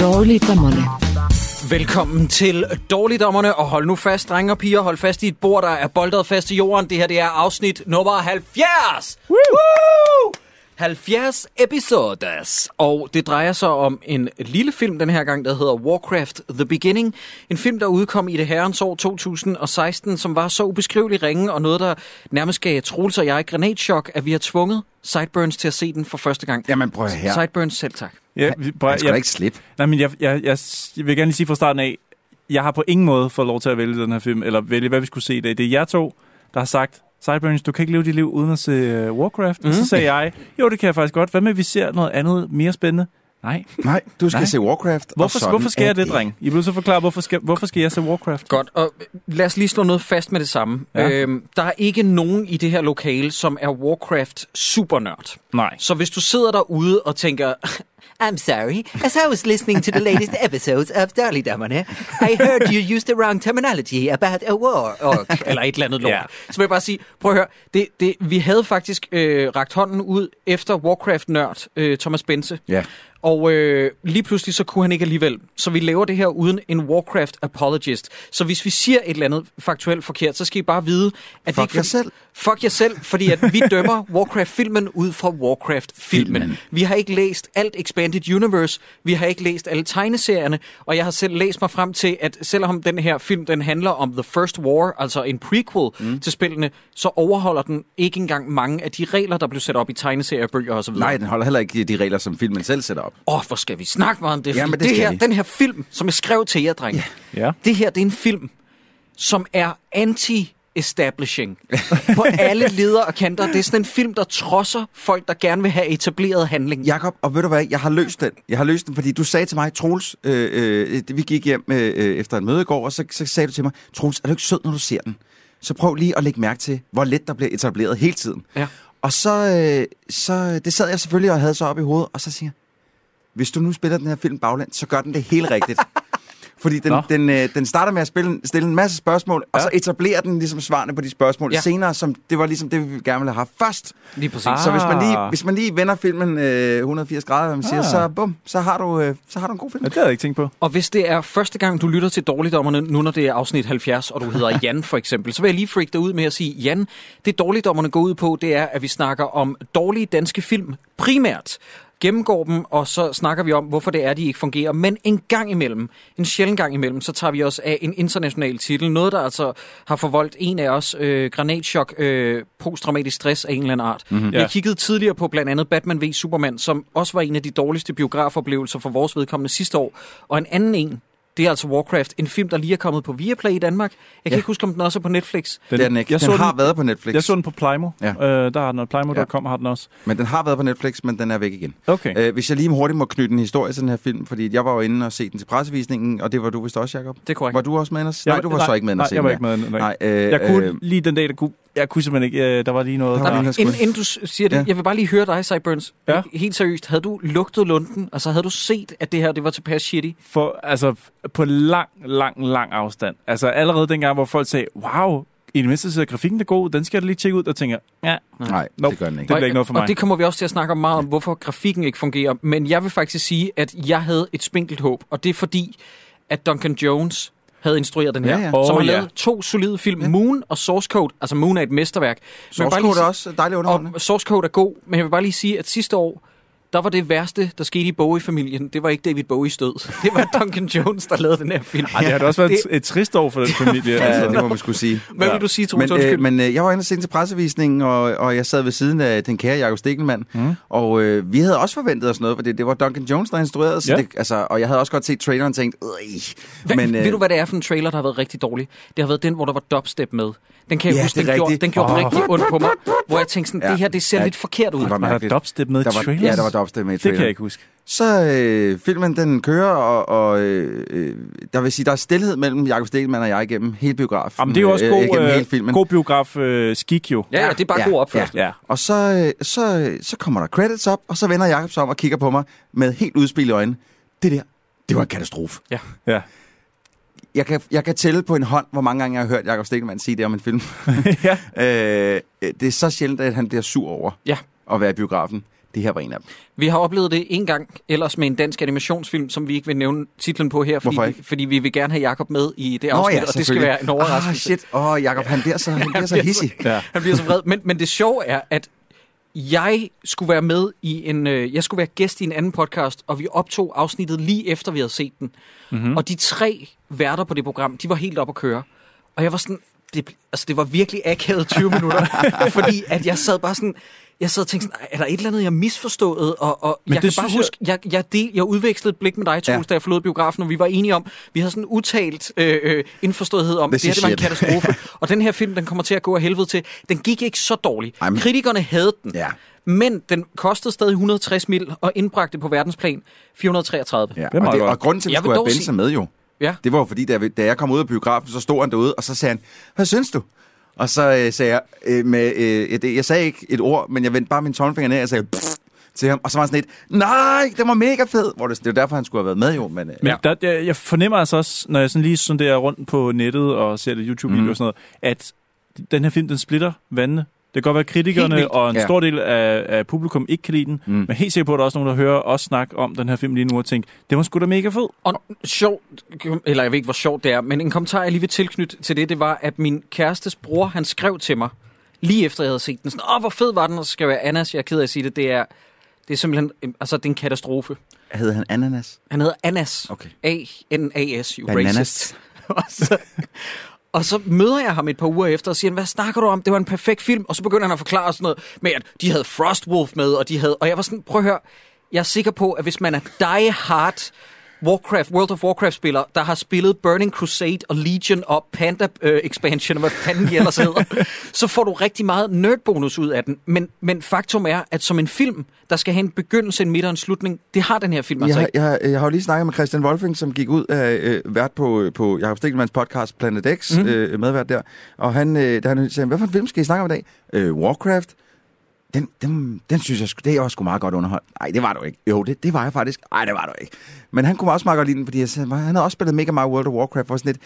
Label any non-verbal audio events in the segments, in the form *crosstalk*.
Dårligdommerne. Velkommen til Dårligdommerne, og hold nu fast, drenge og piger, hold fast i et bord, der er boldet fast i jorden. Det her det er afsnit nummer 70! Woo! Woo! 70 episodes, og det drejer sig om en lille film den her gang, der hedder Warcraft The Beginning. En film, der udkom i det herrens år 2016, som var så ubeskrivelig ringe, og noget, der nærmest gav Troels og jeg granatschok, at vi har tvunget Sideburns til at se den for første gang. Jamen prøv her. Sideburns selv tak. Ja, prøv, Han skal da ikke slippe. Nej, men jeg, jeg, jeg, jeg vil gerne lige sige fra starten af, jeg har på ingen måde fået lov til at vælge den her film, eller vælge, hvad vi skulle se i dag. Det er jer to, der har sagt, Sideburns, du kan ikke leve dit liv uden at se uh, Warcraft. Mm. Og så sagde jeg, jo, det kan jeg faktisk godt. Hvad med, at vi ser noget andet mere spændende? Nej. Nej, du skal Nej. se Warcraft. Hvorfor, hvorfor skal jeg det, dreng? I vil så forklare, hvorfor skal, hvorfor skal jeg se Warcraft? Godt, og lad os lige slå noget fast med det samme. Ja. Øhm, der er ikke nogen i det her lokale, som er Warcraft supernørd. Nej. Så hvis du sidder derude og tænker, I'm sorry, as I was listening to the latest *laughs* episodes of Dårligdommerne, I heard you used the wrong terminology about a war, or, *laughs* eller et eller andet lort. Ja. Så vil jeg bare sige, prøv at høre, det, det, vi havde faktisk øh, rakt hånden ud efter Warcraft-nørd øh, Thomas Bense. Ja. Og øh, lige pludselig så kunne han ikke alligevel. Så vi laver det her uden en Warcraft apologist. Så hvis vi siger et eller andet faktuelt forkert, så skal I bare vide, at Fuck det ikke jer selv. Fuck jer selv, fordi at vi *laughs* dømmer Warcraft-filmen ud fra Warcraft-filmen. Filmen. Vi har ikke læst alt Expanded Universe, vi har ikke læst alle tegneserierne, og jeg har selv læst mig frem til, at selvom den her film den handler om The First War, altså en prequel mm. til spillene, så overholder den ikke engang mange af de regler, der blev sat op i tegneserier, bøger osv. Nej, den holder heller ikke de regler, som filmen selv sætter op. Åh, oh, hvor skal vi snakke meget om det? Jamen, det det her, vi. den her film, som jeg skrev til jer, drenge, Ja. det her det er en film, som er anti-establishing på alle *laughs* leder og kanter. Det er sådan en film, der trodser folk, der gerne vil have etableret handling. Jakob, og ved du hvad, jeg har løst den. Jeg har løst den, fordi du sagde til mig, Troels, øh, øh, vi gik hjem øh, øh, efter en møde i går, og så, så sagde du til mig, Troels, er du ikke sød, når du ser den? Så prøv lige at lægge mærke til, hvor let der bliver etableret hele tiden. Ja. Og så, øh, så det sad jeg selvfølgelig og havde så op i hovedet, og så siger jeg, hvis du nu spiller den her film baglæns, så gør den det helt rigtigt. *laughs* Fordi den, Nå. den, øh, den starter med at spille, stille en masse spørgsmål, ja. og så etablerer den ligesom svarene på de spørgsmål Ja. senere, som det var ligesom det, vi gerne ville have først. Lige præcis. Ah. Så hvis man lige, hvis man lige vender filmen øh, 180 grader, hvad man siger, Ah. så bum, så har du, øh, så har du en god film. Ja, det havde jeg ikke tænkt på. Og hvis det er første gang, du lytter til Dårligdommerne, nu når det er afsnit 70, og du hedder *laughs* Jan for eksempel, så vil jeg lige freak dig ud med at sige, Jan, det Dårligdommerne går ud på, det er, at vi snakker om dårlige danske film primært gennemgår dem, og så snakker vi om, hvorfor det er, de ikke fungerer. Men en gang imellem, en sjælden gang imellem, så tager vi os af en international titel. Noget, der altså har forvoldt en af os øh, granatschok, øh, posttraumatisk stress af en eller anden art. Mm-hmm. Jeg kiggede tidligere på blandt andet Batman v Superman, som også var en af de dårligste biografoplevelser for vores vedkommende sidste år. Og en anden en, det er altså Warcraft, en film, der lige er kommet på Viaplay i Danmark. Jeg kan Ja. ikke huske, om den også er på Netflix. Den, det er den ikke. Jeg Den så har den, været på Netflix. jeg så den på Plymo. Ja. Øh, der har den, og Plymo.com har den også. Men den har været på Netflix, men den er væk igen. Okay. Øh, hvis jeg lige hurtigt må knytte en historie til den her film, fordi jeg var jo inde og se den til pressevisningen, og det var du vist også, Jacob? Det er korrekt. Var du også med og Jeg Nej, du var så ikke med og nej, jeg var ikke med. dag. Nej, øh, Jeg kunne øh, lige den dag, der kunne... Jeg kunne simpelthen ikke... Øh, der var lige noget... Der var Der, Inden, inden du siger det, Ja. jeg vil bare lige høre dig, Cyburns. Ja. Helt seriøst, havde du lugtet lunden? Altså, havde du set, at det her det var tilpas shitty? for, altså, på lang, lang, lang afstand. Altså allerede dengang, hvor folk sagde, wow, i det mindste ser grafikken der god den skal jeg lige tjekke ud, og tænker, ja, Nej, Nope. det gør den ikke. Det bliver ikke noget for Og mig. det kommer vi også til at snakke om meget om, hvorfor grafikken ikke fungerer. Men jeg vil faktisk sige, at jeg havde et spinkelt håb, og det er fordi, at Duncan Jones havde instrueret den her, Ja, ja. som Åh, har ja. lavet to solide film, ja. Moon og Source Code. Altså Moon er et mesterværk. Source Code er også dejligt underholdende. Og Source Code er god, men jeg vil bare lige sige, at sidste år, der var det værste, der skete i Bowie-familien. Det var ikke David Bowies død. *laughs* Det var Duncan Jones, der lavede den her film. Ej, det har da også været Det- et, et trist år for den familie. Ja, altså. det må *laughs* man skulle sige. Hvad vil du sige, Troels? Men, øh, men øh, jeg var inde og til pressevisningen, og, og jeg sad ved siden af den kære Jakob Stikkelmann, mm. og øh, vi havde også forventet os noget, for det, det var Duncan Jones, der instruerede, så Ja. det, altså, og jeg havde også godt set traileren og tænkt, Hva, men, øh, ved du, hvad det er for en trailer, der har været rigtig dårlig? Det har været den, hvor der var dubstep med. Den kan jeg Ja, huske, den gjorde, den gjorde Åh. rigtig ondt på mig. Hvor jeg tænkte sådan, Ja. det her, det ser Ja. lidt forkert ud. Det var Var der dubstep med i der trailers? ja, der var dubstep med i Det kan jeg ikke huske. Så øh, filmen den kører, og, og øh, øh, der vil sige, der er stillhed mellem Jakob Stelman og jeg igennem hele biografen. Jamen, det er jo også øh, god, øh, hele filmen. god biograf øh, skik jo. Ja, ja, det er bare Ja, god opførsel. Ja. Og så, øh, så, øh, så kommer der credits op, og så vender Jakob sig om og kigger på mig med helt udspil i øjnene. Det der, det var en katastrofe. ja. Jeg kan, jeg kan tælle på en hånd, hvor mange gange jeg har hørt Jakob Stelman sige det om en film. *laughs* ja. øh, det er så sjældent, at han bliver sur over Ja. at være i biografen. Det her var en af dem. Vi har oplevet det en gang, ellers med en dansk animationsfilm, som vi ikke vil nævne titlen på her, fordi, fordi vi vil gerne have Jakob med i det afsnit, og det skal være en overraskelse. Ah, shit. Åh, oh, Jacob, han bliver så, han *laughs* bliver så hissig. ja. Han bliver så vred. Men, men det sjove er, at jeg skulle være med i en... Øh, jeg skulle være gæst i en anden podcast, og vi optog afsnittet lige efter, vi havde set den. Mm-hmm. Og de tre værter på det program, de var helt op at køre. Og jeg var sådan... Det, altså, det var virkelig akavet 20 minutter, *laughs* fordi at jeg sad bare sådan... Jeg sad og tænkte sådan, "Ej, er der et eller andet, jeg har misforstået? Og, og Men jeg det kan bare huske, jeg, jeg, del, jeg udvekslede et blik med dig, Troels, Ja. da jeg forlod biografen, og vi var enige om, vi havde sådan en udtalt øh, øh, indforståethed om, at This det her det var en katastrofe. *laughs* og den her film, den kommer til at gå af helvede til. Den gik ikke så dårligt. Ej, men- Kritikerne havde den. Ja. Men den kostede stadig 160 mil og indbragte på verdensplan 433. Ja, er og, det, og grunden til, at vi Jeg skulle have Benson sige- med jo, Ja. det var jo fordi, da, da jeg kom ud af biografen, så stod han derude, og så sagde han, hvad synes du? Og så øh, sagde jeg, øh, med, øh, det, jeg sagde ikke et ord, men jeg vendte bare min tommelfinger ned, og sagde, Pff! til ham, og så var han sådan lidt, nej, det var mega fed. Hvor det, det er jo derfor, han skulle have været med jo, men... Øh, Men ja. der, der, jeg fornemmer altså også, når jeg sådan lige sonderer rundt på nettet og ser lidt YouTube-videoer Mhm. og sådan noget, at den her film, den splitter vandene. Det kan godt være, at kritikerne og en Ja. stor del af, af publikum ikke kan lide den, Mm. men helt sikker på, at der er også nogen, der hører os snakke om den her film lige nu og tænker, det var sgu da mega fed. Og sjovt, eller jeg ved ikke, hvor sjovt det er, men en kommentar, jeg lige vil tilknytte til det, det var, at min kærestes bror, han skrev til mig, lige efter jeg havde set den, sådan, åh, hvor fed var den, og så skal jeg være Annas, jeg er ked af at sige det, det er, det er simpelthen, øh, altså, det er en katastrofe. Hed han Ananas? Han hedder Annas. Okay. A-N-A-S, you Bananas. racist. *laughs* og, så, og så møder jeg ham et par uger efter og siger, hvad snakker du om? Det var en perfekt film. Og så begynder han at forklare sådan noget med, at de havde Frostwolf med, og de havde... Og jeg var sådan, prøv at høre, jeg er sikker på, at hvis man er die hard Warcraft, World of Warcraft-spiller, der har spillet Burning Crusade og Legion og Panda øh, Expansion, og hvad fanden de ellers hedder, *laughs* så får du rigtig meget nerdbonus ud af den. Men, men faktum er, at som en film, der skal have en begyndelse, en midt og en slutning, det har den her film altså Jeg, ikke. har- jeg, jeg har jo lige snakket med Christian Wolfing, som gik ud af øh, vært på, på Jacob Stikkelmanns podcast Planet X, mm. øh, medvært der. Og han, øh, da han sagde, hvad for en film skal I snakke om i dag? Øh, Warcraft. Den, den, den synes jeg, det er også sgu meget godt underholdt. Nej, det var du ikke. Jo, det, det var jeg faktisk. Nej, det var du ikke. Men han kunne også meget godt lide den, fordi jeg sagde, han havde også spillet mega meget World of Warcraft. For sådan lidt,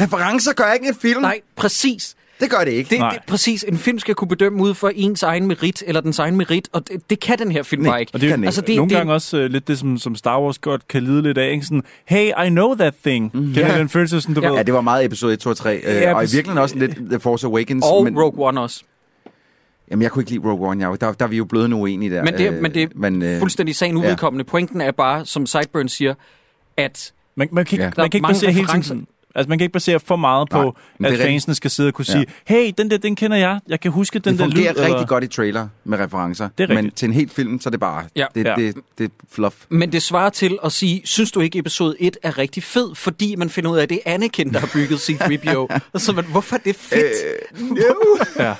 referencer gør ikke en film. Nej, præcis. Det gør det ikke. Det, Nej. det, præcis. En film skal kunne bedømme ud for ens egen merit, eller dens egen merit, og det, det kan den her film Nej. bare ikke. Og det er Kan Altså, det- nogle det- gange også øh, lidt det, som, som Star Wars godt kan lide lidt af. Ikke? Sådan, hey, I know that thing. Mm, Kender Ja. den følelse, sådan, du Ja. ved? Ja, det var meget episode 1, 2 og 3. Øh, Ja, og i virkeligheden også lidt The Force Awakens. Og men, Rogue One også. Jamen, jeg kunne ikke lide Rogue One. Jeg, der, der er vi jo bløde uenige der. Men det, Øh, men det er men, øh, fuldstændig sagen uvedkommende. Pointen er bare, som Sideburn siger, at Man, man kan ikke, Ja. ja. man kan ikke mange basere hele referencer. Altså, man kan ikke basere for meget på, Nej, men at det fansene skal sidde og kunne Ja. sige, hey, den der, den kender jeg. Jeg kan huske den det der lyd. fungerer rigtig eller- godt i trailer med referencer. Det er men til en hel film, så er det bare... Ja. det, Ja. Det, det er fluff. men det svarer til at sige, synes du ikke episode 1 er rigtig fed, fordi man finder ud af, at det er Anakin, der har bygget *laughs* C-3PO. og så man, hvorfor er det fedt? Øh. *laughs* Ja.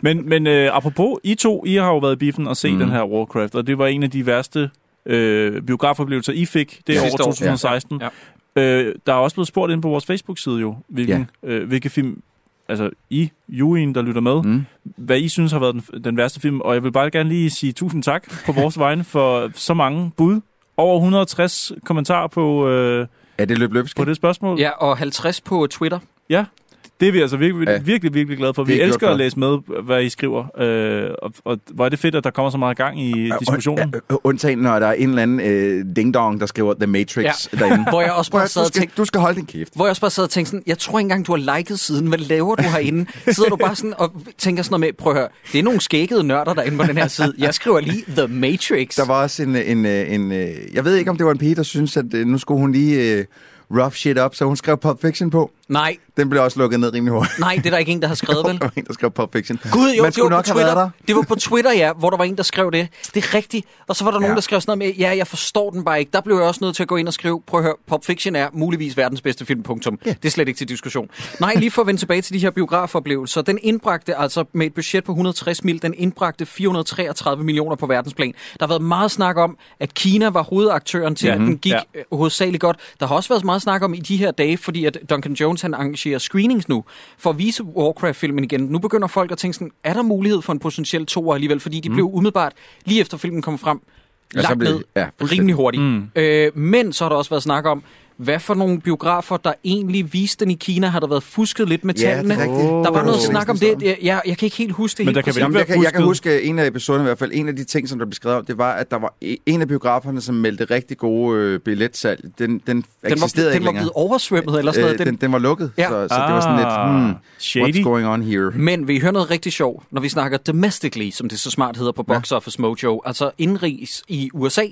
Men, men øh, apropos, I to, I har jo været i biffen og set Mm. den her Warcraft, og det var en af de værste øh, biografoplevelser, I fik det Ja. år, 2016. ja. Øh, der er også blevet spurgt ind på vores Facebook-side jo, hvilken, øh, hvilke film, altså I, juryen, der lytter med, Mm. hvad I synes har været den, den værste film. Og jeg vil bare gerne lige sige tusind tak på vores *laughs* vegne for så mange bud. Over 160 kommentarer på, øh, Er det løb på det spørgsmål. Ja, og 50 på Twitter. Det er vi altså virkelig, Ja. virkelig, virkelig glade for. Vi elsker at læse med, hvad I skriver. Øh, og, og hvor er det fedt, at der kommer så meget gang i diskussionen. Øh, Undtagen, når der er en eller anden øh, ding-dong, der skriver The Matrix ja. derinde. *laughs* Hvor jeg også bare sad du, og skal, tænkte, du skal holde din kæft. hvor jeg også bare sad og tænkte sådan, jeg tror ikke engang, du har liket siden. Hvad laver du herinde? *laughs* Sidder du bare sådan og tænker sådan noget med, prøv at høre, det er nogle skækkede nørder derinde på den her side. Jeg skriver lige The Matrix. Der var også en, en, øh, en, øh, jeg ved ikke, om det var en pige, der synes at nu skulle hun lige øh, rough shit up, så hun skrev Pulp Fiction på. Nej, Den blev også lukket ned rimelig hurtigt. nej, det er der ikke en, der har skrevet, vel? Der var en, der skrev Pulp Fiction. Gud, jo, Man det var nok på Twitter. der. Det var på Twitter, ja, hvor der var en, der skrev det. Det er rigtigt. Og så var der nogen, Ja. der skrev sådan noget med, ja, jeg forstår den bare ikke. Der blev jeg også nødt til at gå ind og skrive, prøv at høre, Pulp Fiction er muligvis verdens bedste film, punktum. Det er slet ikke til diskussion. Nej, lige for at vende tilbage til de her biografoplevelser. Den indbragte altså med et budget på 160 mil, den indbragte 433 millioner på verdensplan. Der har været meget snak om, at Kina var hovedaktøren til, Ja. at den gik Ja. ja. hovedsageligt godt. Der har også været meget snak om i de her dage, fordi at Duncan Jones han arrangerer screenings nu, for at vise Warcraft-filmen igen. Nu begynder folk at tænke sådan, er der mulighed for en potentiel toer alligevel? Fordi de mm. blev umiddelbart, lige efter filmen kom frem, Ja, lagt blev- ned ja, rimelig hurtigt. Mm. Øh, men så har der også været snak om, hvad for nogle biografer, der egentlig viste den i Kina, har der været fusket lidt med Ja, det er tallene. rigtigt. Der var noget er snak om det. Jeg, jeg, jeg kan ikke helt huske det Men der kan Jamen, jeg, kan, jeg kan huske en af episoderne i hvert fald. En af de ting, som der blev skrevet om, det var, at der var e- en af biograferne, som meldte rigtig gode øh, billetsalg. Den, den, Den var, eksisterede den ikke var længere. blevet oversvømmet eller sådan Øh, noget. Den, den, den var lukket, Ja. så, så det var sådan lidt, Ah, hmm, shady. what's going on here? Men vi hører noget rigtig sjovt, når vi snakker domestically, som det så smart hedder på Box Office Mojo, altså indrigs i USA,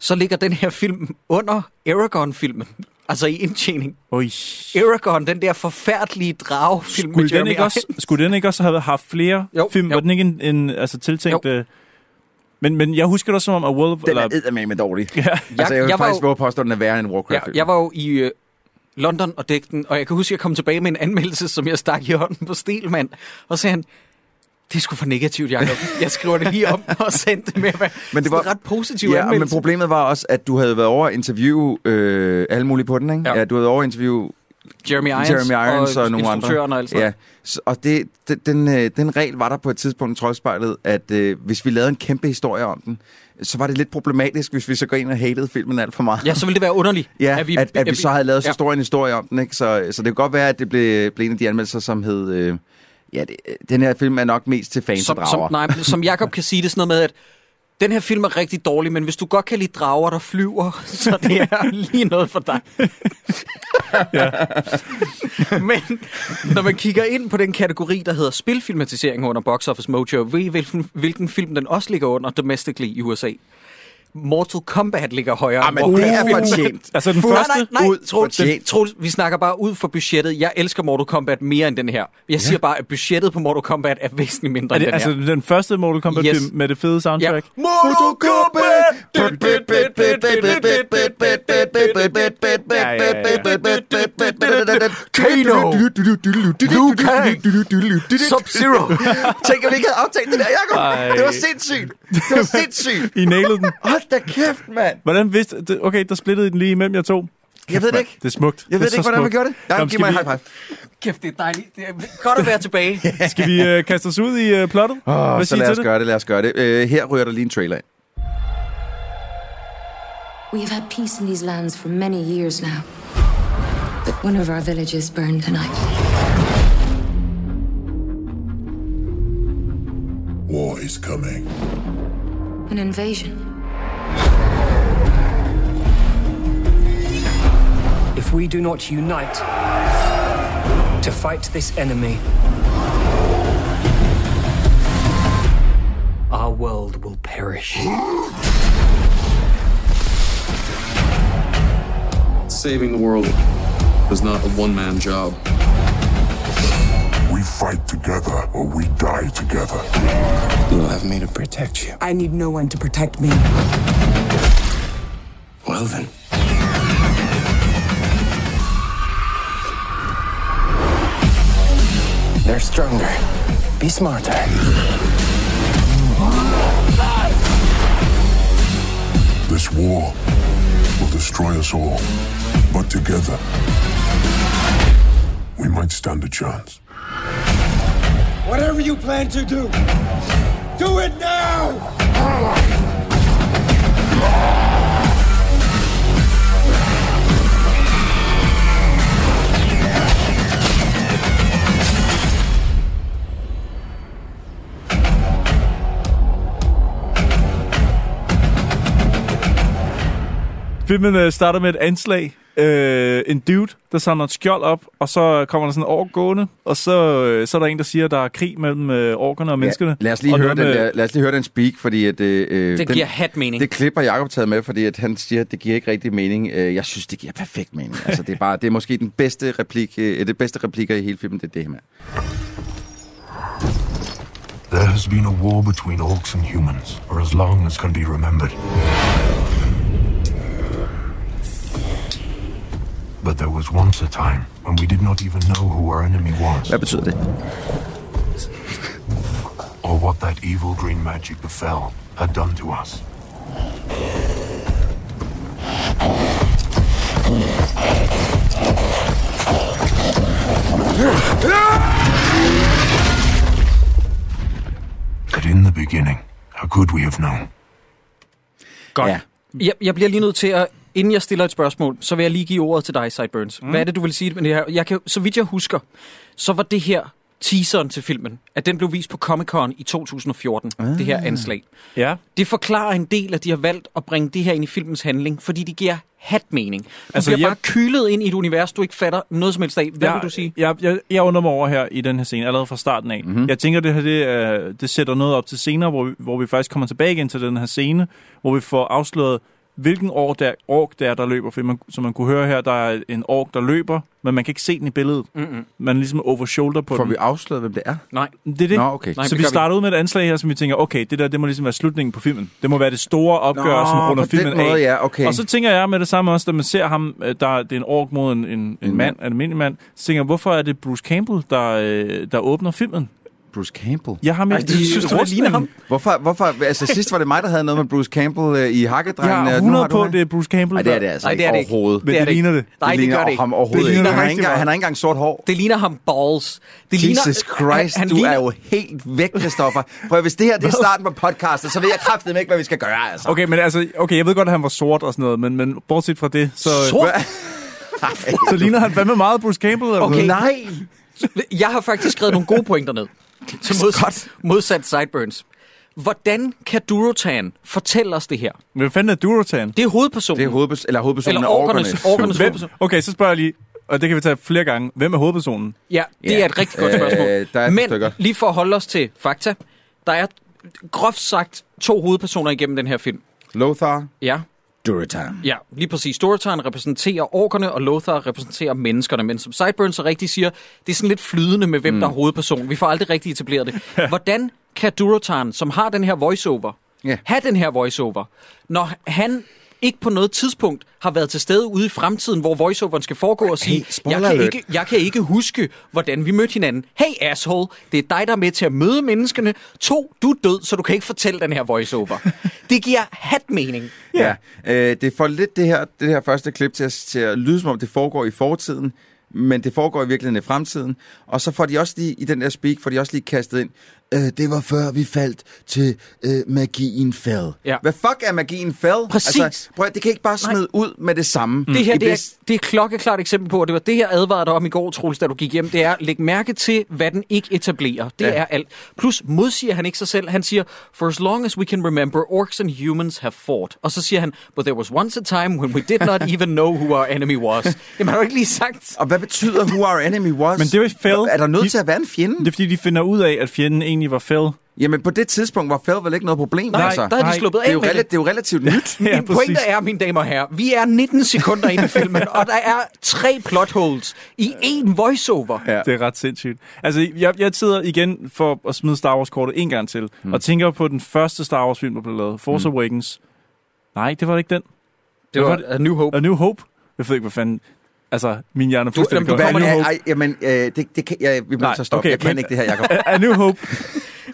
så ligger den her film under Aragon-filmen. *laughs* Altså i indtjening. Oj. Aragon, den der forfærdelige dragefilm med Skulle den, Jeremy ikke også, skulle den ikke også have haft flere Jo, film? jo. Var den ikke en, en altså, tiltænkt... Øh, men, men jeg husker det også som om, at Wolf... Den er eddermame dårlig. ja, altså, jeg vil jeg var faktisk jo- våge at påstå, at den er værre end Ja, Warcraft. jeg var jo i øh, London og dækte den, og jeg kan huske, at jeg kom tilbage med en anmeldelse, som jeg stak i hånden på Stelmand, og sagde han, det er sgu for negativt, Jacob. Jeg skriver det lige om og sendte det med. Men det var- ret positiv Ja, men problemet var også, at du havde været over at interviewe øh, alle mulige på den, ikke? Ja. Ja. du havde over at interviewe Jeremy Irons, Jeremy Irons og, og nogle andre. og alt Ja, og det, det, den, øh, den regel var der på et tidspunkt i Troldspejlet, at øh, hvis vi lavede en kæmpe historie om den, så var det lidt problematisk, hvis vi så går ind og hatede filmen alt for meget. Ja, så ville det være underligt. *laughs* Ja, at vi, at, at vi så havde lavet så stor en historie om den, ikke? Så, så det kan godt være, at det blev, blev en af de anmeldelser, som hed... Øh, ja, det, den her film er nok mest til fans som, og som, nej, som Jacob kan sige det sådan noget med, at den her film er rigtig dårlig, men hvis du godt kan lide drager, der flyver, *laughs* så det er lige noget for dig. *laughs* *laughs* men når man kigger ind på den kategori, der hedder spilfilmatisering under Box Office Mojo, ved I, hvilken, hvilken film den også ligger under domestically i USA? Mortal Kombat ligger højere. Ah, end men det er fortjent. altså den Nej, første... nej, nej, ud Troels, fortjent. Troels, vi snakker bare ud for budgettet. Jeg elsker Mortal Kombat mere end den her. Jeg siger bare, at budgettet på Mortal Kombat er væsentligt mindre Er det, end den altså her. den første Mortal Kombat Yes. med det fede soundtrack? Mortal Kombat! Kano! Liu Kang! Sub-Zero! *laughs* Tænk, at vi ikke havde aftalt det der, Jacob. Ej. Det var sindssygt. Det var sindssygt. I nailede den. Hold da kæft, mand. Hvordan vidste... det- Okay, der splittede den lige imellem jer to. Jeg ved det ikke. Det er smukt. Jeg det ved er ikke, hvordan vi smukt. gjorde det. Ja, Jamen, giv skal mig en vi- high five. Kæft, det er dejligt. Det er godt at være tilbage. *laughs* Skal vi øh, kaste os ud i øh, plottet? Oh, Hvad så lad os det? gøre det, lad os gøre det. Uh, her ryger der lige en trailer ind. We have had peace in these lands for many years now. But one of our villages burned tonight. War is coming. An invasion. If we do not unite to fight this enemy, our world will perish. Saving the world is not a one man job. We fight together or we die together. You'll have me to protect you. I need no one to protect me. Well then. They're stronger. Be smarter. This war will destroy us all. But together, we might stand a chance. Whatever you plan to do, do it now! Filmen øh, starter med et anslag øh, en dude, der samler et skjold op, og så kommer der sådan en ork gående, og så, øh, så er der en, der siger, at der er krig mellem øh, orkerne og menneskerne. Ja, lad, os lige og høre den, med- der, lad os lige høre den speak, fordi at, øh, Det den, giver hat mening. det klip har Jacob taget med, fordi at han siger, at det giver ikke rigtig mening. Øh, Jeg synes, det giver perfekt mening. Altså, det er bare, det er måske den bedste replik, øh, det bedste replikker i hele filmen, det er det her med. There has been a war between orcs and humans for as long as can be remembered. But there was once a time when we did not even know who our enemy was Hvad betyder det? or what that evil green magic befell had done to us. But in the beginning, how could we have known? Godt. Ja. Jeg, jeg bliver lige nødt til at, inden jeg stiller et spørgsmål, så vil jeg lige give ordet til dig, Sideburns. Mm. Hvad er det, du vil sige med det her? Jeg kan, så vidt jeg husker, så var det her teaseren til filmen, at den blev vist på Comic-Con i 2014, ah. det her anslag. Ja. Det forklarer en del, at de har valgt at bringe det her ind i filmens handling, fordi det giver hat mening. Du Altså, bliver jeg- bare kylet ind i et univers, du ikke fatter noget som helst af. Hvad jeg, vil du sige? Jeg, jeg, jeg undrer mig over her i den her scene, allerede fra starten af. Mhm. Mm-hmm. Jeg tænker, det her det, øh, det sætter noget op til senere, hvor vi, hvor vi faktisk kommer tilbage igen til den her scene, hvor vi får afsløret, hvilken ork der, ork der er, der løber. For man, som man kunne høre her, der er en ork, der løber, men man kan ikke se den i billedet. Mm-mm. Man er ligesom over shoulder på Får den. vi afsløret, hvem det er? Nej. Det er det. Nå, okay. Nej, så vi gør vi starter ud med et anslag her, som vi tænker, okay, det der, det må ligesom være slutningen på filmen. Det må være det store opgør, som runder filmen måde, af. ja, okay. Og så tænker jeg med det samme også, da man ser ham, øh, der det er en ork mod en, en, en En mand, en almindelig mand, så tænker jeg, hvorfor er det Bruce Campbell, der, øh, der åbner filmen? Bruce Campbell. Jeg har med Ej, det synes du, det ligner ham? Hvorfor, hvorfor, altså *laughs* sidst var det mig, der havde noget med Bruce Campbell øh, i Jeg Hakkedrengen. har øh, nu 100 har du på, det er Bruce Campbell. Nej, det er der- det altså Nej, ikke det er det ikke. overhovedet. Men det ikke. ligner det. Nej, det, ligner gør det ikke. ham overhovedet det ikke. ligner Han har, ikke engang, han har ikke engang sort hår. Det ligner ham balls. Det ligner, Jesus Christ, han, han du ligner, er jo helt væk, Christoffer. For hvis det her det er starten på podcastet, så ved jeg kraftigt ikke, hvad vi skal gøre. Altså. Okay, men altså, okay, jeg ved godt, at han var sort og sådan noget, men, men bortset fra det, så, Sort? så ligner han fandme meget Bruce Campbell. Okay. Nej. Jeg har faktisk skrevet nogle gode pointer ned. *laughs* Til modsat, modsat Sideburns. Hvordan kan Durotan fortælle os det her? Hvad fanden er Durotan? Det er hovedpersonen. Det er hovedpers- eller hovedpersonen Eller af orkernes, orkerne. orkernes Hvem? hovedperson. Okay, så spørger jeg lige, og det kan vi tage flere gange. Hvem er hovedpersonen? Ja, det Ja. er et rigtig godt Øh, spørgsmål. der er et Men stykker. lige for at holde os til fakta. Der er groft sagt to hovedpersoner igennem den her film. Lothar. Ja, Duratan. ja lige præcis. Storytime repræsenterer orkerne, og Lothar repræsenterer menneskerne. Men som Sideburns så rigtigt siger, det er sådan lidt flydende med, hvem mm. der er hovedperson. Vi får aldrig rigtig etableret det. Hvordan kan Durotan, som har den her voiceover, Ja. have den her voiceover, når han ikke på noget tidspunkt har været til stede ude i fremtiden, hvor voiceoveren skal foregå og sige, spoiler jeg, kan alert." ikke, jeg kan ikke huske, hvordan vi mødte hinanden. Hey asshole, det er dig, der er med til at møde menneskene. To, du er død, så du kan ikke fortælle den her voiceover. *laughs* det giver hat mening. Ja, øh, det får lidt det her, det her første klip til at, til at lyde, som om det foregår i fortiden, men det foregår i virkeligheden i fremtiden. Og så får de også lige, i den der speak, får de også lige kastet ind, øh, det var før vi faldt til øh, magien fell. Ja. Hvad fuck er magien fell? Præcis. Altså, prøv, at- det kan ikke bare smide ud med det samme. Det her I det er, det er et klokkeklart eksempel på, og det var det her advarede dig om i går, Troels, da du gik hjem, det er, læg mærke til, hvad den ikke etablerer. Det Ja. ja. er alt. Plus modsiger han ikke sig selv. Han siger, for as long as we can remember, orcs and humans have fought. Og så siger han, but there was once a time when we did not *laughs* even know who our enemy was. Jamen har du ikke lige sagt? Og hvad betyder who our enemy was? Men det er jo fell. Er der nødt De- til at være en fjende? Det er fordi, de finder ud af, at fjenden egentlig var fell. Jamen på det tidspunkt var fell vel ikke noget problem? Nej, altså. der er de nej, sluppet det, er af jo med rela- det. det er jo relativt nyt. *laughs* Ja, Min pointe præcis. er, mine damer og herrer, vi er 19 sekunder inde i filmen, og der er tre plot holes i én voiceover. Ja. Det er ret sindssygt. Altså, jeg, jeg sidder igen for at smide Star Wars-kortet en gang til, mm. og tænker på den første Star Wars-film, der blev lavet, Force mm. Awakens. Nej, det var det ikke den. Det var var A New Hope. A New Hope. Jeg ved ikke, hvad fanden... Altså, min hjerne er fuldstændig jamen, du gået. kommer. Ej, jamen, øh, det, det kan, jeg, vi må Nej, tage stop. okay, jeg kan men- ikke det her, Jacob. A, *laughs* A New Hope.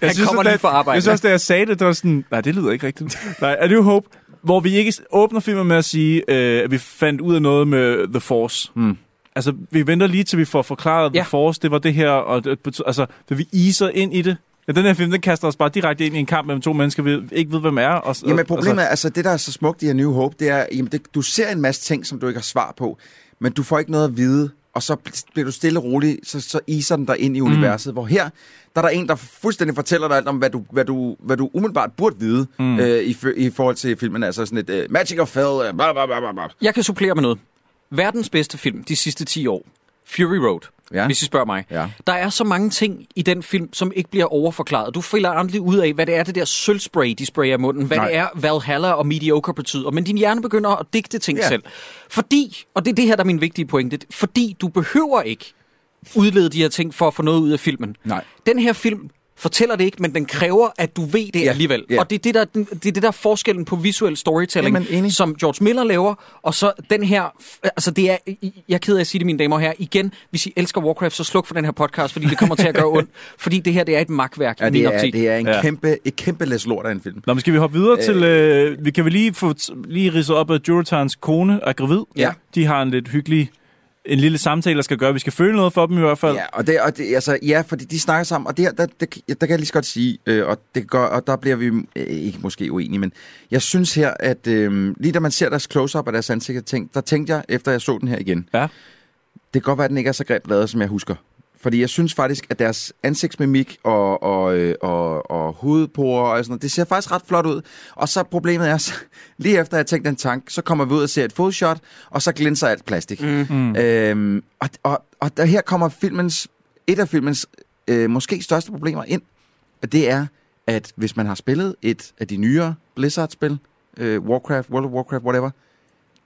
Jeg kommer at lige fra arbejde. Jeg synes også, da jeg sagde det, det var sådan, nej, det lyder ikke rigtigt. Nej, A New Hope, hvor vi ikke åbner filmen med at sige, øh, at vi fandt ud af noget med The Force. Hmm. Altså, vi venter lige til vi får forklaret, Ja. The Force, det var det her, og det, altså, vil vi iser ind i det. Ja, den her film, den kaster os bare direkte ind i en kamp mellem to mennesker, vi ikke ved, hvem er. Og, Jamen problemet er, altså det der er så smukt i A New Hope, det er, jamen det, du ser en masse ting, som du ikke har svar på, men du får ikke noget at vide, og så bliver du stille og rolig, så, så iser den dig ind i Mm. universet, hvor her, der er der en, der fuldstændig fortæller dig alt om, hvad du, hvad du, hvad du umiddelbart burde vide Mm. øh, i, i forhold til filmen, altså sådan et uh, Magic of Fell, uh, bla, bla, bla, bla, bla. Jeg kan supplere med noget. verdens bedste film de sidste 10 år. Fury Road, Ja. hvis I spørger mig. Ja. Der er så mange ting i den film, som ikke bliver overforklaret. Du finder aldrig ud af, hvad det er, det der sølvspray, de sprayer i munden. Hvad Nej. Det er, Valhalla og mediocre betyder. Men din hjerne begynder at digte ting ja. selv. Fordi, og det er det her, der er min vigtige pointe, fordi du behøver ikke udlede de her ting for at få noget ud af filmen. Nej. Den her film fortæller det ikke, men den kræver, at du ved det Ja, alligevel. ja. Og det er det, der, det er det der er forskellen på visuel storytelling, Jamen, som George Miller laver, og så den her, altså det er, jeg er ked af at sige det, mine damer og herrer, igen, hvis I elsker Warcraft, så sluk for den her podcast, fordi det kommer til at gøre ondt, *laughs* fordi det her, det er et magtværk Ja, i min det, er, optik. det er en Ja. kæmpe, et kæmpe læs lort af en film. Nå, men skal vi hoppe videre øh, til... Øh, vi kan vel lige få lige ridse op, at Duratans kone er gravid. Ja. De har en lidt hyggelig... En lille samtale, der skal gøre, vi skal føle noget for dem i hvert fald. Ja, og det, og det, altså, ja, fordi de snakker sammen, og det her, der, der, der kan jeg lige så godt sige, øh, og, det gør, og der bliver vi øh, ikke måske uenige, men jeg synes her, at øh, lige da man ser deres close-up af deres ansigt, der tænkte jeg, efter jeg så den her igen, Ja. det kan godt være, at den ikke er så grimt lavet, som jeg husker. Fordi jeg synes faktisk, at deres ansigtsmimik og, og, øh, og, og hovedporer og sådan noget, det ser faktisk ret flot ud. Og så problemet er, *laughs* så, lige efter jeg tænkte den tank, så kommer vi ud og ser et fodshot, og så glinser alt plastik. Mm. Øhm, og, og, og der her kommer filmens, et af filmens øh, måske største problemer ind, og det er, at hvis man har spillet et af de nyere Blizzard-spil, øh, Warcraft, World of Warcraft, whatever,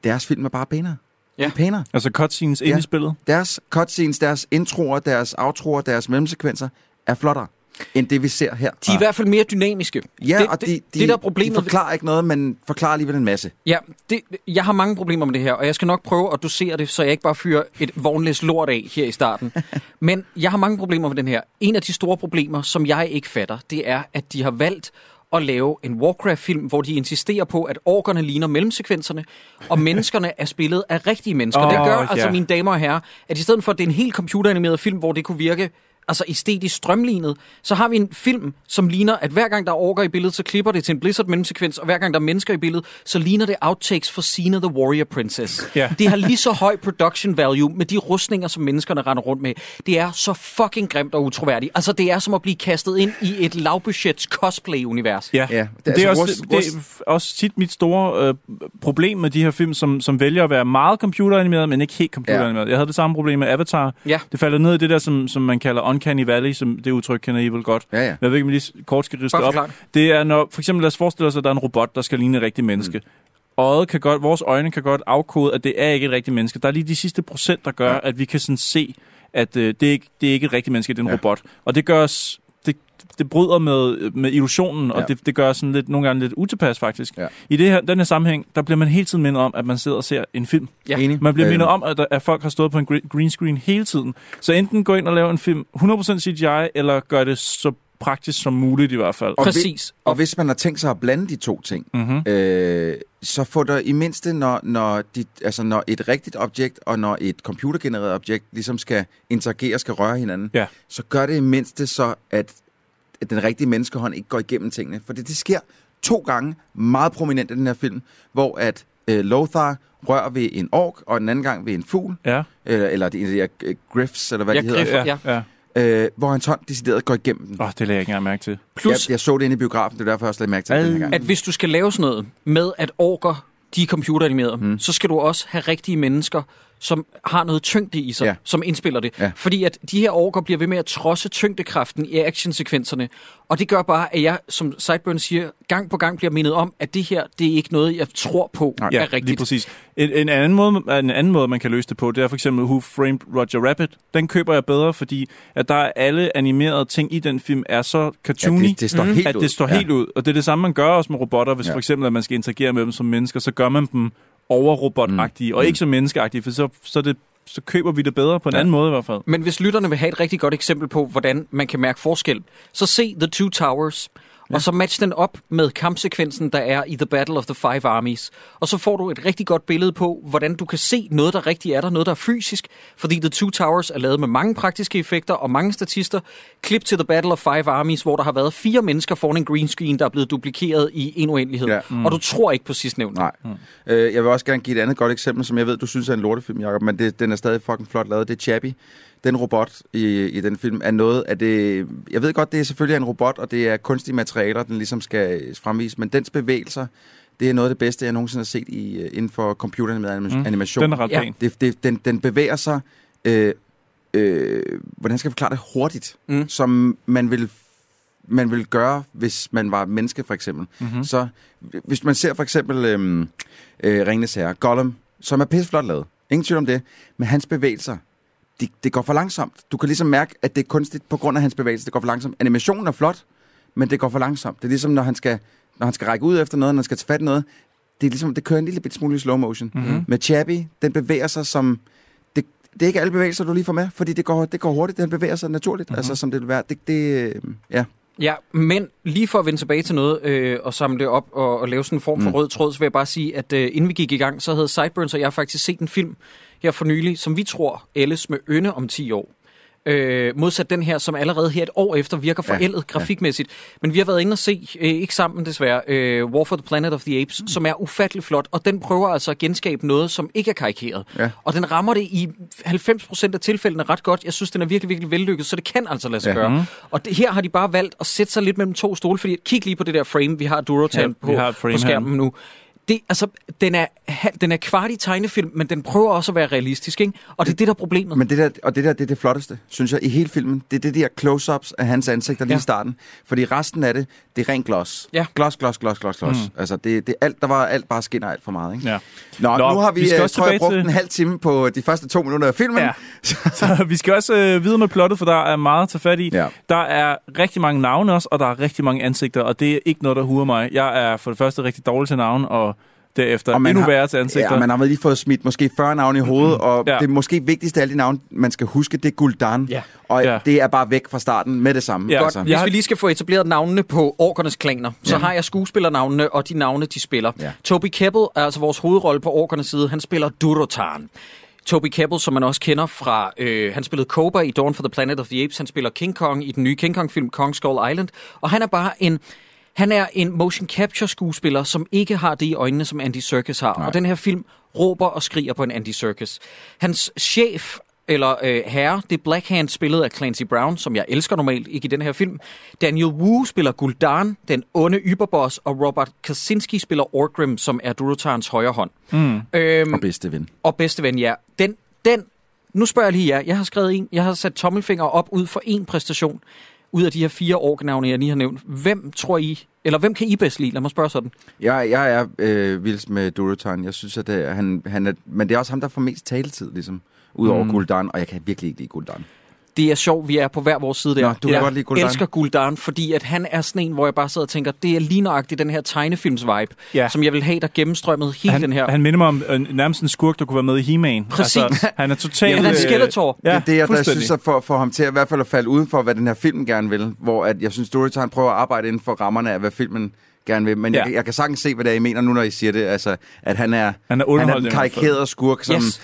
deres film er bare pænere. Ja. De er pænere. Altså cutscenes ind Ja. i spillet. Deres cutscenes, deres introer, deres outroer, deres mellemsekvenser er flottere end det, vi ser her. De er i hvert fald mere dynamiske. Ja, det, og de, det, de, det der er de problemet ved- forklarer ikke noget, men forklarer alligevel en masse. Ja, det, jeg har mange problemer med det her, og jeg skal nok prøve at dosere det, så jeg ikke bare fyrer et vognlæs lort af her i starten. *laughs* Men jeg har mange problemer med den her. En af de store problemer, som jeg ikke fatter, det er, at de har valgt at lave en Warcraft-film, hvor de insisterer på, at orkerne ligner mellemsekvenserne, og *laughs* menneskerne er spillet af rigtige mennesker. Åh, det gør, ja. altså mine damer og herrer, at i stedet for, at det er en helt computeranimeret film, hvor det kunne virke altså æstetisk strømlignet, så har vi en film, som ligner, at hver gang der er orker i billedet, så klipper det til en Blizzard mellemsekvens, og hver gang der er mennesker i billedet, så ligner det outtakes for Xena the Warrior Princess. Ja. Det har lige så høj production value med de rustninger, som menneskerne render rundt med. Det er så fucking grimt og utroværdigt. Altså, det er som at blive kastet ind i et lavbudgets cosplay-univers. Ja, Ja, det, det er det, er altså også, rust- det er også tit mit store øh, problem med de her film, som, som vælger at være meget computeranimeret, men ikke helt computeranimeret. Jeg havde det samme problem med Avatar. Ja. Det falder ned i det der, som, som man kalder Uncanny Valley, som det udtryk kender I vel godt. Ja, ja. Jeg ved ikke, om lige kort skal riste op. det. Er, når for eksempel lad os forestille os, at der er en robot, der skal ligne et rigtigt menneske. Mm. Øjet kan godt, vores øjne kan godt afkode, at det er ikke et rigtigt menneske. Der er lige de sidste procent, der gør, ja. at vi kan sådan se, at øh, det, er ikke, det er ikke et rigtigt menneske, det er en ja. robot. Og det gør os, det, bryder med, med illusionen, og Ja. det, det gør sådan lidt, nogle gange lidt utilpas faktisk. Ja. I det her, den her sammenhæng, der bliver man hele tiden mindet om, at man sidder og ser en film. Ja. Enig. Man bliver mindet om, at, der, at folk har stået på en gre- green screen hele tiden. Så enten gå ind og lave en film 100% CGI, eller gør det så praktisk som muligt i hvert fald. Og Præcis. Og hvis man har tænkt sig at blande de to ting, Mhm. øh, så få der i mindste, når, når, de, altså når et rigtigt objekt og når et computergenereret objekt ligesom skal interagere, skal røre hinanden, Ja. så gør det i mindste så, at, at den rigtige menneskehånd ikke går igennem tingene. For det, det sker to gange meget prominent i den her film, hvor at øh, Lothar rører ved en ork, og den anden gang ved en fugl, Ja, eller, eller de, de der øh, griffs, eller hvad Ja, de hedder, griffer. ja, Ja. øh, hvor hans hånd decideret går igennem den. Åh, det lagde jeg ikke engang mærke til. Plus, Jeg, jeg så det inde i biografen, det er derfor, jeg også lagde mærke til det den her gang. at hvis du skal lave sådan noget med, at orker, de er computeranimerede, mm. så skal du også have rigtige mennesker, som har noget tyngde i sig, Ja. ja. som indspiller det. Ja. Fordi at de her orker bliver ved med at trodse tyngdekraften i actionsekvenserne, og det gør bare, at jeg, som Sideburn siger, gang på gang bliver mindet om, at det her, det er ikke noget, jeg tror på Nej. Ja, er lige rigtigt. præcis. En, en, anden måde, en anden måde, man kan løse det på, det er for eksempel Who Framed Roger Rabbit. Den køber jeg bedre, fordi at der er alle animerede ting i den film er så Ja, cartoony, det, det står helt at ud. det står ja. helt ud. Og det er det samme, man gør også med robotter. Hvis Ja. ja. for eksempel, at man skal interagere med dem som mennesker, så gør man dem overrobotagtige, mm. og ikke som menneskeagtige, for så, så, det, så køber vi det bedre på en ja. anden måde i hvert fald. Men hvis lytterne vil have et rigtig godt eksempel på, hvordan man kan mærke forskel, så se The Two Towers, ja. og så match den op med kampsekvensen, der er i The Battle of the Five Armies. Og så får du et rigtig godt billede på, hvordan du kan se noget, der rigtig er der, noget, der er fysisk. Fordi The Two Towers er lavet med mange praktiske effekter og mange statister. Klip til The Battle of Five Armies, hvor der har været fire mennesker foran en green screen, der er blevet duplikeret i en uendelighed. Ja. Mm. Og du tror ikke på sidstnævnt. Nej. Mm. Øh, jeg vil også gerne give et andet godt eksempel, som jeg ved, du synes er en lortefilm, Jacob, men det, den er stadig fucking flot lavet. Det er Chappie. Den robot i, i den film er noget af det... Jeg ved godt, det er selvfølgelig en robot, og det er kunstige materialer, den ligesom skal fremvise, men dens bevægelser, det er noget af det bedste, jeg nogensinde har set i, øh, inden for computeranimation. Mm. Mm. animation. Den er ret Ja. Det, det, den, den bevæger sig, øh, øh, hvordan skal jeg forklare det, hurtigt, Mm. som man vil man vil gøre, hvis man var et menneske, for eksempel. Mhm. Mm-hmm. Så hvis man ser for eksempel øhm, øh, Ringenes Herre, Gollum, som er pisseflot lavet. Ingen tvivl om det. Men hans bevægelser, det, det går for langsomt. Du kan ligesom mærke, at det er kunstigt på grund af hans bevægelser. Det går for langsomt. Animationen er flot, men det går for langsomt. Det er ligesom, når han skal, når han skal række ud efter noget, når han skal tage fat i noget. Det er ligesom, det kører en lille bit smule i slow motion. Mm-hmm. Med Chappie, den bevæger sig som... Det, det er ikke alle bevægelser, du lige får med, fordi det går, det går hurtigt. Den bevæger sig naturligt, mm-hmm. altså som det vil være. Det, det, øh, ja. Ja, men lige for at vende tilbage til noget øh, og samle det op og, og lave sådan en form for mm. rød tråd, så vil jeg bare sige, at øh, inden vi gik i gang, så havde Sideburns og jeg faktisk set en film her for nylig, som vi tror ældes med ynde om 10 år. Øh, modsat den her, som allerede her et år efter virker Ja, forældet ja. grafikmæssigt. Men vi har været inde og se, øh, ikke sammen desværre, øh, War for the Planet of the Apes, som er ufattelig flot, og den prøver altså at genskabe noget, som ikke er karikeret. Ja. Og den rammer det i 90% af tilfældene ret godt. Jeg synes, den er virkelig, virkelig vellykket, så det kan altså lade sig Ja. gøre. Og det, her har de bare valgt at sætte sig lidt mellem to stole, fordi kig lige på det der frame, vi har Durotan Ja, ja, på, på skærmen nu. Det, altså, den er, den er kvart i tegnefilm, men den prøver også at være realistisk, ikke? Og det er det, der er problemet. Men det der, og det der, det er det flotteste, synes jeg, i hele filmen. Det er det der close-ups af hans ansigter lige Ja. i starten. Fordi resten af det, det er rent gloss. Ja. Gloss, gloss, gloss, gloss, gloss. Mm. Altså, det, det er alt, der var alt bare skinner alt for meget, ikke? Ja. Nå, Nå, nu har vi, vi skal også tror jeg, brugt til- en halv time på de første to minutter af filmen. Ja. *laughs* Så vi skal også øh, videre med plottet, for der er meget at tage fat i. Ja. Der er rigtig mange navne også, og der er rigtig mange ansigter, og det er ikke noget, der huer mig. Jeg er for det første rigtig dårlig til navn, og derefter Og man endnu har- værre til ansigter. Ja, man har lige fået smidt måske 40 navne i hovedet, og Ja. ja. det måske vigtigste af alle de navne, man skal huske, det er Guldan. Ja. Og Ja. det er bare væk fra starten med det samme. Ja. Godt, Jeg hvis vi lige skal få etableret navnene på orkernes klaner, så har jeg skuespillernavnene og de navne, de spiller. Ja. Toby Kebbell er altså vores hovedrolle på orkernes side. Han spiller Durotan. Toby Kebbell, som man også kender fra... Øh, han spillede Cobra i Dawn for the Planet of the Apes. Han spiller King Kong i den nye King Kong-film Kong Skull Island. Og han er bare en... Han er en motion capture skuespiller, som ikke har det i øjnene, som Andy Serkis har. Nej. Og den her film råber og skriger på en Andy Serkis. Hans chef eller øh, herre, det er Blackhand spillet af Clancy Brown, som jeg elsker normalt, ikke i den her film. Daniel Wu spiller Guldan, den onde yberboss, og Robert Kaczynski spiller Orgrim, som er Durotans højre hånd. Mm. Øhm, Og bedste ven. og bedste ven, ja. Den, den, nu spørger jeg lige jer. Jeg har skrevet en, jeg har sat tommelfinger op ud for en præstation ud af de her fire orgnavne, jeg lige har nævnt. Hvem tror I, eller hvem kan I bedst lide? Lad mig spørge sådan. Jeg, jeg er øh, vils med Durotan. Jeg synes, at det, han, han er, men det er også ham, der får mest taletid, ligesom. Udover mm. Guldan, og jeg kan virkelig ikke lide Guldan. Det er sjovt, vi er på hver vores side der. Nå, du kan jeg godt lide Guldan. elsker Guldan, fordi at han er sådan en, hvor jeg bare sidder og tænker, det er lige nøjagtigt den her tegnefilms-vibe, Ja. som jeg vil have, der gennemstrømmede hele han, den her. han minder mig om øh, nærmest en skurk, der kunne være med i He-Man. Præcis. Altså, han er totalt... Han er en øh, Skeletor. Ja, det er det, jeg der synes, at for, for ham til at, i hvert fald at falde uden for, hvad den her film gerne vil. Hvor at jeg synes, Storytime prøver at arbejde inden for rammerne af, hvad filmen gerne vil. Men Ja. jeg, jeg kan sagtens se, hvad det er, I mener nu, når I siger det. Altså, at han er, Han er han er fald. karikerede skurk, som... Yes.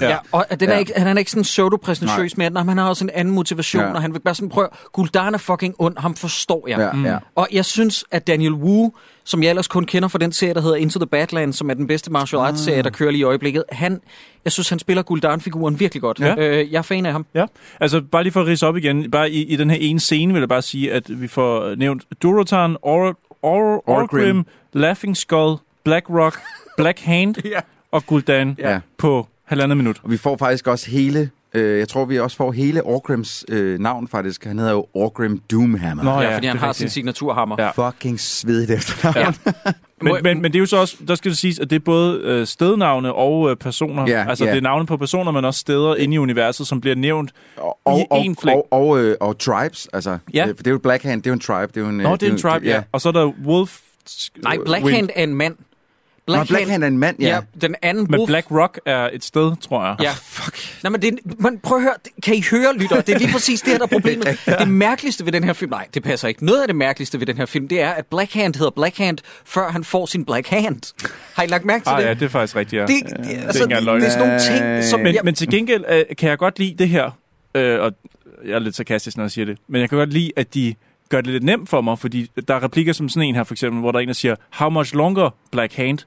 Ja. Ja, og den er Ja. ikke, han er ikke sådan pseudo-præsentøs med, at han har også en anden motivation, Ja. og han vil bare sådan prøve, Guldan er fucking ond, ham forstår jeg. Ja, ja. Og jeg synes, at Daniel Wu, som jeg ellers kun kender fra den serie, der hedder Into the Badlands, som er den bedste martial arts serie, der kører lige i øjeblikket, han, jeg synes, han spiller Guldan-figuren virkelig godt. Ja. Øh, jeg er fan af ham. Ja, altså bare lige for at rise op igen, bare i, i den her ene scene vil jeg bare sige, at vi får nævnt Durotan, Or, Or, Orgrim. Laughing Skull, Black Rock, *laughs* Black Hand Ja. og Guldan Ja. på halvandet minut. Og vi får faktisk også hele... Øh, jeg tror, vi også får hele Orgrims øh, navn, faktisk. Han hedder jo Orgrim Doomhammer. Nå, Ja, ja, fordi han det har rigtigt. sin signaturhammer. Ja. Fucking svedigt efternavn. Ja. Ja. *laughs* Men, men, men det er jo så også, der skal det siges, at det er både øh, stednavne og øh, personer. Ja, altså ja. det er navne på personer, men også steder inde i universet, som bliver nævnt. Og, I og, én flæng. og, og, øh, og tribes, altså. Ja. Øh, For det er jo Blackhand, det er jo en tribe. Det er jo en, Nå, øh, det er en tribe, ja. Og så er der Wolf... Nej, øh, Blackhand er en mand. Nå, Blackhand er en mand, ja. ja. den anden Men. Black Rock er et sted, tror jeg. Ja. Fuck. Nej, men, det, er- men prøv at høre, kan I høre, lytter? Det er lige præcis det her, der er problemet. *laughs* Det mærkeligste ved den her film, nej, det passer ikke. Noget af det mærkeligste ved den her film, det er, at Blackhand hedder Blackhand, før han får sin Black Hand. Har I lagt mærke til Ah, det? ja, det er faktisk rigtigt, ja. det, det det, er altså, ikke engang det, det er sådan nogle ting, som... Men, jeg, men til gengæld øh, kan jeg godt lide det her, øh, og jeg er lidt sarkastisk, når jeg siger det, men jeg kan godt lide, at de gør det lidt nemt for mig, fordi der er replikker som sådan en her, for eksempel, hvor der er en, der siger, How much longer, Black Hand?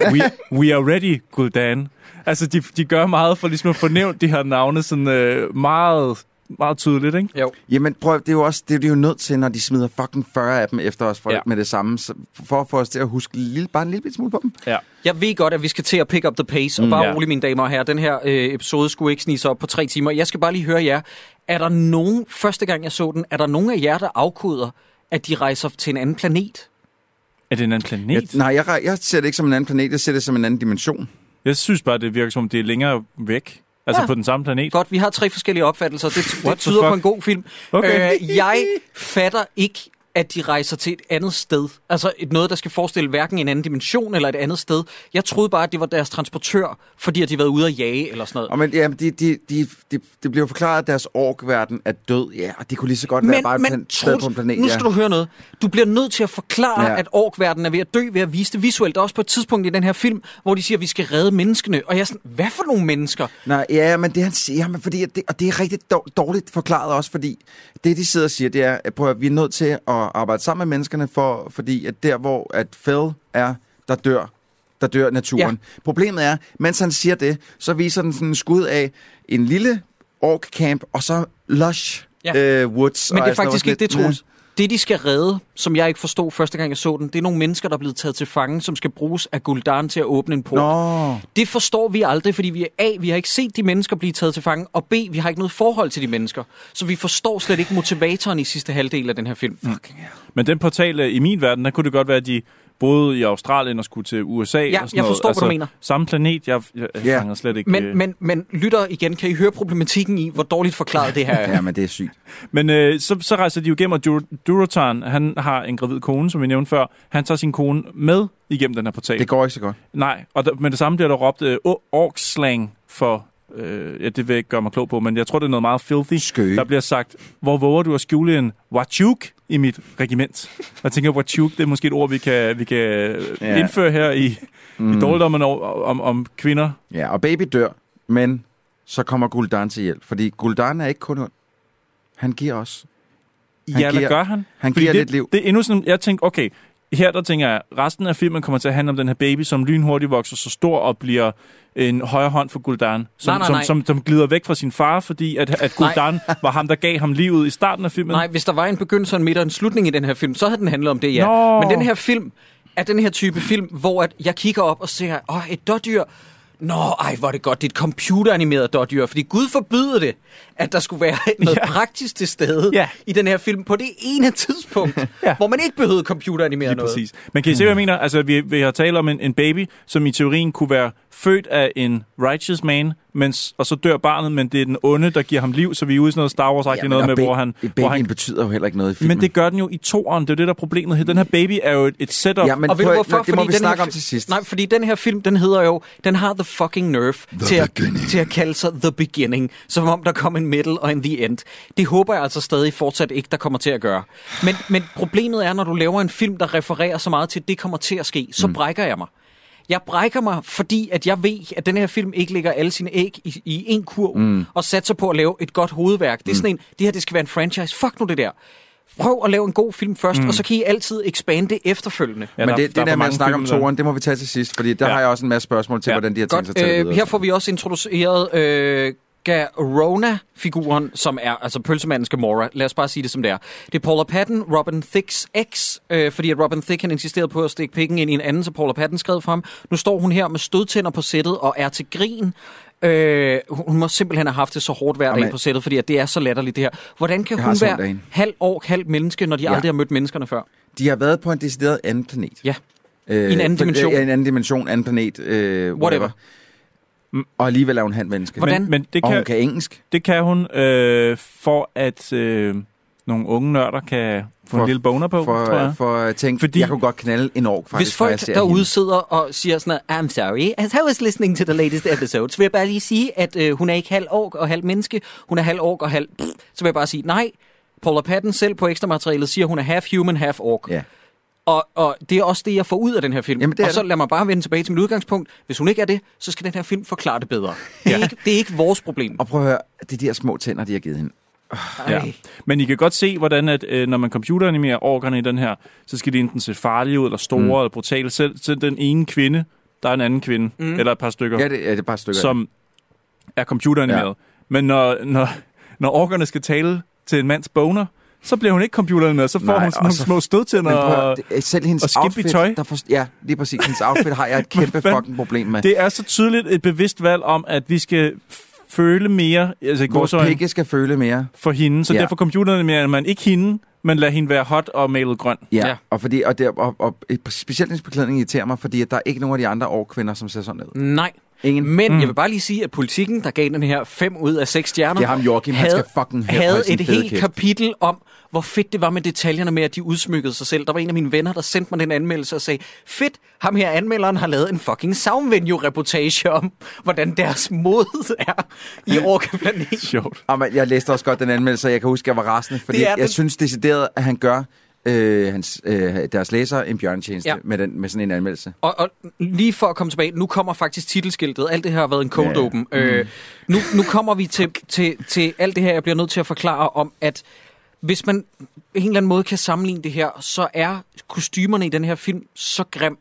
We, we are ready, Guldan. Altså, de, de gør meget for ligesom at få nævnt de her navne sådan øh, meget meget tydeligt, ikke? Jo. Jamen prøv, det er jo også det er de jo nødt til, når de smider fucking 40 af dem efter os for, Ja. med det samme, så, for at få os til at huske lille, bare en lille smule på dem. Ja. Jeg ved godt, at vi skal til at pick up the pace, og bare Ja. roligt, mine damer og herrer. Den her øh, episode skulle ikke snige sig op på tre timer. Jeg skal bare lige høre jer. Er der nogen, første gang jeg så den, er der nogen af jer, der afkoder, at de rejser til en anden planet? Er det en anden planet? Jeg, nej, jeg, jeg ser det ikke som en anden planet, jeg ser det som en anden dimension. Jeg synes bare, det virker som, det er længere væk. Altså Ja. på den samme planet. Godt, vi har tre forskellige opfattelser. Det, det tyder på en god film. Okay. Øh, jeg fatter ikke, at de rejser til et andet sted. Altså et noget, der skal forestille hverken en anden dimension eller et andet sted. Jeg troede bare, at det var deres transportør, fordi at de havde været ude at jage eller sådan noget. Og men, ja, de, de, de, de, det bliver jo forklaret, at deres orkverden er død. Ja, og det kunne lige så godt være bare et plan- sted på en planet. nu ja. skal du høre noget. Du bliver nødt til at forklare, ja. Ja. at orkverdenen er ved at dø ved at vise det visuelt. Der er også på et tidspunkt i den her film, hvor de siger, at vi skal redde menneskene. Og jeg er sådan, hvad for nogle mennesker? Nej, ja, men det han siger, men fordi, at det, og det er rigtig dår- dårligt forklaret også, fordi det de sidder og siger, det er, at prøv, at vi er nødt til at arbejde sammen med menneskene, for, fordi at der hvor at Phil er, der dør, der dør naturen. Ja. Problemet er, mens han siger det, så viser den sådan en skud af en lille ork camp, og så lush Ja. øh, woods. Men det er faktisk ikke det, Troels. Det, de skal redde, som jeg ikke forstod første gang, jeg så den, det er nogle mennesker, der er blevet taget til fange, som skal bruges af Guldan til at åbne en port. Nå, Det forstår vi aldrig, fordi vi er A, vi har ikke set de mennesker blive taget til fange, og B, vi har ikke noget forhold til de mennesker. Så vi forstår slet ikke motivatoren i sidste halvdel af den her film. Mm. Men den portal øh, i min verden, der kunne det godt være, at de boede i Australien og skulle til USA. Ja, og sådan jeg noget. Altså, forstår, hvad du mener. Samme planet, jeg, jeg, Ja. fanger slet ikke. Men, øh. men, men lytter igen, kan I høre problematikken i, hvor dårligt forklaret det her er? ja, men det er sygt. *laughs* Men øh, så, så rejser de jo igennem, og Dur- Durotan, han har en gravid kone, som vi nævnte før. Han tager sin kone med igennem den her portal. Det går ikke så godt. Nej, og der, med det samme bliver der råbt øh, orkslang for... Øh, ja, det vil jeg ikke gøre mig klog på, men jeg tror, det er noget meget filthy. Skøge. Der bliver sagt, hvor våger du at skjule en wachuk i mit regiment? Og jeg tænker, wachuk, det er måske et ord, vi kan, vi kan ja. Indføre her i, mm. i dårligdommen om, om, om kvinder. Ja, og baby dør, men så kommer Guldan til hjælp, fordi Guldan er ikke kun ond. Han giver os. Han ja, hvad giver- gør han? han Fordi giver det, lidt liv. Det er endnu sådan, jeg tænker, okay, her der tænker jeg, resten af filmen kommer til at handle om den her baby, som lynhurtigt vokser så stor og bliver en højre hånd for Guldan, som, Nej, nej, som, nej. som, som glider væk fra sin far, fordi at, at Nej. Guldan var ham, der gav ham livet i starten af filmen. Nej, hvis der var en begyndelse, en midt og en slutning i den her film, så havde den handlet om det, ja. Nå. Men den her film er den her type film, hvor at jeg kigger op og ser, åh, et dårdyr. Nå, ej, hvor er det godt, det er et computeranimeret dårdyr, fordi Gud forbyder det, at der skulle være *laughs* noget Ja. praktisk til stede Ja. i den her film på det ene tidspunkt, *laughs* Ja. hvor man ikke behøvede computeranimere Lige noget. præcis. Men kan I se, hvad jeg mener? Altså, vi, vi har talt om en, en baby, som i teorien kunne være født af en righteous man, mens, og så dør barnet, men det er den onde, der giver ham liv, så vi er ude i sådan noget Star wars ja, noget med, hvor han... Hvor Babyen han betyder jo heller ikke noget i filmen. men det gør den jo i toeren, det er jo det, der er problemet her. Den her baby er jo et, et setup. Ja, men Og ved du hvorfor? det må vi den snakke her om til sidst. Nej, fordi den her film, den hedder jo, den har the fucking nerve til at, til at kalde sig The Beginning, som om der kom en middle og en the end. Det håber jeg altså stadig fortsat ikke, der kommer til at gøre. Men, men problemet er, når du laver en film, der refererer så meget til, at det kommer til at ske, så mm. brækker jeg mig. Jeg brækker mig, fordi at jeg ved, at den her film ikke lægger alle sine æg i, i en kurv mm. og satser på at lave et godt hovedværk. Det er sådan en, det her det skal være en franchise. Fuck nu det der. Prøv at lave en god film først, mm. og så kan I altid expande efterfølgende. Ja, Men der- det, der er det der med at snakke om toren, det må vi tage til sidst, fordi der Ja. har jeg også en masse spørgsmål til, Ja. hvordan de har tænkt sig Godt, at tage det øh, her får vi også introduceret øh, Garona-figuren, som er altså pølsemandens Gamora. Lad os bare sige det som det er. Det er Paula Patton, Robin Thicks ex, øh, fordi at Robin Thicke han insisterede på at stikke pikken ind i en anden, så Paula Patton skrev frem. Nu står hun her med stødtænder på sættet og er til grin. Øh, hun må simpelthen have haft det så hårdt hver dag Jamen. på sættet, fordi at det er så latterligt det her. Hvordan kan Jeg hun være halv år, halv menneske, når de Ja. aldrig har mødt menneskerne før? De har været på en decideret anden planet. Ja. Øh, I en anden for- dimension. Ja, en anden dimension, anden planet, øh, whatever. Whatever. Og alligevel er hun halvt menneske. Hvordan? Men, men det, Og hun kan, kan engelsk. det kan hun, øh, for at øh, nogle unge nørder kan få en lille boner på, for, tror jeg. For at tænke, Fordi- jeg kunne godt knalde en ork, faktisk, Hvis folk derude hende. sidder og siger sådan noget, I'm sorry, as I was listening to the latest episode, så vil jeg bare lige sige, at øh, hun er ikke halv ork og halv menneske, hun er halv ork og halv... Så vil jeg bare sige, nej, Paula Patton selv på ekstra materialet siger, hun er half human, half ork. Ja. Og, og det er også det, jeg får ud af den her film. Jamen, det og så det. lad mig bare vende tilbage til mit udgangspunkt. Hvis hun ikke er det, så skal den her film forklare det bedre. Det er, Ja. ikke, det er ikke vores problem. Og prøv at høre, det er de her små tænder, de har givet hende. Ja. Ej. Men I kan godt se, hvordan at, øh, når man computeranimerer orkerne i den her, så skal de enten se farlige ud, eller store, mm. eller brutale. Selv, selv den ene kvinde, der er en anden kvinde, mm. eller et par stykker, Ja, det, ja, det er bare et stykke af som er computeranimeret. Ja. Men når, når, når orkerne skal tale til en mands boner, så bliver hun ikke computeren med, så får Nej, hun og sådan nogle så- små stødtænder. Og- det- selv hendes og outfit, tøj. Der for, ja, lige præcis. Hendes *laughs* outfit har jeg et kæmpe fucking problem med. Det er så tydeligt et bevidst valg om, at vi skal føle mere, altså Vores pikke skal føle mere. for hende, så Ja. derfor computeren mere, man ikke hende, men lad hende være hot og malet grøn. Ja, Ja. og, fordi, og, det, og, og specielt hendes beklædning irriterer mig, fordi at der er ikke nogen af de andre årkvinder, som ser sådan ud. Nej. Ingen. Men mm. jeg vil bare lige sige, at politikken, der gav den her 5 ud af 6 stjerner, Det er ham, Joachim, han havde, skal fucking have- havde et helt kæft. kapitel om, hvor fedt det var med detaljerne med, at de udsmykkede sig selv. Der var en af mine venner, der sendte mig den anmeldelse og sagde, fedt, ham her anmelderen har lavet en fucking soundvenue-reportage om, hvordan deres mod er i Orca-planeten. Sjovt. Og man, jeg læste også godt den anmeldelse, og jeg kan huske, at jeg var rasende, fordi jeg den. synes decideret, at han gør øh, hans, øh, deres læsere en bjørntjeneste Ja. med, den, med sådan en anmeldelse. Og, og lige for at komme tilbage, nu kommer faktisk titelskiltet. Alt det her har været en cold Ja. Mm. open. Øh, nu, nu kommer vi til, til, til alt det her, jeg bliver nødt til at forklare om, at hvis man på en eller anden måde kan sammenligne det her, så er kostymerne i den her film så grim,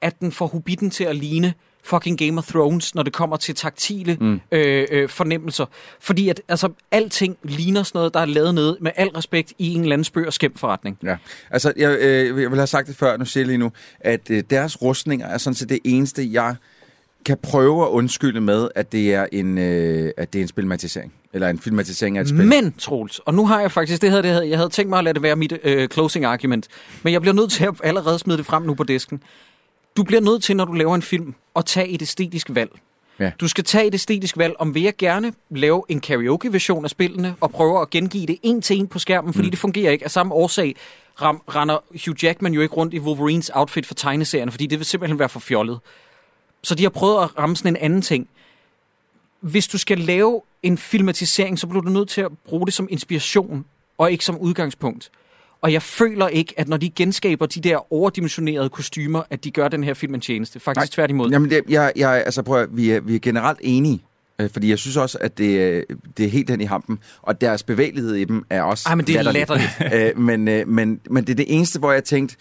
at den får Hobbiten til at ligne fucking Game of Thrones, når det kommer til taktile mm. øh, øh, fornemmelser. Fordi at altså, alting ligner sådan noget, der er lavet nede, med al respekt, i en eller anden spøg og skæmt forretning. Ja, altså jeg, øh, jeg vil have sagt det før, nu siger jeg lige nu, at øh, deres rustninger er sådan set det eneste, jeg kan prøve at undskylde med, at det er en, øh, at det er en spilmatisering. Eller en filmatisering af et spil. Men, Troels, og nu har jeg faktisk, det her, det havde, jeg havde tænkt mig at lade det være mit øh, closing argument, men jeg bliver nødt til at allerede smide det frem nu på disken. Du bliver nødt til, når du laver en film, at tage et æstetisk valg. Ja. Du skal tage et æstetisk valg, om vil jeg gerne lave en karaoke-version af spillene, og prøve at gengive det en til en på skærmen, fordi mm. det fungerer ikke. Af samme årsag ram, render Hugh Jackman jo ikke rundt i Wolverines outfit for tegneserierne, fordi det vil simpelthen være for fjollet. Så de har prøvet at ramme sådan en anden ting. Hvis du skal lave en filmatisering, så bliver du nødt til at bruge det som inspiration, og ikke som udgangspunkt. Og jeg føler ikke, at når de genskaber de der overdimensionerede kostymer, at de gør den her film en tjeneste. Faktisk Nej. tværtimod. Jamen, det, jeg, jeg, altså prøv at, vi, er, vi er generelt enige. øh, Fordi jeg synes også, at det, øh, det er helt hen i hampen. Og deres bevægelighed i dem er også Ej, men det er latterligt. *laughs* øh, men, øh, men, men det er det eneste, hvor jeg tænkte,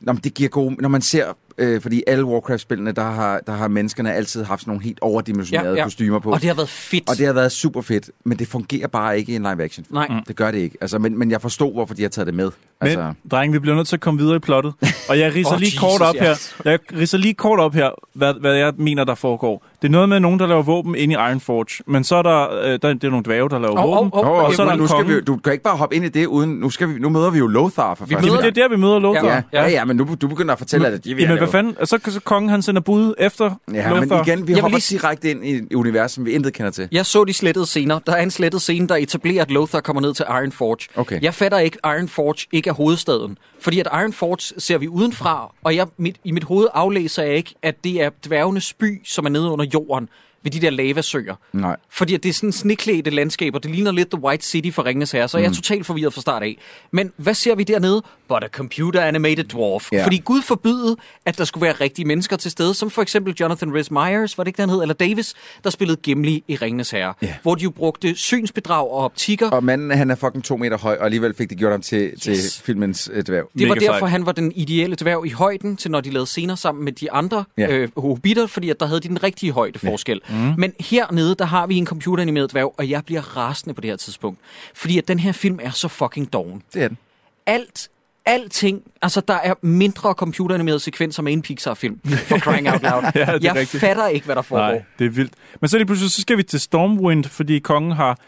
Nå, men det giver god... Når man ser... Øh, fordi alle Warcraft-spillene, der har, der har menneskerne altid haft sådan nogle helt overdimensionerede ja, ja. kostymer på. Og det har været fedt. Og det har været super fedt, men det fungerer bare ikke i en live action. Nej. Mm. Det gør det ikke. Altså, men, men jeg forstod, hvorfor de har taget det med. Men, Altså, drenge, vi bliver nødt til at komme videre i plottet. *laughs* Og jeg ridser Åh, oh, lige Jesus, kort op ja. her. Jeg ridser lige kort op her, hvad, hvad jeg mener, der foregår. Det er noget med nogen, der laver våben inde i Ironforge. Men så er der, øh, der, det er nogle dvæve, der laver Åh, våben. åh, åh, og, og så er der nu skal vi, du kan ikke bare hoppe ind i det, uden... Nu, skal vi, nu møder vi jo Lothar for Vi første møder- det er der, vi møder Lothar. Ja, ja, ja, men nu du begynder at fortælle, at de vil hvad fanden? Og så, så kongen, han sender bud efter Ja, men Lothar. igen, vi hopper lige- direkte ind i et univers, som vi intet kender til. Jeg så de slettede scener. Der er en slettet scene, der etablerer, at Lothar kommer ned til Ironforge. Okay. Jeg fatter ikke, at Ironforge ikke er hovedstaden. Fordi at Ironforge ser vi udenfra, og jeg, mit, i mit hoved aflæser jeg ikke, at det er dværgenes by, som er nede under jorden ved de der lavasøer. Nej. Fordi det er sådan sneklædte landskaber. Det ligner lidt The White City for Ringenes Herre, så mm. jeg er totalt forvirret fra start af. Men hvad ser vi dernede? But a computer animated dwarf. Ja. Fordi Gud forbyde, at der skulle være rigtige mennesker til stede, som for eksempel Jonathan Rhys Meyers, var det ikke, den hed, eller Davis, der spillede Gimli i Ringenes Herre. Ja. Hvor de jo brugte synsbedrag og optikker. Og manden, han er fucking to meter høj, og alligevel fik det gjort ham til, yes. til filmens øh, dværg. Det var Mega derfor, sejt. han var den ideelle dværg i højden, til når de lavede scener sammen med de andre ja. øh, hobitter, fordi at der havde de den rigtige højdeforskel. Ja. Mm. Men hernede, der har vi en computeranimeret dværg, og jeg bliver rasende på det her tidspunkt. Fordi at den her film er så fucking doven. Det er den. Alt, alting, altså der er mindre computeranimerede sekvenser med en Pixar-film, for crying out loud. *laughs* Ja, jeg rigtigt. fatter ikke, hvad der foregår. Nej, det er vildt. Men så lige pludselig, så skal vi til Stormwind, fordi kongen har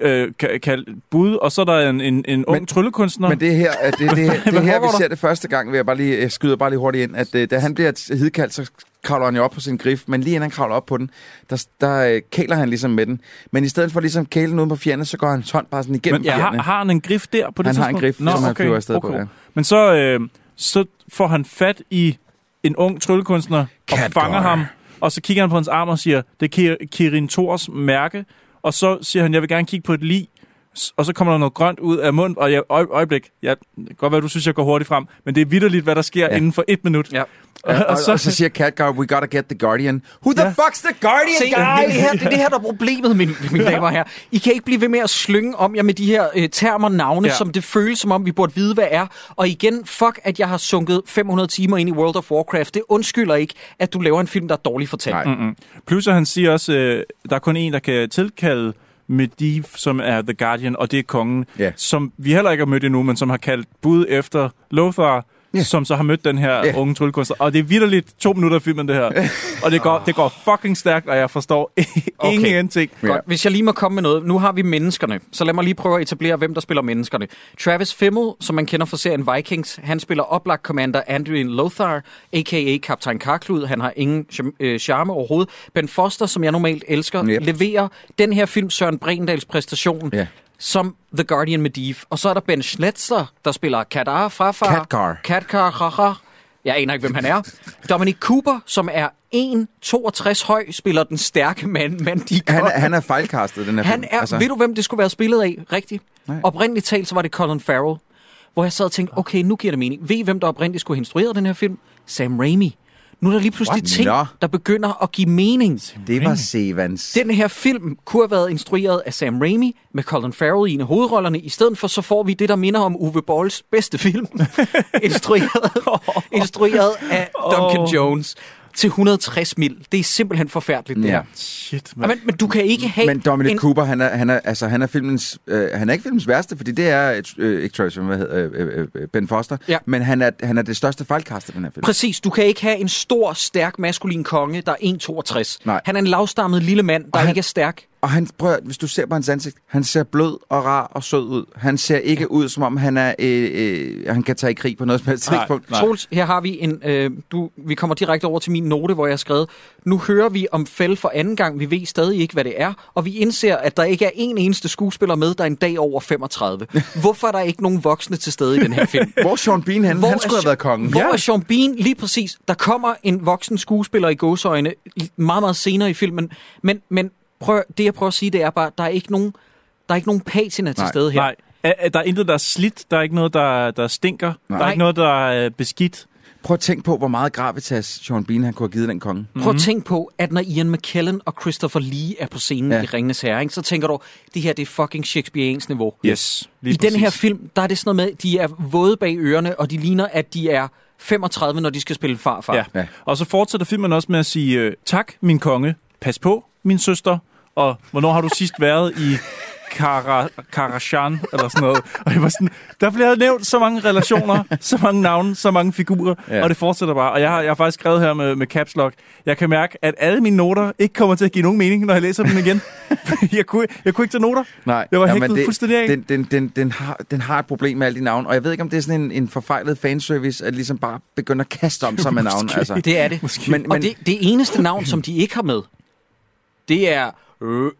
øh, bud, og så er der en, en, en ung Men- tryllekunstner. Men det er her, at det, det, *laughs* det, det er her vi ser det første gang, vil jeg bare lige, jeg skyder bare lige hurtigt ind, at øh, da han bliver hidkaldt, så kravler han jo op på sin grif, men lige inden han kravler op på den, der, der øh, kæler han ligesom med den. Men i stedet for ligesom kæle den ud på fjenden, så går hans hånd bare sådan igennem Men ja, har, har han en grif der på det Han har en tidspunkt? grif, som han flyver afsted på, ja. Men så, øh, så får han fat i en ung tryllekunstner og Catguard. fanger ham, og så kigger han på hans arm og siger, det er Kir- Kirin Thors mærke, og så siger han, jeg vil gerne kigge på et lig, og så kommer der noget grønt ud af munden, og jeg, øj, øjeblik, ja, det kan godt være, du synes, jeg går hurtigt frem, men det er vidderligt, hvad der sker Ja. ja. inden for et minut. Ja. Ja, og, og, så, og så siger Catguard, we gotta get the Guardian. Who the Ja. fuck's the Guardian, Se, det, er det, guys? her, det er det her, der er problemet, mine, mine damer og herrer. I kan ikke blive ved med at slynge om jer med de her øh, termer navne, ja. Ja. som det føles som om, vi burde vide, hvad er. Og igen, fuck, at jeg har sunket 500 timer ind i World of Warcraft. Det undskylder ikke, at du laver en film, der er dårligt fortalt. Mm-mm. Plus, at han siger også, øh, der er kun en, der kan tilkalde Medivh, som er The Guardian, og det er kongen, Ja. som vi heller ikke har mødt endnu, men som har kaldt bud efter Lothar, Ja. som så har mødt den her Ja. unge tryllekunstner. Og det er vidderligt to minutter af filmen, det her. og det går, det går fucking stærkt, og jeg forstår *laughs* Okay. ingenting. Godt, hvis jeg lige må komme med noget. Nu har vi menneskerne, så lad mig lige prøve at etablere, hvem der spiller menneskerne. Travis Fimmel, som man kender fra serien Vikings, han spiller oplagt commander Andrew Lothar, a.k.a. Kaptajn Karklud. Han har ingen øh, charme overhovedet. Ben Foster, som jeg normalt elsker, Yep. leverer den her film Søren Brendals præstation. Ja. Som The Guardian Medivh. Og så er der Ben Schnetzer, der spiller Kadar Frafar. Katkar. Katkar Raha. Jeg aner ikke, hvem han er. Dominic Cooper, som er 1,62 høj, spiller den stærke mand, Mandy Han, er- han er fejlkastet, den her Han film. er, altså... ved du hvem det skulle være spillet af, rigtigt? Nej. Oprindeligt talt, så var det Colin Farrell. Hvor jeg sad og tænkte, okay, nu giver det mening. Ved I, hvem der oprindeligt skulle have instrueret den her film? Sam Raimi. Nu er der lige pludselig What? ting, Nå. der begynder at give mening. Det var Sevans. Den her film kunne have været instrueret af Sam Raimi med Colin Farrell i en af hovedrollerne. I stedet for, så får vi det, der minder om Uwe Bolls bedste film. *laughs* instrueret, instrueret af Duncan. Jones til 160 mil. Det er simpelthen forfærdeligt, det Ja. her. Shit, Men, men du kan ikke have Men Dominic en... Cooper, han er, han er, altså, han er filmens, øh, han er ikke filmens værste, fordi det er, øh, ikke Travis, hvad hedder, øh, øh, Ben Foster, Ja. men han er, han er det største fejlkast i den her film. Præcis, du kan ikke have en stor, stærk, maskulin konge, der er 1,62. Nej. Han er en lavstammet lille mand, der han- ikke er stærk. Og han, prøv, hvis du ser på hans ansigt, han ser blød og rar og sød ud. Han ser ikke ja. ud, som om han er, øh, øh, han kan tage i krig på noget som helst tidspunkt. Troels, her har vi en... Øh, du, vi kommer direkte over til min note, hvor jeg har skrevet, nu hører vi om Fæld for anden gang, vi ved stadig ikke, hvad det er, og vi indser, at der ikke er en eneste skuespiller med, der er en dag over 35. *laughs* Hvorfor er der ikke nogen voksne til stede i den her film? *laughs* Hvor er Sean Bean henne? Hvor han skulle have været kongen. Hvor er Sean Bean? Lige præcis. Der kommer en voksen skuespiller i gåsøjne meget, meget senere i filmen. Men, men prøv, det, jeg prøver at sige, det er bare, der er ikke nogen, der er ikke nogen patina til stede her. Nej, er- er- der er intet, der er slidt. Der er ikke noget, der, der stinker. Nej. Der er ikke noget, der er øh, beskidt. Prøv at tænke på, hvor meget gravitas Sean Bean han kunne have givet den konge. Prøv at tænke på, at når Ian McKellen og Christopher Lee er på scenen Ja. i Ringenes Herre, ikke, så tænker du, det her det er fucking Shakespeareans niveau. Yes. I den her film, der er det sådan noget med, de er våde bag ørerne, og de ligner, at de er 35, når de skal spille farfar. Ja. Ja. ja. Og så fortsætter filmen også med at sige, øh, tak min konge, pas på min søster, og hvornår har du sidst været i Kara, Karashan, eller sådan noget. Og jeg var sådan, der bliver nævnt så mange relationer, så mange navne, så mange figurer, Ja. og det fortsætter bare. Og jeg har, jeg har faktisk skrevet her med, med caps lock, jeg kan mærke, at alle mine noter ikke kommer til at give nogen mening, når jeg læser dem igen. *laughs* jeg, kunne, jeg kunne ikke tage noter. Nej, Jeg var hægtet fuldstændig af. Den, den, den, den, har, den har et problem med alle de navne, og jeg ved ikke, om det er sådan en, en forfejlet fanservice, at ligesom bare begynde at kaste om sig med *laughs* navne. Altså. Det er det. Måske. Men, Og men, det, det eneste navn, som de ikke har med, det er... Øh,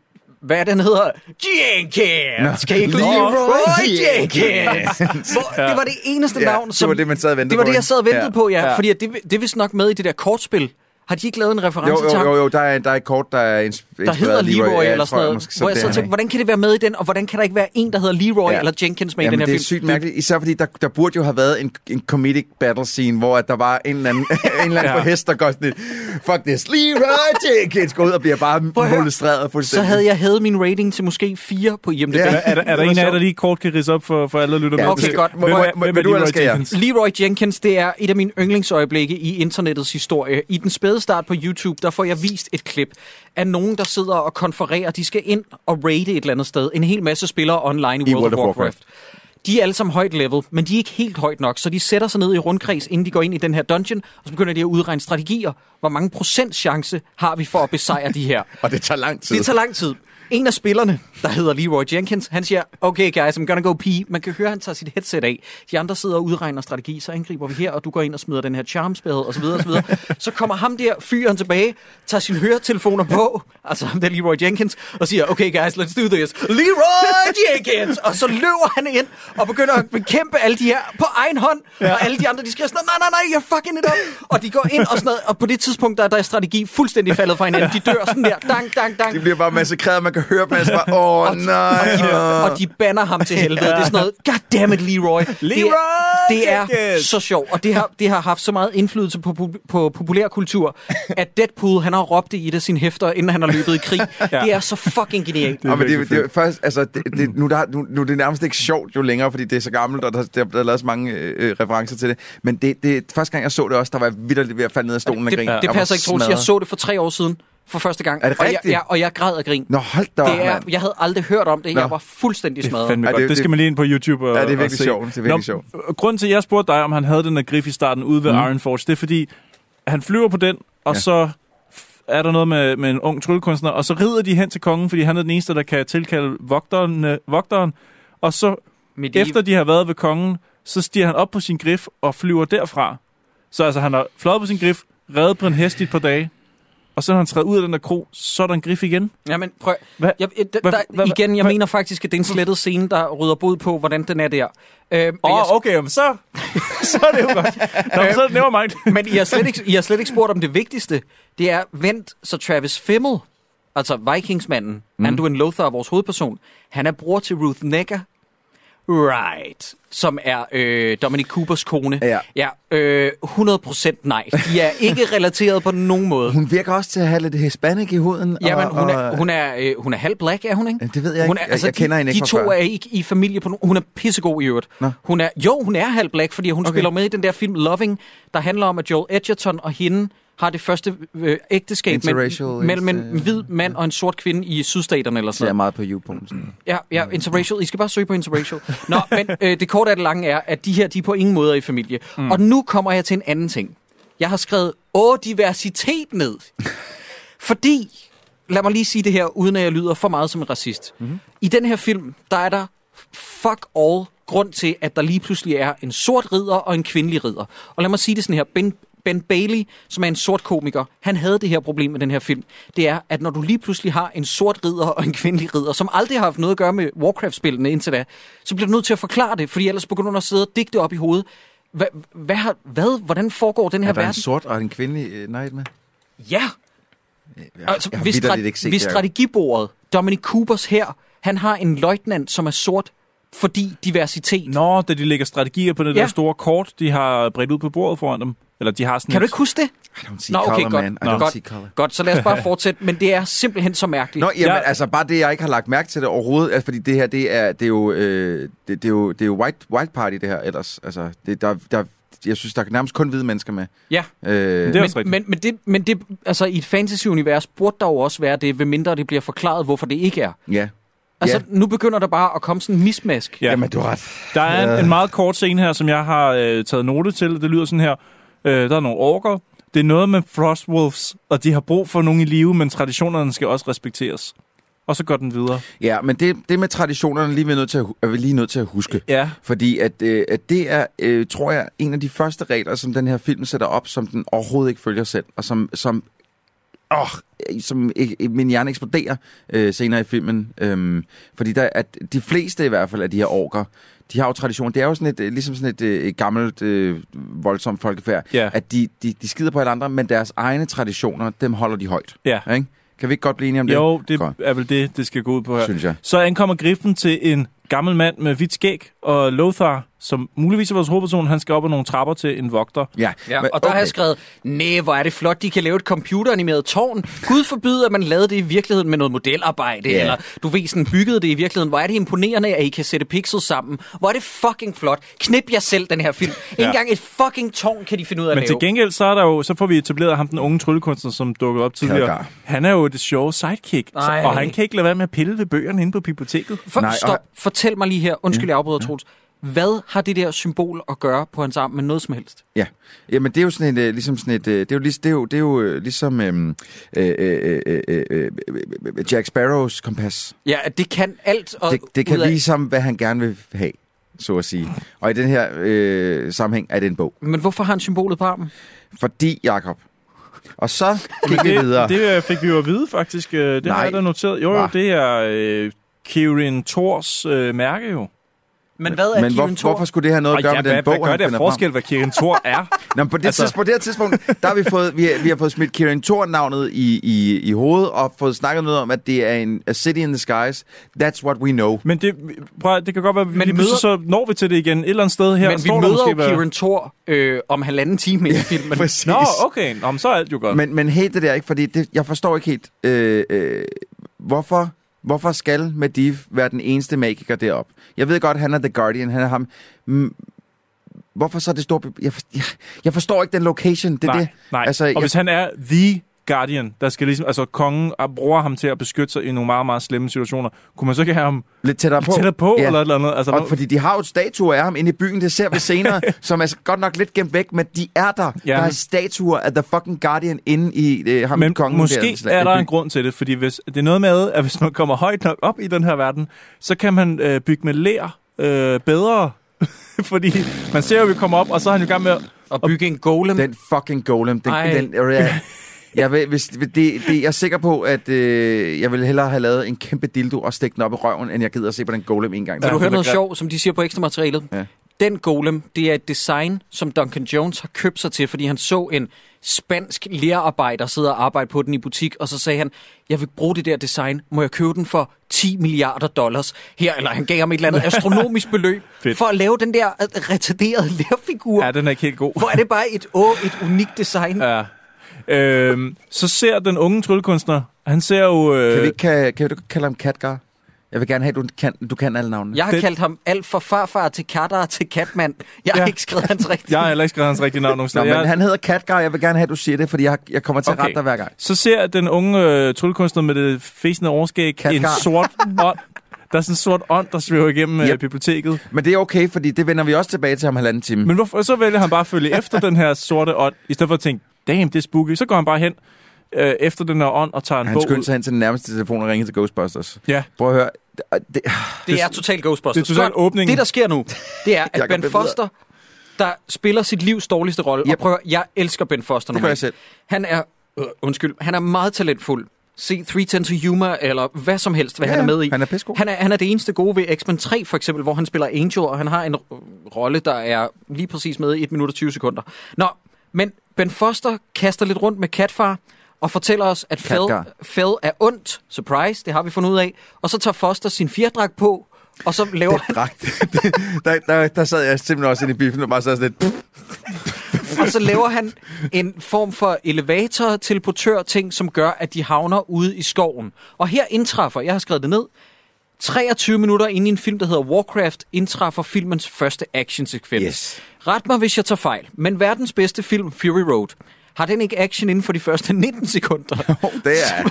hvad den hedder? Jenkins! Kan I ikke det? Leroy Jenkins! Hvor, det var det eneste Ja, navn, det som... var det, man sad og ventede Det var på, det, jeg sad og ventede Ja. på, ja. Ja. Fordi det, det er vist nok med i det der kortspil. Har de ikke lavet en reference jo, til jo, ham? jo, jo, der er, der er et kort, der er ins- der hedder inspireret af Leroy, Ja, eller sådan noget. måske, hvor jeg så er tænkte, hvordan kan det være med i den, og hvordan kan der ikke være en, der hedder Leroy Ja. eller Jenkins med i Jamen, den her det er film? sygt mærkeligt, især fordi der, der burde jo have været en, en comedic battle scene, hvor at der var en eller anden, *laughs* en eller anden Ja. på hest, der går sådan lidt, fuck this, Leroy Jenkins, går ud og bliver bare molestreret Så fuldstændig. havde jeg hævet min rating til måske 4 på IMDb. Ja. Er der, er der en af jer, der lige kort kan ridse op for, for alle, der lytter Ja, med? okay, godt. Hvem, er- hvem er Leroy? Jenkins? Leroy Jenkins, det er et af mine yndlingsøjeblikke i internettets historie. I den spæde start på YouTube, der får jeg vist et klip af nogen, der sidder og konfererer. De skal ind og raide et eller andet sted. En hel masse spillere online i, World, of Warcraft. De er alle sammen højt level, men de er ikke helt højt nok, så de sætter sig ned i rundkreds, inden de går ind i den her dungeon, og så begynder de at udregne strategier. Hvor mange procent chance har vi for at besejre de her? *laughs* Og det tager lang tid. Det tager lang tid. En af spillerne, der hedder Leroy Jenkins, han siger, okay guys, I'm gonna go pee. Man kan høre, han tager sit headset af. De andre sidder og udregner strategi, så angriber vi her, og du går ind og smider den her charm spell, og så videre, og så videre. *laughs* Så kommer ham der, fyren tilbage, tager sine høretelefoner på, altså ham der Leroy Jenkins, og siger, okay guys, let's do this. Leroy Jenkins! Og så løber han ind og begynder at bekæmpe alle de her på egen hånd, ja. og alle de andre, de skriver sådan, nej, nej, nej, you're fucking it up. Og de går ind og sådan noget, og på det tidspunkt, der er der strategi fuldstændig faldet fra hinanden. De dør sådan der, dang, dang, dang. De bliver bare massakreret, man kan høre altså bare, åh oh, nej. Og de, og de banner ham til helvede. Det er sådan noget, God damn it, Leroy. Leroy det er, det er så sjovt, og det har, det har haft så meget indflydelse på, på, på populærkultur, at Deadpool, han har råbt det i det sin hæfter, inden han har løbet i krig. ja. Det er så fucking genialt. Ja, men det, det, det, først, altså, det, det, nu, der, nu, nu er det nærmest ikke sjovt jo længere, fordi det er så gammelt, og der, der, der er lavet så mange øh, referencer til det. Men det, det, første gang jeg så det også, der var jeg vildt ved at falde ned af stolen af det, grin. det, Jeg det passer ikke, Troels. Jeg så det for tre år siden. For første gang. Er det og jeg, rigtigt? jeg, og jeg græd af grin. Nå, hold da det er, mand. jeg havde aldrig hørt om det. Nå. Jeg var fuldstændig Det er smadret. fandme Ja, godt. det- Det, skal man lige ind på YouTube og, Ja, det er virkelig og se. sjovt. Det er virkelig sjovt. Grunden til, at jeg spurgte dig, om han havde den der grif i starten ude ved mm. Ironforge, det er fordi, han flyver på den, og Ja. så er der noget med, med en ung tryllekunstner, og så rider de hen til kongen, fordi han er den eneste, der kan tilkalde vogteren, øh, vogteren og så Mediev- efter de har været ved kongen, så stiger han op på sin grif og flyver derfra. Så altså, han har fløjet på sin grif, reddet på en hest i et par dage, og så når han træder ud af den der kro, så er der en grif igen. Jamen, prøv. Hvad? Jeg, jeg, der, der, hvad- igen, jeg hvad- mener faktisk, at det er en slettet scene, der rydder bod på, hvordan den er der. Øh, Åh, jeg, oh, okay, men så, *laughs* så er det jo godt. Nå, men så er det never mind. *laughs* men I, har slet ikke, I har slet ikke spurgt om det vigtigste. Det er, vent, så Travis Fimmel, altså Vikingsmanden, mm. Anduin Lothar, vores hovedperson, han er bror til Ruth Negga. Right. Som er øh, Dominic Coopers kone. Ja. ja øh, 100% nej. De er ikke *laughs* relateret på nogen måde. Hun virker også til at have lidt hispanic i huden. Jamen, og, hun er, og- hun er, øh, hun er halv black, er hun ikke? Det ved jeg hun ikke. er, Jeg- altså, jeg kender de, hende ikke De to før. er ikke i familie på nogen. Hun er pissegod i øvrigt. Nå. Hun er, jo, hun er halv black, fordi hun okay. spiller med i den der film Loving, der handler om, at Joel Edgerton og hende har det første øh, ægteskab Interracial, mellem, mellem en hvid mand og en sort kvinde i sydstaterne eller sådan noget. meget på YouPorn. Ja, ja, interracial. I skal bare søge på interracial. Nå, men øh, det korte af det lange er, at de her, de er på ingen måde i familie. Mm. Og nu kommer jeg til en anden ting. Jeg har skrevet, åh, diversitet ned. Fordi, lad mig lige sige det her, uden at jeg lyder for meget som en racist. Mm-hmm. I den her film, der er der fuck all grund til, at der lige pludselig er en sort ridder og en kvindelig ridder. Og lad mig sige det sådan her. Ben, ben Bailey, som er en sort komiker, han havde det her problem med den her film. Det er, at når du lige pludselig har en sort ridder og en kvindelig ridder, som aldrig har haft noget at gøre med Warcraft-spillene indtil da, så bliver du nødt til at forklare det, fordi ellers begynder du at sidde og digte op i hovedet. Hvad, hvad, hvad, hvordan foregår den her Er der en verden? sort og en kvindelig øh, night med? Ja, Jeg, altså, jeg hvis, set hvis det. strategibordet, Dominic Coopers her, han har en løjtnant, som er sort, fordi diversitet. Nå, da de lægger strategier på det Ja. der store kort, de har bredt ud på bordet foran dem. Eller de har sådan Kan du ikke huske det? I don't see Nå, okay, color, godt. man. I Nå. don't Godt. see color. Godt, så lad os bare fortsætte, men det er simpelthen så mærkeligt. Nå, jamen, Ja. altså bare det, jeg ikke har lagt mærke til det overhovedet, altså, fordi det her, det er, det er jo, øh, det, det er jo, det er jo white, white party, det her ellers. Altså, det, der, der, jeg synes, der er nærmest kun hvide mennesker med. Ja, Øh, Det er også men, rigtigt. men, men, det, men det, altså, i et fantasy-univers burde der jo også være det, ved mindre det bliver forklaret, hvorfor det ikke er. ja. Altså, Ja. nu begynder der bare at komme sådan en mismask. Ja. Jamen, du har ret. Der er en, en meget kort scene her, som jeg har øh, taget note til. Det lyder sådan her. Øh, der er nogle orker. Det er noget med Frostwolves, og de har brug for nogen i live, men traditionerne skal også respekteres. Og så går den videre. Ja, men det, det med traditionerne lige er vi nødt til at, er vi lige nødt til at huske. Ja. Fordi at, øh, at det er, øh, tror jeg, en af de første regler, som den her film sætter op, som den overhovedet ikke følger selv, og som, som, åh, som øh, min hjerne eksploderer øh, senere i filmen. Øhm, fordi der, at de fleste i hvert fald af de her orker, de har jo tradition. Det er jo sådan et, øh, ligesom sådan et, øh, et gammelt, øh, voldsomt folkefærd, Ja. at de, de, de skider på alle andre, men deres egne traditioner, dem holder de højt. Ja. Ikke? Kan vi ikke godt blive enige om det? Jo, det Godt. er vel det, det skal gå ud på her. Synes jeg. Så ankommer griffen til en gammel mand med hvidt skæg, og Lothar, som muligvis er vores hovedperson, han skal op ad nogle trapper til en vogter. Ja, Ja, men- og der okay. har jeg skrevet, nej, hvor er det flot, de kan lave et computeranimeret tårn. Gud forbyde, at man lavede det i virkeligheden med noget modelarbejde, Ja. eller du ved, sådan byggede det i virkeligheden. Hvor er det imponerende, at I kan sætte pixels sammen. Hvor er det fucking flot. Knip jer selv, den her film. Ikke *laughs* Ja. engang et fucking tårn kan de finde ud af at Men lave. til gengæld, så, er der jo, så får vi etableret ham, den unge tryllekunstner, som dukkede op tidligere. Kalgar. Han er jo det sjove sidekick, så, og han kan ikke lade være med at pille ved bøgerne inde på biblioteket. For, Nej, stop. og- Fortæl mig lige her. Undskyld, jeg afbryder, Troels. Hvad har det der symbol at gøre på hans arm med noget som helst? Ja, jamen det er jo sådan et, øh, ligesom sådan et, øh, det er jo, det er jo, det er jo øh, ligesom øhm, øh, øh, øh, øh, øh, øh, Jack Sparrows kompas. Ja, at det kan alt. Og Det, det kan af- vise ham, hvad han gerne vil have, så at sige. Og i den her øh, sammenhæng er det en bog. Men hvorfor har han symbolet på armen? Fordi, Jakob. Og så *laughs* gik vi videre. Det, det øh, fik vi jo at vide, faktisk. Øh, Det Nej. har jeg da noteret. Jo, jo, det er øh, Kirin Thors øh, mærke jo. Men hvad er Men Kieran hvor, Thor? hvorfor skulle det have noget at gøre ja, med den hvad, bog, hvad gør han det af forskel, hvad Kirin Thor *laughs* er? Frem? Nå, på det, Altså- tidspunkt, på det her tidspunkt, der har vi fået, vi, har, vi har fået smidt Kieran Thor-navnet i, i, i hovedet, og fået snakket noget om, at det er en a city in the skies. That's what we know. Men det, prøv, det kan godt være, at vi Men lige pludselig så når vi til det igen. Et eller andet sted her Men vi møder jo hvad- Kieran Thor øh, om halvanden time i filmen. *laughs* Præcis. Nå, okay. Nå, men så er alt jo godt. Men, men helt det der ikke, fordi det, jeg forstår ikke helt, øh, øh, hvorfor, hvorfor skal Medivh være den eneste magiker derop? Jeg ved godt, han er The Guardian, han er ham. Mm, hvorfor så det store... Jeg, jeg, jeg forstår ikke den location, det er nej, det. nej. Altså, og jeg- hvis han er the guardian, der skal ligesom, altså kongen bruger ham til at beskytte sig i nogle meget, meget slemme situationer. Kunne man så ikke have ham Lidt tættere på. tættere på, Ja. eller et eller andet? Altså, Og fordi de har jo statuer af ham inde i byen, det ser vi senere, *laughs* som er godt nok lidt gemt væk, men de er der. Ja, der er statuer af The fucking Guardian inde i øh, ham Men kongen. måske der, er der en grund til det, fordi hvis, det er noget med, at hvis man kommer højt nok op i den her verden, så kan man øh, bygge med lær øh, bedre. *laughs* fordi man ser jo, at vi kommer op, og så er han jo i gang med at... Og bygge en golem. Den fucking golem. Den, Ej. den, jeg, *laughs* jeg, vil, hvis, det, det, jeg er sikker på, at øh, jeg vil hellere have lavet en kæmpe dildo og stikke den op i røven, end jeg gider at se på den golem en gang. Kan du er noget sjovt, som de siger på ekstra materialet? Ja. Den golem, det er et design, som Duncan Jones har købt sig til, fordi han så en spansk lærerarbejder sidde og arbejde på den i butik, og så sagde han, jeg vil bruge det der design, må jeg købe den for 10 milliarder dollars her, eller han gav ham et eller andet *laughs* astronomisk beløb, for at lave den der øh, retarderede lærfigur. Ja, den er ikke helt god. Hvor er det bare et, åh, et unikt design. Ja. Øhm, så ser den unge tryllekunstner, han ser jo... Øh, Kan, vi ikke, kan, kan du kalde ham Katgar? Jeg vil gerne have, at du kan, du kan alle navnene. Jeg har Det- kaldt ham alt fra farfar til katter til katmand. Jeg har Ja. ikke skrevet hans rigtige. Jeg har heller ikke skrevet hans rigtige navn nogen Nå, steder. men Jeg- han hedder Katgar, jeg vil gerne have, at du siger det, fordi jeg, jeg kommer til at Okay. rette dig hver gang. Så ser den unge øh, tryllekunstner med det fæsende overskæg en Katgar. sort *laughs* ånd. Der er sådan en sort ånd, der svæver igennem yep. Yep. biblioteket. Men det er okay, fordi det vender vi også tilbage til om halvanden time. Men hvorfor, så vælger han bare at følge efter den her sorte ånd, i stedet for at tænke, damn, det er spooky. Så går han bare hen øh, efter den her ånd og tager en han bog skyndte ud. sig hen til den nærmeste telefon og ringede til Ghostbusters. Ja, Prøv at høre. Det, det, Det er totalt Ghostbusters. det er totalt åbningen. Det, der sker nu, det er, *laughs* at Ben Foster, der spiller sit livs dårligste rolle, yep. Og prøver, jeg elsker Ben Foster det gør jeg normalt. selv. Han er, øh, undskyld, han er meget talentfuld. Se 310 to Humor, eller hvad som helst, hvad Ja, han er med i. han er pissegod. Han er, han er det eneste gode ved X-Men 3, for eksempel, hvor han spiller Angel, og han har en rolle, der er lige præcis med i 1 minut og 20 sekunder. Nå, men Ben Foster kaster lidt rundt med Katfar, og fortæller os, at Fell. Fell er ondt. Surprise, det har vi fundet ud af. Og så tager Foster sin fjerdragt på, og så laver han Dragt. *laughs* der, der, der sad jeg simpelthen også inde i biffen og bare sad sådan lidt... *laughs* *laughs* Og så laver han en form for elevator-teleportør-ting, som gør, at de havner ude i skoven. Og her indtræffer, jeg har skrevet det ned, 23 minutter inde i en film, der hedder Warcraft, indtræffer filmens første actionsekvens. Yes. Ret mig, hvis jeg tager fejl, men verdens bedste film, Fury Road, har den ikke action inden for de første 19 sekunder? *laughs* Oh, det er,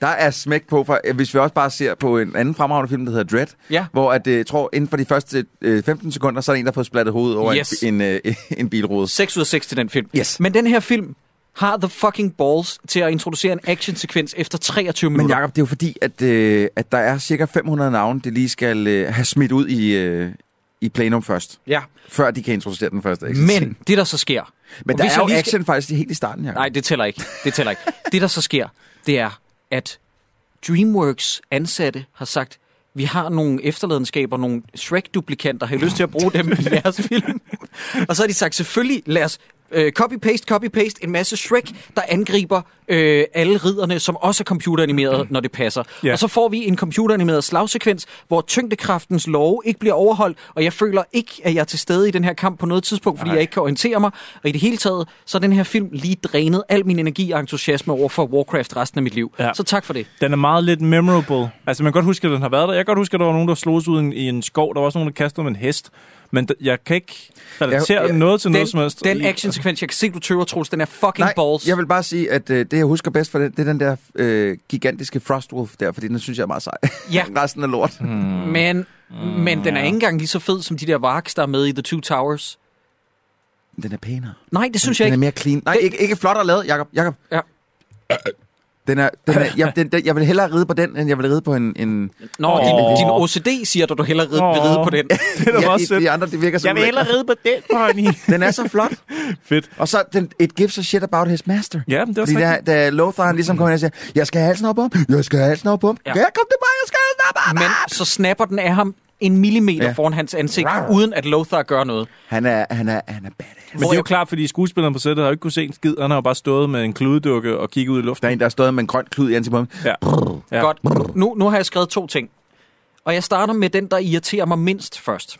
der er smæk på, for, hvis vi også bare ser på en anden fremragende film, der hedder Dread, Ja. hvor at, øh, jeg tror, inden for de første øh, 15 sekunder, så er der en, der har fået splattet hovedet over Yes. en, en, øh, *laughs* en bilrude. 6 ud af 6 til den film. Yes. Men den her film har the fucking balls til at introducere en actionsekvens efter 23 Men minutter. Jacob, det er jo fordi, at, øh, at der er cirka 500 navne, det lige skal øh, have smidt ud i, øh, i plenum først, Ja. før de kan introducere den første action. Men det, der så sker... Men og der er jo lige action faktisk helt i starten, Jacob. Nej, det tæller ikke. Det tæller ikke. Det, der så sker, det er, at DreamWorks ansatte har sagt, vi har nogle efterladenskaber, nogle Shrek-duplikanter, har I lyst til at bruge dem i jeres film? *laughs* Og så har de sagt, selvfølgelig, lad os øh, copy-paste, copy-paste en masse Shrek, der angriber øh, alle ridderne, som også er computeranimeret, når det passer. Ja. Og så får vi en computeranimeret slagsekvens, hvor tyngdekraftens love ikke bliver overholdt, og jeg føler ikke, at jeg er til stede i den her kamp på noget tidspunkt, fordi Nej. jeg ikke kan orientere mig. Og i det hele taget, så er den her film lige drænet al min energi og entusiasme over for Warcraft resten af mit liv. Ja. Så tak for det. Den er meget lidt memorable. Altså, man kan godt huske, at den har været der. Jeg kan godt huske, at der var nogen, der slogs ud i en, i en skov. Der var også nogen, der kastede med en hest. Men d- jeg kan ikke relatere Jeg- jeg- noget til noget Den, som helst. den actionsekvens, jeg kan se, du tøver, Troels, den er fucking Nej, balls. jeg vil bare sige, at øh, det, jeg husker bedst for det, det er den der øh, gigantiske Frostwolf der, fordi den synes jeg er meget sej. Ja. *laughs* Resten er lort. Hmm. Men, men den er ikke engang lige så fed som de der varks, der er med i The Two Towers. Den er pænere. Nej, det synes jeg den er ikke. mere clean. Nej, Det- ikke, ikke flottere lavet, Jacob. Jacob. Ja. Den er, den er, jeg, den, den, jeg vil hellere ride på den, end jeg vil ride på en... en Nå, Åh. din, din OCD siger du, du hellere rid, vil ride på den. *laughs* Det er ja, også de, de andre, det virker som Jeg vil hellere ride på den, honey. *laughs* Den er så flot. *laughs* Fedt. Og så, den, it gives a shit about his master. Ja, men det er Fordi da, da Lothar han ligesom kommer ind og siger, jeg skal have halsen op på ham, jeg skal have halsen op ham. Ja. Ja. Kom bare, jeg skal have halsen op ham. Men så snapper den af ham en millimeter ja. Foran hans ansigt, uden at Lothar gør noget. Han er, han er, han er badass. Men det er jo klart, fordi skuespilleren på sættet har jo ikke kunne se en skid. Han har jo bare stået med en kludedukke og kigget ud i luften. Der er en, der har stået med en grøn klud i ansigtet på ham. Ja. Ja. Ja. Godt. Nu, nu har jeg skrevet to ting. Og jeg starter med den, der irriterer mig mindst først.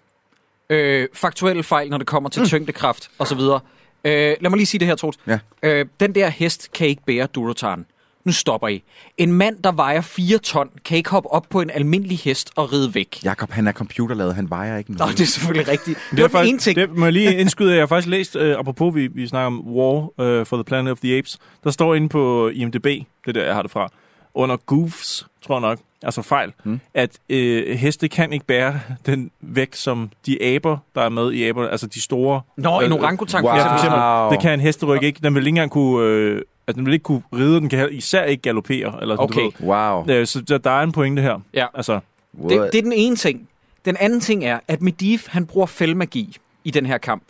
Øh, faktuelle fejl, når det kommer til mm. tyngdekraft osv. Øh, lad mig lige sige det her, Troels. Ja. Øh, den der hest kan ikke bære Durotan. Nu stopper I. En mand, der vejer 4 ton, kan ikke hoppe op på en almindelig hest og ride væk. Jakob, han er computerlavet, han vejer ikke Nå, noget. det er selvfølgelig rigtigt. Det, Det var er faktisk, ting. det må jeg lige indskyde, jeg har faktisk læst, uh, apropos vi, vi snakker om War uh, for the Planet of the Apes, der står inde på IMDb, det der jeg har det fra, under goofs, tror jeg nok, altså fejl, mm. at øh, heste kan ikke bære den vægt, som de aber, der er med i aber, altså de store... Nå, en øh, orangutang wow. for eksempel. Det kan en hesteryg ikke. Den vil ikke engang kunne... Øh, altså, den vil ikke kunne ride. Den kan især ikke galopere. Eller sådan, Okay. Du ved. Wow. Øh, så der, der er en pointe her. Ja. Altså, Det, det er den ene ting. Den anden ting er, at Medivh, han bruger fældmagi i den her kamp.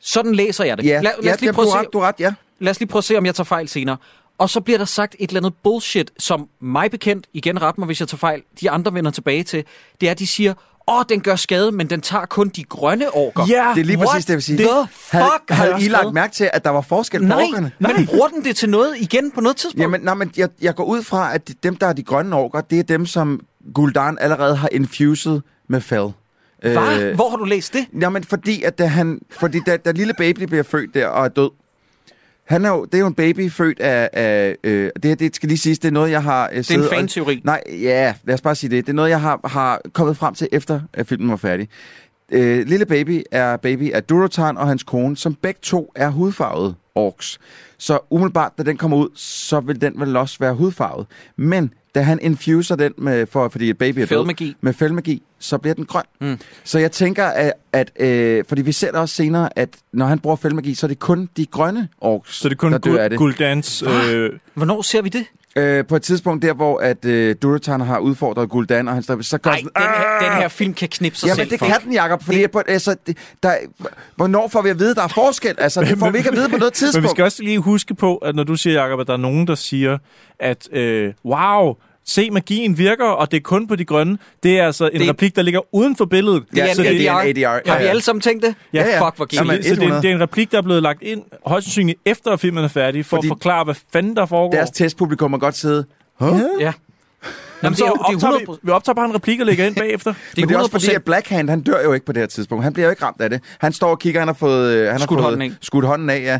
Sådan læser jeg det. Ja, lad, ja lad, os lige det- prøve du at se, ret, du ret, ja. lad os lige prøve at se, om jeg tager fejl senere. Og så bliver der sagt et eller andet bullshit, som mig bekendt, igen ret mig, hvis jeg tager fejl, de andre vender tilbage til, det er, at de siger, åh, den gør skade, men den tager kun de grønne orker. Ja, Det er lige What præcis det, jeg vil sige. the Havde, fuck har havde I lagt mærke til, at der var forskel på Nej, orkerne? men bruger den det til noget igen på noget tidspunkt? Jamen, nej, men jeg, jeg går ud fra, at dem, der er de grønne orker, det er dem, som Guldan allerede har infused med Fel. Hvad? Hvor har du læst det? Jamen, fordi, at da, han, fordi da, da lille baby bliver født der og er død, han er jo, det er jo en baby født af... af øh, det, det skal lige siges, det er noget, jeg har... Øh, Det er en og- fan-teori. Nej, ja, lad os bare sige det. Det er noget, jeg har, har kommet frem til, efter at filmen var færdig. Øh, lille baby er baby af Durotan og hans kone, som begge to er hudfarvede orks. Så umiddelbart, da den kommer ud, så vil den vel også være hudfarvet. Men da han infuser den, med, for, fordi et baby er død, Fældmagi. med fældmagi, så bliver den grøn. Mm. Så jeg tænker, at, at øh, fordi vi ser det også senere, at når han bruger fældmagi, så er det kun de grønne orks, så det er kun der dør af det. Guldans... Øh, Hvornår ser vi det? Øh, på et tidspunkt der, hvor at øh, Durotan har udfordret Guldan, og han står, så gør Nej, sådan, den her, den her film kan knippe sig Jamen, selv. det for. kan den, Jacob, fordi det... På, altså, det, der, hvornår får vi at vide, der er forskel? Altså, det får vi ikke at vide på noget tidspunkt. *laughs* men vi skal også lige huske på, at når du siger, Jacob, at der er nogen, der siger, at øh, wow, se, magien virker, og det er kun på de grønne. Det er altså en Det- det... replik, der ligger uden for billedet. Det er Ja, en så det er ADR. en ADR. Har Ja, vi ja. alle sammen tænkt det? Ja, ja. Fuck, hvor Så, det, så det, 100. det er en replik, der er blevet lagt ind, højst sandsynligt efter at filmen er færdig, for Fordi- at forklare, hvad fanden der foregår. Deres testpublikum må godt sidde. Huh? Ja. Jamen, så det er, jo- det er optager 100 vi, vi optager bare en replik og lægger ind bagefter. *laughs* Det Men det er også fordi, 100%. at Blackhand, han dør jo ikke på det her tidspunkt. Han bliver jo ikke ramt af det. Han står og kigger, han har fået... øh, Han har Skudt fået, hånden af. Skudt hånden af, ja.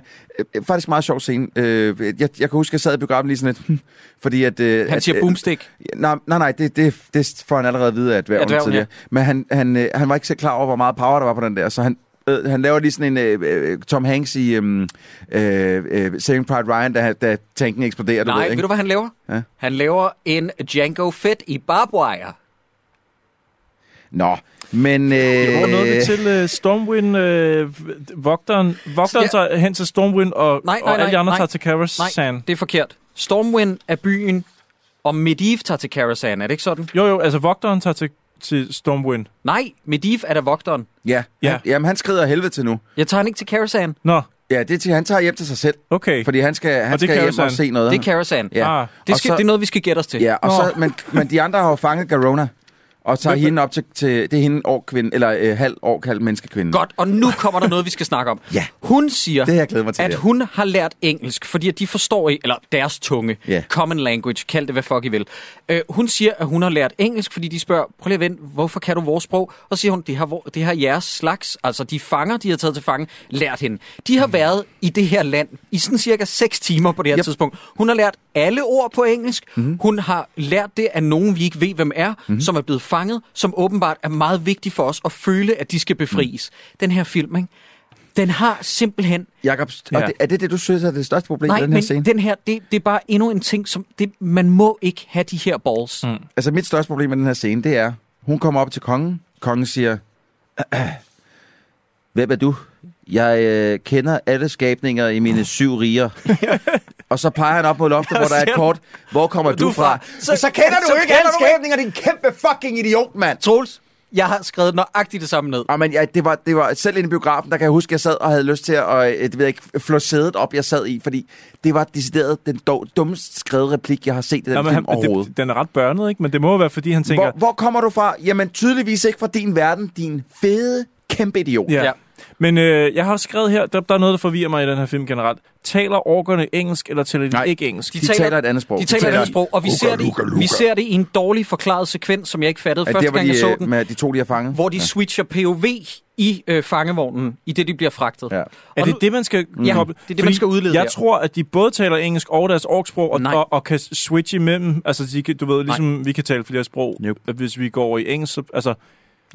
Øh, Faktisk meget sjov scene. Øh, Jeg, jeg kan huske, at jeg sad i biografen lige sådan lidt... hmm, Fordi at... Han at, siger øh, boomstick. Nej, nej, nej det, det, det får han allerede at vide af Af dværgen, tidligere. Men han, han, han var ikke så klar over, hvor meget power der var på den der, så han, øh, han laver lige sådan en øh, øh, Tom Hanks i øh, øh, øh, Saving Private Ryan, da, da tanken eksploderer. Du Nej, ved, ved ikke? du, hvad han laver? Ja. Han laver en Django Fett i barbed wire. Nå, men... Øh, Hvor nåede vi til uh, Stormwind, uh, vogteren, vogteren Ja. tager hen til Stormwind, og, Nej, nej, og alle de andre nej. tager til Karas Nej, Sand. det er forkert. Stormwind er byen, og Medivh tager til Karasan. Er det ikke sådan? Jo, jo, altså vogteren tager til, til Stormwind. Nej, Medivh er der vogteren. Ja, Ja. Han, jamen han skrider af helvede til nu. Jeg tager han ikke til Karasan. Nå, Ja, det er til, han tager hjem til sig selv, okay. fordi han skal, han Og skal hjem jo og se noget. Det er Karasan. Ja. Ah. Det, skal, så- det er noget, vi skal gætte os til. Ja, og Nå. så, men, men de andre har jo fanget Garona, og tager Men- hende op til, til det er hende årkvinde, eller øh, halv år kaldt menneskekvinde. Godt, og nu kommer der noget, vi skal snakke om. *laughs* Ja. Hun siger, Det jeg mig til, at ja. hun har lært engelsk, fordi at de forstår ikke, eller deres tunge, Ja. common language, kald det hvad fuck I vil. Øh, hun siger, at hun har lært engelsk, fordi de spørger, prøv lige at vente, hvorfor kan du vores sprog? Og så siger hun, det har, det har jeres slags, altså de fanger, de har taget til fange, lært hende. De har været i det her land i sådan cirka 6 timer på det her Yep. tidspunkt. Hun har lært alle ord på engelsk. Mm-hmm. Hun har lært det af nogen, vi ikke ved, hvem er, mm-hmm. som er blevet fanget, som åbenbart er meget vigtigt for os at føle, at de skal befries. Mm. Den her film, ikke? Den har simpelthen... Jakob, Ja. det, er det det, du synes er det største problem Nej, i den her men scene? den her, det, det er bare endnu en ting, som... Det, man må ikke have de her balls. Mm. Altså, mit største problem med den her scene, det er, hun kommer op til kongen. Kongen siger, hvem er du? Jeg øh, kender alle skabninger i mine syv riger. *laughs* og så peger han op mod loftet, *laughs* hvor der er et kort. Hvor kommer du, Du fra? Så, så- kender du så jo ikke alle skabninger, din kæmpe fucking idiot, mand! Troels, jeg har skrevet nøjagtigt det samme ned. Og men, ja, det, var, det var selv inde i biografen, der kan jeg huske, at jeg sad og havde lyst til at øh, det ved jeg ikke, flå sædet op, jeg sad i, fordi det var decideret den dog, dummest skrevet replik, jeg har set i den Nå, film han, overhovedet. det, den er ret børnet, ikke? Men det må jo være, fordi han tænker... Hvor, hvor kommer du fra? Jamen tydeligvis ikke fra din verden, din fede kæmpe idiot. Ja. Ja. Men øh, jeg har også skrevet her, der, der er noget, der forvirrer mig i den her film generelt. Taler orkerne engelsk, eller taler de Nej. ikke engelsk? De taler et andet sprog. De De taler et taler- andet sprog, og vi Luka, ser, det, luka, luka. vi ser det i en dårlig forklaret sekvens, som jeg ikke fattede Er første hvor gang, jeg de, så øh, den. med de to, de har fanget? Hvor de switcher POV i øh, fangevognen, i det de bliver fragtet. Ja. Er Og det nu- det, man skal Ja, koble? det er det, man skal udlede Jeg her. tror, at de både taler engelsk og deres orksprog, og, Nej. og, og kan switche imellem. Altså, de kan, du ved, ligesom vi kan tale flere sprog, at hvis vi går over i engelsk. Så, altså,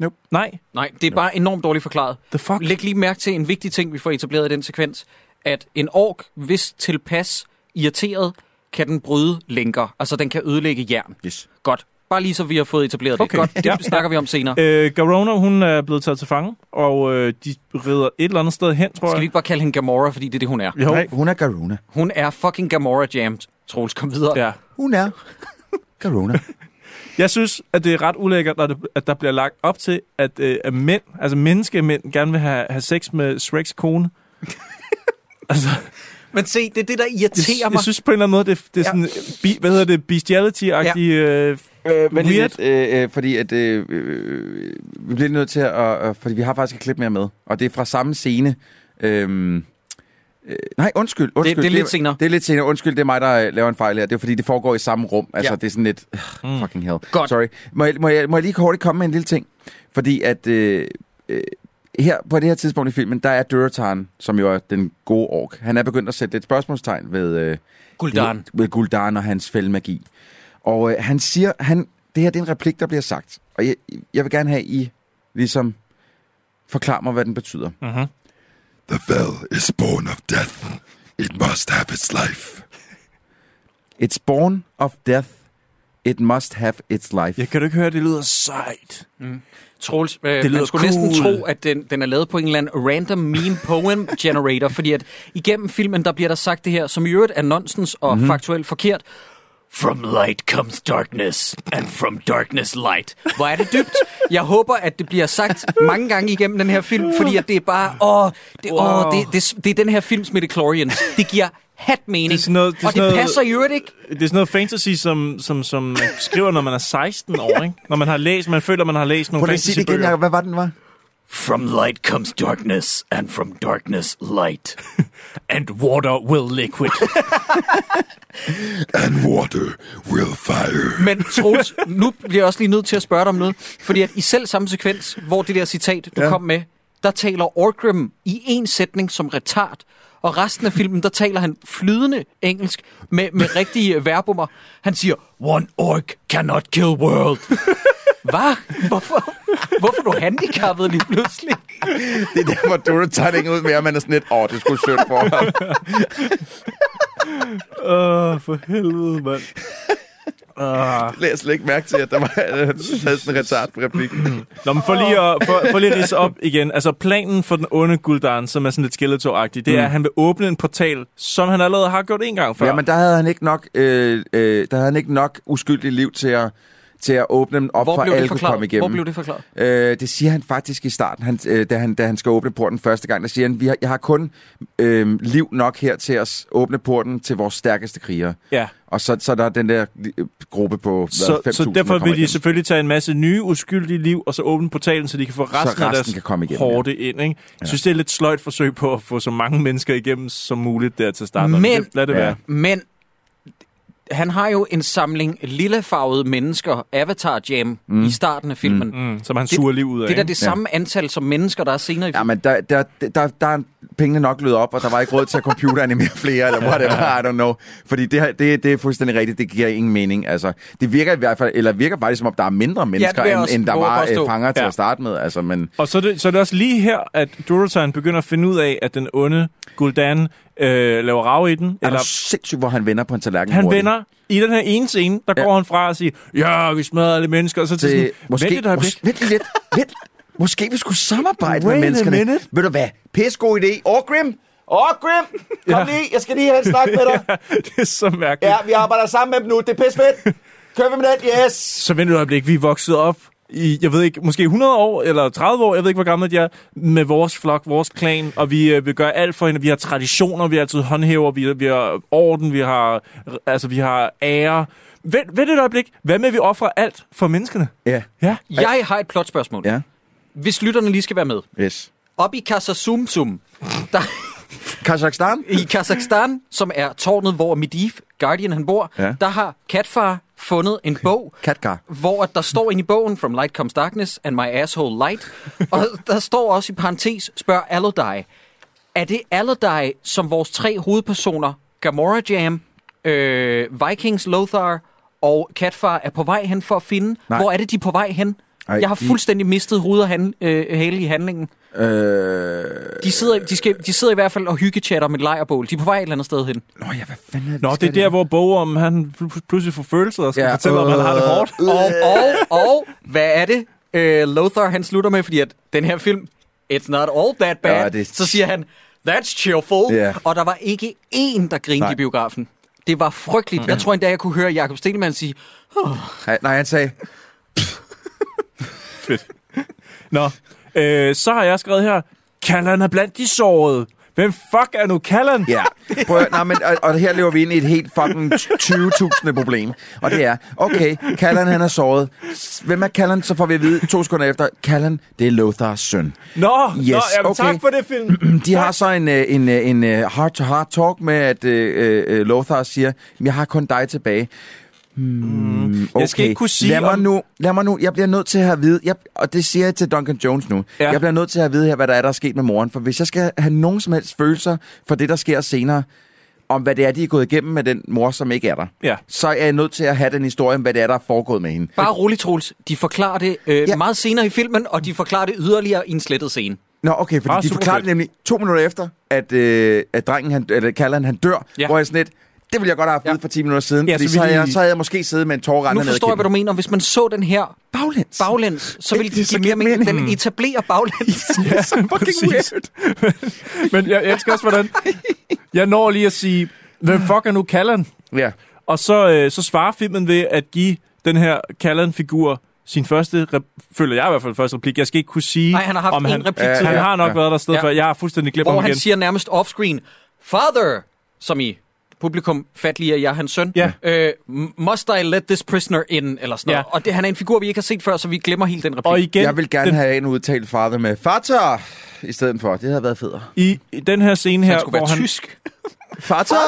Nope. Nej, Nej, det er bare enormt dårligt forklaret. the fuck? Læg lige mærke til en vigtig ting, vi får etableret i den sekvens. At en ork, hvis tilpas irriteret, kan den bryde lænker. Altså, den kan ødelægge jern. Yes. Godt. Bare lige så vi har fået etableret Okay. det. Godt, det Ja. snakker vi om senere. Øh, Garona, hun er blevet taget til fange, og øh, de rider et eller andet sted hen, tror Skal vi jeg. ikke bare kalde hende Gamora, fordi det er det, hun er? Jo. Nej, hun er Garuna. Hun er fucking Gamora jammed. Troels, kom videre. Ja. Hun er Garuna. *laughs* Jeg synes, at det er ret ulækkert, når det, at der bliver lagt op til, at, øh, at mænd, altså menneskemænd, gerne vil have, have sex med Shreks kone. *laughs* altså, Men se, det er det, der irriterer jeg, mig. jeg synes på en eller anden måde, det, det er Ja. sådan, bi, hvad hedder det, bestiality-agtig... Øh, Øh, men Weird. lidt, øh, øh, fordi at, øh, øh, vi bliver nødt til at, øh, fordi vi har faktisk et klip mere med, og det er fra samme scene. Øh, øh, nej, undskyld, undskyld. det er lidt senere. Det er lidt senere. Undskyld, det er mig, der øh, laver en fejl her. Det er fordi, det foregår i samme rum. Altså, Ja. det er sådan lidt... Uh, fucking hell. Godt. Sorry. Må jeg, må, jeg, må jeg lige hurtigt komme med en lille ting? Fordi at... Øh, øh, her på det her tidspunkt i filmen, der er Durotan, som jo er den gode ork. Han er begyndt at sætte lidt spørgsmålstegn ved, øh, Guldan. ved Guldan og hans fældmagi. Og øh, han siger, han, det her det er en replik, der bliver sagt. Og jeg, jeg vil gerne have, I ligesom forklarer mig, hvad den betyder. uh-huh. The Vel is born of death. It must have its life. It's born of death. It must have its life. Jeg kan du ikke høre, det lyder sejt. Troels, øh, lyder man skulle næsten cool. tro, at den, den er lavet på en eller anden random meme poem generator, fordi at igennem filmen, der bliver der sagt det her, som i øvrigt er nonsens og Mhm. mm-hmm. faktuelt forkert. From light comes darkness, and from darkness light. Hvor er det dybt? Jeg håber, at det bliver sagt mange gange igennem den her film, fordi at det er bare, åh, det, Wow. åh, det, det, det er den her films midichlorians. Det giver hat mening, Det er sådan noget- det er og det sådan noget- passer i øvrigt ikke. Det er sådan noget fantasy, som, som, som man skriver, når man er 16 år, ikke? Når man har læst, man føler, man har læst nogle Prøv lige at sige det igen, fantasybøger. Jacob. Hvad var den, var? From light comes darkness, and from darkness light. *laughs* and water will liquid. *laughs* And water will fire. Men Troels, nu bliver jeg også lige nødt til at spørge dig om noget. Fordi at i selv samme sekvens, hvor det der citat, du ja. Kom med, der taler Orgrim i en sætning som retard. Og resten af filmen, der taler han flydende engelsk med, med rigtige verbummer. Han siger, one orc cannot kill world. *laughs* Hvad? Hvorfor? Hvorfor er du handicappet lige pludselig? Det er der, hvor Durotan hænger ud med, at man er sådan lidt, åh, det skulle sødt for ham. Åh, for helvede, mand. Uh, Det lagde jeg slet ikke mærke til, at der var havde sådan en retard på replikken. Nå, men for lige at, for, for lige at op igen. Altså, planen for den onde Guldan, som er sådan lidt skeletor-agtig, det er, Mm. at han vil åbne en portal, som han allerede har gjort en gang før. Ja, men der havde han ikke nok, øh, øh, der havde han ikke nok uskyldigt liv til at, til at åbne dem op Hvor for, at alle kunne komme igennem. Hvor blev det forklaret? Øh, det siger han faktisk i starten, han, øh, da, han, da han skal åbne porten første gang. Der siger han, vi har, jeg har kun øh, liv nok her til at åbne porten til vores stærkeste krigere. Ja. Og så, så er der den der øh, gruppe på Så, hvad, 5.000, så der derfor vil de igennem. selvfølgelig tage en masse nye uskyldige liv, og så åbne portalen, så de kan få resten, resten af deres kan komme igennem, ja. hårde ind. Ikke? Jeg synes, det er lidt sløjt forsøg på at få så mange mennesker igennem som muligt der til start. Men- det, lad det Ja. være. Men han har jo en samling lillefarvede mennesker, Avatar Jam, mm. i starten af filmen. Mm. Mm, som han suger liv ud af. Det er da det samme antal som mennesker, der er senere i Ja, filmen. men der, der, der, der er pengene nok lød op, og der var ikke råd til at computeranimere flere, eller whatever, I don't know. Fordi det, her- det, det er fuldstændig rigtigt, det giver ingen mening. Altså, det virker i hvert fald, eller virker faktisk som om, der er mindre mennesker, jeg end, end der var øh, påstå. fanger til Ja. at starte med. Altså, men, Og så er, det, så er det også lige her, at Durotan begynder at finde ud af, at den onde Guldan øh, laver rav i den. er Eller du sindssygt, hvor han vender på en tallerken han hurtigt? vender i den her ene scene, der Ja. går han fra og siger, ja, vi smadrer alle mennesker, og så til til, sådan, måske, vent et mås- vent lidt, vent, måske vi skulle samarbejde Wait med menneskerne. minute. Ved du hvad, pisse god idé. Orgrim, Orgrim, kom Ja. lige, jeg skal lige have en snak med dig. *laughs* det er så mærkeligt. Ja, vi arbejder sammen med dem nu, det er pisse fedt. Kør vi med den, yes. Så vent et øjeblik, vi er vokset op i, jeg ved ikke, måske 100 år eller 30 år, jeg ved ikke, hvor gamle de er, med vores flok, vores klan, og vi øh, vil gøre alt for hende. Vi har traditioner, vi har altid håndhæver, vi, vi har orden, vi har, altså, vi har ære. Vent, vent et øjeblik, hvad med, at vi offrer alt for menneskene? Ja, Ja. Jeg har et plot spørgsmål. ja, Hvis lytterne lige skal være med. yes. Op i Kasasumsum, der, Kazakhstan? i Kazakhstan, som er tårnet, hvor Medivh, Guardian, han bor, Ja. der har Katfar fundet en bog, Katkar. hvor at der står inde i bogen, From Light Comes Darkness and My Asshole Light, *laughs* og der står også i parentes, spørg Alodai, er det Alodai, som vores tre hovedpersoner, Gamora Jam, øh, Vikings Lothar og Katfar er på vej hen for at finde? Nej. Hvor er det, de er på vej hen? Ej, Jeg har de- fuldstændig mistet hoved og han, øh, hale i handlingen. Øh... De sidder, de, skal, de sidder i hvert fald og hyggechatter med et lejrbål. De er på vej et eller andet sted hen. Nå ja, hvad fanden er det? Nå, de det er der, hvor Bo om han pl- pludselig får følelser og skal Ja, fortælle, om han har det øh, hårdt. Og, og, og hvad er det, øh, Lothar han slutter med? Fordi at den her film, it's not all that bad. Ja, det- Så siger han, that's cheerful. Ja. Og der var ikke én, der grinede Nej. i biografen. Det var frygteligt. Jeg tror endda, jeg kunne høre Jakob Stelman sige, Nej, Nej, han sagde... Fedt. Nå, øh, så har jeg skrevet her, Kallan er blandt de sårede. Hvem fuck er nu Kallan? Ja, prøv at, nej, men, og, og her lever vi ind i et helt fucking 20.000 problem. Og det er, okay, Kallan han er såret. Hvem er Kallan? Så får vi at vide to sekunder efter, Kallan, det er Lothars søn. Nå, Yes, nå jamen, okay. tak for det, film. *clears throat* De har så en, øh, en, øh, en øh, heart-to-heart talk med, at øh, øh, Lothar siger, jeg har kun dig tilbage. Hmm, okay. Jeg skal ikke kunne sige, lad mig, om- nu, lad mig nu, jeg bliver nødt til at have at vide, jeg, og det siger jeg til Duncan Jones nu, Ja. jeg bliver nødt til at vide her, hvad der er, der er sket med moren, for hvis jeg skal have nogen som helst følelser for det, der sker senere, om hvad det er, de er gået igennem med den mor, som ikke er der, Ja. så er jeg nødt til at have den historie om, hvad det er, der er foregået med hende. bare rolig Troels. De forklarer det øh, Ja. meget senere i filmen, og de forklarer det yderligere i en slettet scene. Nå, okay, fordi Ah, de forklarer det nemlig to minutter efter, at, øh, at drengen, han, eller Kallan, han dør, ja. hvor jeg sådan lidt, det ville jeg godt have haft Ja. for 10 minutter siden, Ja, fordi så så, havde jeg, så havde jeg måske siddet med en tårer Nu forstår jeg, hvad du mener. Hvis man så den her Baglæns. baglæns, så vil Det det så give mere mening. Den etablerer baglæns. *laughs* Ja, fucking præcis. *laughs* Men jeg elsker også, hvordan... Jeg når lige at sige, hvem fuck er nu Kallan? Ja. Og så, øh, så svarer filmen ved at give den her Kallan-figur sin første, rep- føler jeg i hvert fald første replik. Jeg skal ikke kunne sige, Nej, han har haft om en han, replik Ja, han har nok Ja. været der sted Ja. før. Jeg har fuldstændig glemt Hvor ham han igen. siger nærmest offscreen, Father, som i publikum fatlige, jeg er hans søn. Ja. Øh, must I let this prisoner in, eller sådan Ja. noget. Og det, han er en figur, vi ikke har set før, så vi glemmer helt den replik. Og igen, Jeg vil gerne den, have en udtalt father med fatter i stedet for. Det havde været federe. i, i den her scene her, han hvor være han... tysk. Fatter? *laughs*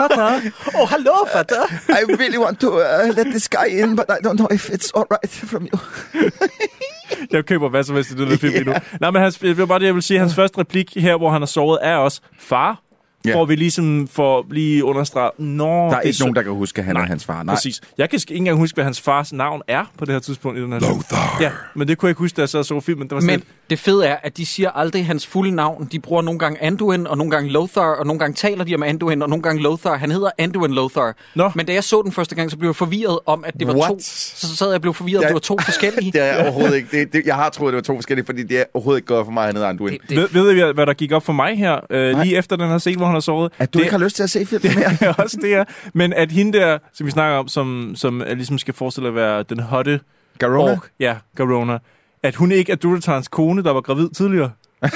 Åh, oh, hallo, Father. I really want to uh, let this guy in, but I don't know if it's all right from you. *laughs* Jeg køber hvad som helst i den her film lige nu. Nej, men hans, det var bare det, jeg vil sige. Hans første replik her, hvor han har sovet, er også far. Ja. Hvor vi ligesom får lige understreget, Nå, Der er det ikke så- nogen, der kan huske, at han Nej, er hans far. Nej. Præcis. Jeg kan ikke engang huske, hvad hans fars navn er på det her tidspunkt i den her film. Lothar. Ja, men det kunne jeg ikke huske, da jeg så så filmen. Det var sådan Men det fede er, at de siger aldrig hans fulde navn. De bruger nogle gange Anduin, og nogle gange Lothar, og nogle gange taler de om Anduin, og nogle gange Lothar. Han hedder Anduin Lothar. Nå. Men da jeg så den første gang, så blev jeg forvirret om, at det var What? to. Så sad jeg og blev forvirret, at Ja. det var to forskellige. *laughs* Det er jeg overhovedet ikke. Det, det, jeg har troet, det var to forskellige, fordi det er overhovedet ikke gået for mig, han hedder Anduin. Det, Ved, det, ved I, hvad der gik op for mig her, øh, lige efter den her scene, hvor han har sovet? At du det, ikke har lyst til at se filmen *laughs* mere. det er også det her. Men at hende der, som vi snakker om, som, som ligesom skal forestille at være den hotte Garona? ork, ja, Garona, at hun ikke er Duratans kone, der var gravid tidligere. *laughs*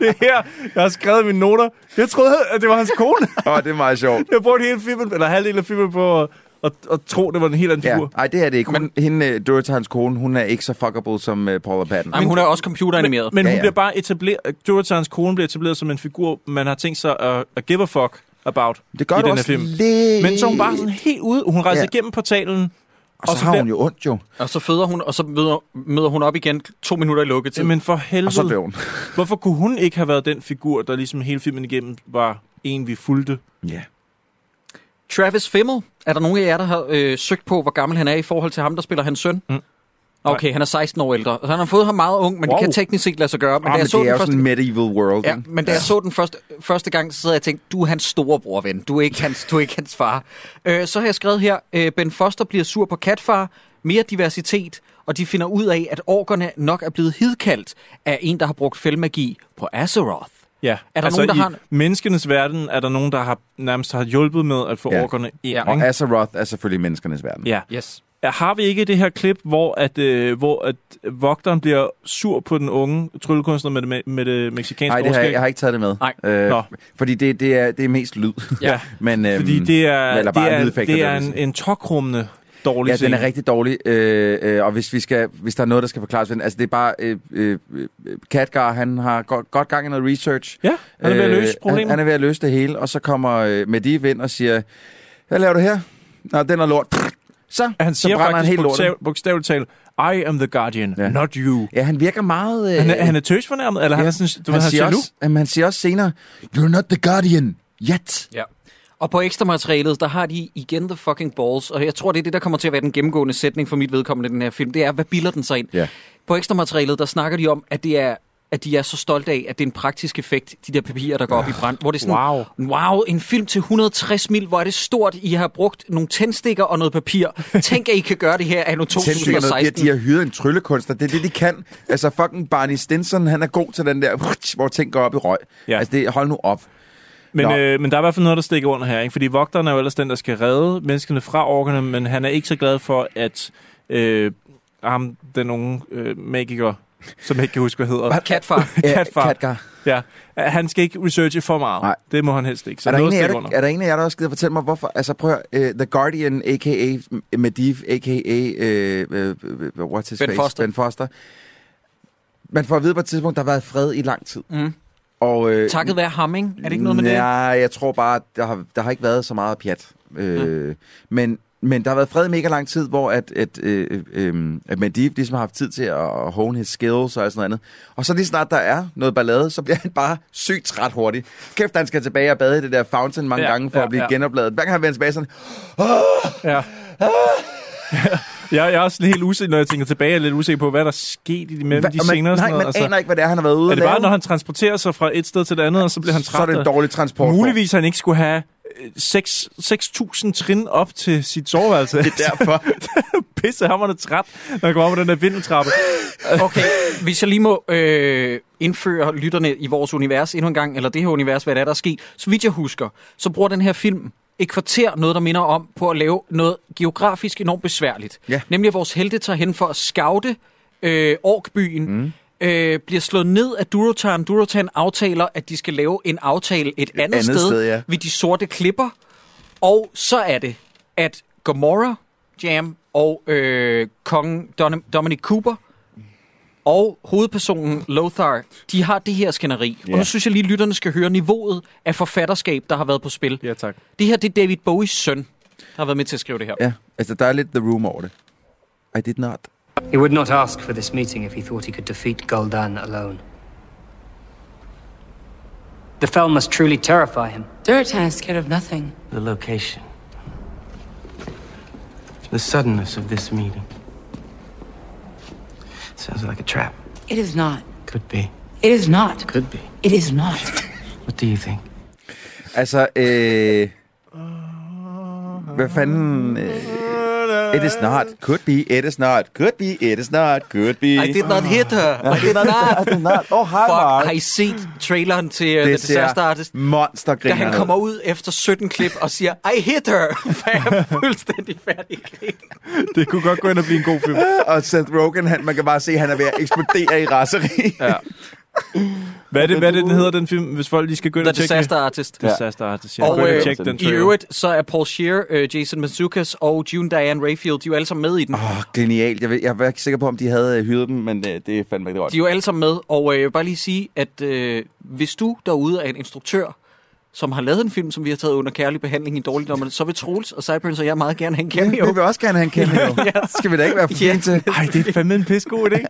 det er her, jeg har skrevet mine noter. Jeg troede, at det var hans kone. Åh, oh, det er meget sjovt. Jeg brugte hele filmen, eller halvdelen af filmen på at, at, at tro, det var en helt anden Ja, figur. nej, det er det ikke. Hun, hende, uh, Duratans kone, hun er ikke så fuckable som uh, Paula Patton. nej, men hun er også computeranimeret. Men Ja, hun ja. bliver bare etableret, Duratans kone bliver etableret som en figur, man har tænkt sig at, at give a fuck about det gør i den her film. lidt. Men så er hun bare sådan helt ude. Hun rejser Ja. igennem portalen. Og så, og så har bliver- hun jo ondt jo. Og så føder hun, og så møder, møder hun op igen to minutter i lukketid. Men for Og så dør helvede, hun. *laughs* hvorfor kunne hun ikke have været den figur, der ligesom hele filmen igennem var en, vi fulgte? Ja. Travis Fimmel, er der nogen af jer, der har øh, søgt på, hvor gammel han er i forhold til ham, der spiller hans søn? Mm. Okay, han er 16 år ældre. Så han har fået ham meget ung, men wow. Det kan teknisk set lade sig gøre. Men, Ah, da men jeg så det er den jo første, medieval world. Ja, men da jeg så den første, første gang, så sad jeg og tænkte, du er hans storebror, ven. Du er ikke hans, du er ikke hans far. Øh, så har jeg skrevet her, øh, Ben Foster bliver sur på Katfar, mere diversitet, og de finder ud af, at orkerne nok er blevet hidkaldt af en, der har brugt fældmagi på Azeroth. Ja, Er der altså nogen, der i har- menneskenes verden er der nogen, der har nærmest har hjulpet med at få Ja. orkerne ind. Ja. Og Azeroth er selvfølgelig menneskernes verden. ja. Yes. Har vi ikke det her klip, hvor at, øh, hvor at vogteren bliver sur på den unge tryllekunstner med det, med, med det meksikanske Nej, det har jeg, har ikke taget det med. Nej. Øh, Nå. fordi det, det, er, det er mest lyd. Ja. *laughs* Men, øhm, Fordi det er, eller det bare er, det er en, en tokrummende dårlig Ja, scene. den er rigtig dårlig, øh, øh, og hvis, vi skal, hvis der er noget, der skal forklares, altså det er bare, øh, øh, øh, Katgar, han har godt, godt gang i noget research. Ja, han er ved at løse han, problemet. han er ved at løse det hele, og så kommer øh, Mediv ind og siger, hvad laver du her? Nå, den er lort. Så, Han så siger brænder han helt bogstav, bogstaveligt talt, I am the guardian, Ja. not you. Ja, han virker meget... Øh, Han er, han er tøsfornærmet, eller ja. han er sådan, du han, ved, han siger er også, jamen, han siger også senere, you're not the guardian yet. Ja. Og på ekstra materialet, der har de igen the fucking balls, og jeg tror, det er det, der kommer til at være den gennemgående sætning for mit vedkommende i den her film. Det er, hvad bilder den sig ind? Ja. På ekstra materialet, der snakker de om, at det er at de er så stolte af, at det er en praktisk effekt, de der papirer, der går op i brand. Hvor det er sådan, Wow. wow, en film til 160 mil, hvor er det stort, I har brugt nogle tændstikker og noget papir. Tænk, at I kan gøre det her af nu Tændstikker noget, de, 2016. de har hyret en tryllekunstner. Det er det, de kan. Altså fucking Barney Stinson, han er god til den der, hvor ting går op i røg. Ja. Altså det, hold nu op. Men, Nå. øh, men der er i hvert fald noget, der stikker under her. Ikke? Fordi vogteren er jo ellers den, der skal redde menneskene fra orkerne, men han er ikke så glad for, at øh, ham, den unge øh, magiker, som jeg ikke kan huske, hvad hedder. *laughs* Katfar. *laughs* Katfar. Katgar. Ja, han skal ikke researche for meget. Nej. Det må han helst ikke. Så Er der, noget en stikker der, er der en af jer, der også gider fortælle mig, hvorfor? Altså prøv at, høre, uh, The Guardian, a.k.a. Mediv, a.k.a. Uh, uh, what's his Ben face? Foster. Ben Foster. Man får at vide på et tidspunkt, der har været fred i lang tid. Mm. Og, øh, Takket være Hamming. Er det ikke noget med det? Nej, jeg tror bare, der har, der har ikke været så meget pjat. Øh, men, men der har været fred i mega lang tid, hvor at, at, øh, øh, at Medivh ligesom har haft tid til at hone his skills og sådan noget andet. Og så lige snart der er noget ballade, så bliver han bare sygt træt hurtigt. Kæft, han skal tilbage og bade i det der fountain mange Ja, gange for ja, at blive ja. genopladet. Hver gang han vender tilbage sådan, Ja. *laughs* jeg, jeg er også helt usikker, når jeg tænker tilbage, jeg er lidt usikker på, hvad der er sket i de mellem Hva- de og man, scener. nej, sådan noget. man aner ikke, hvad det er, han har været ude er det bare, når han transporterer sig fra et sted til det andet, og så bliver han så træt? er det en dårlig transport. Muligvis han ikke skulle have øh, seks- 6.000 trin op til sit soveværelse. Det er derfor. *laughs* Pisse hammerne træt, når han går op på den der vindeltrappe. Okay, hvis jeg lige må øh, indføre lytterne i vores univers endnu en gang, eller det her univers, hvad der er, der er sket. Så vidt jeg husker, så bruger den her film et kvarter noget, der minder om på at lave noget geografisk enormt besværligt. Ja. Nemlig at vores helte tager hen for at scoute øh, Orkbyen, mm. øh, bliver slået ned af Durotan. Durotan aftaler, at de skal lave en aftale et andet, andet sted, sted, ja. ved de sorte klipper. Og så er det, at Gamora, Jam og øh, kongen Don- Dominic Cooper og hovedpersonen Lothar, de har det her skænderi. Yeah. Og nu synes jeg lige, at lytterne skal høre niveauet af forfatterskab, der har været på spil. Ja, tak. Det her, det er David Bowies søn, der har været med til at skrive det her. Ja, altså der er lidt the room over det. I did not. He would not ask for this meeting if he thought he could defeat Gul'dan alone. The fell must truly terrify him. Durotan is scared of nothing. The location. The suddenness of this meeting. Sounds like a trap. It is not. Could be. It is not. Could be. It is not. What do you think? Altså, øh... Hvad fanden... Øh, it is not. Could be. It is not. Could be. It is not. Could be. I did not hit her. *laughs* I did not. I did not. Oh, hi, Fuck, Mark. har I set traileren til uh, The Disaster Artist? Da monstergriner han kommer ud efter 17 klip og siger, I hit her, *laughs* for jeg er fuldstændig færdig. Det kunne godt gå ind og blive en god film. Og Seth Rogen, han, man kan bare se, at han er ved at eksplodere i raseri. Ja. *laughs* *laughs* Hvad er det, hvad er det den hedder, den film, hvis folk lige skal gå ind og tjekke Disaster Artist. det? Disaster Artist, ja. Og og øh, tjekke den i øvrigt, så er Paul Scheer, øh, Jason Mantzoukas og June Diane Raphael, de er jo alle sammen med i den. Åh, oh, genialt. Jeg, ved, jeg var ikke sikker på, om de havde øh, hyret dem, men øh, det er fandme ikke godt. De er jo alle sammen med, og øh, jeg vil bare lige sige, at øh, hvis du derude er en instruktør, som har lavet en film, som vi har taget under kærlig behandling i dårligdommerne, så vil Troels og Cyburns og jeg meget gerne have en cameo. Vi vil også gerne have en cameo. *laughs* Ja. Skal vi da ikke være for Ja. fint til? Ej, det er fandme en pissegod idé.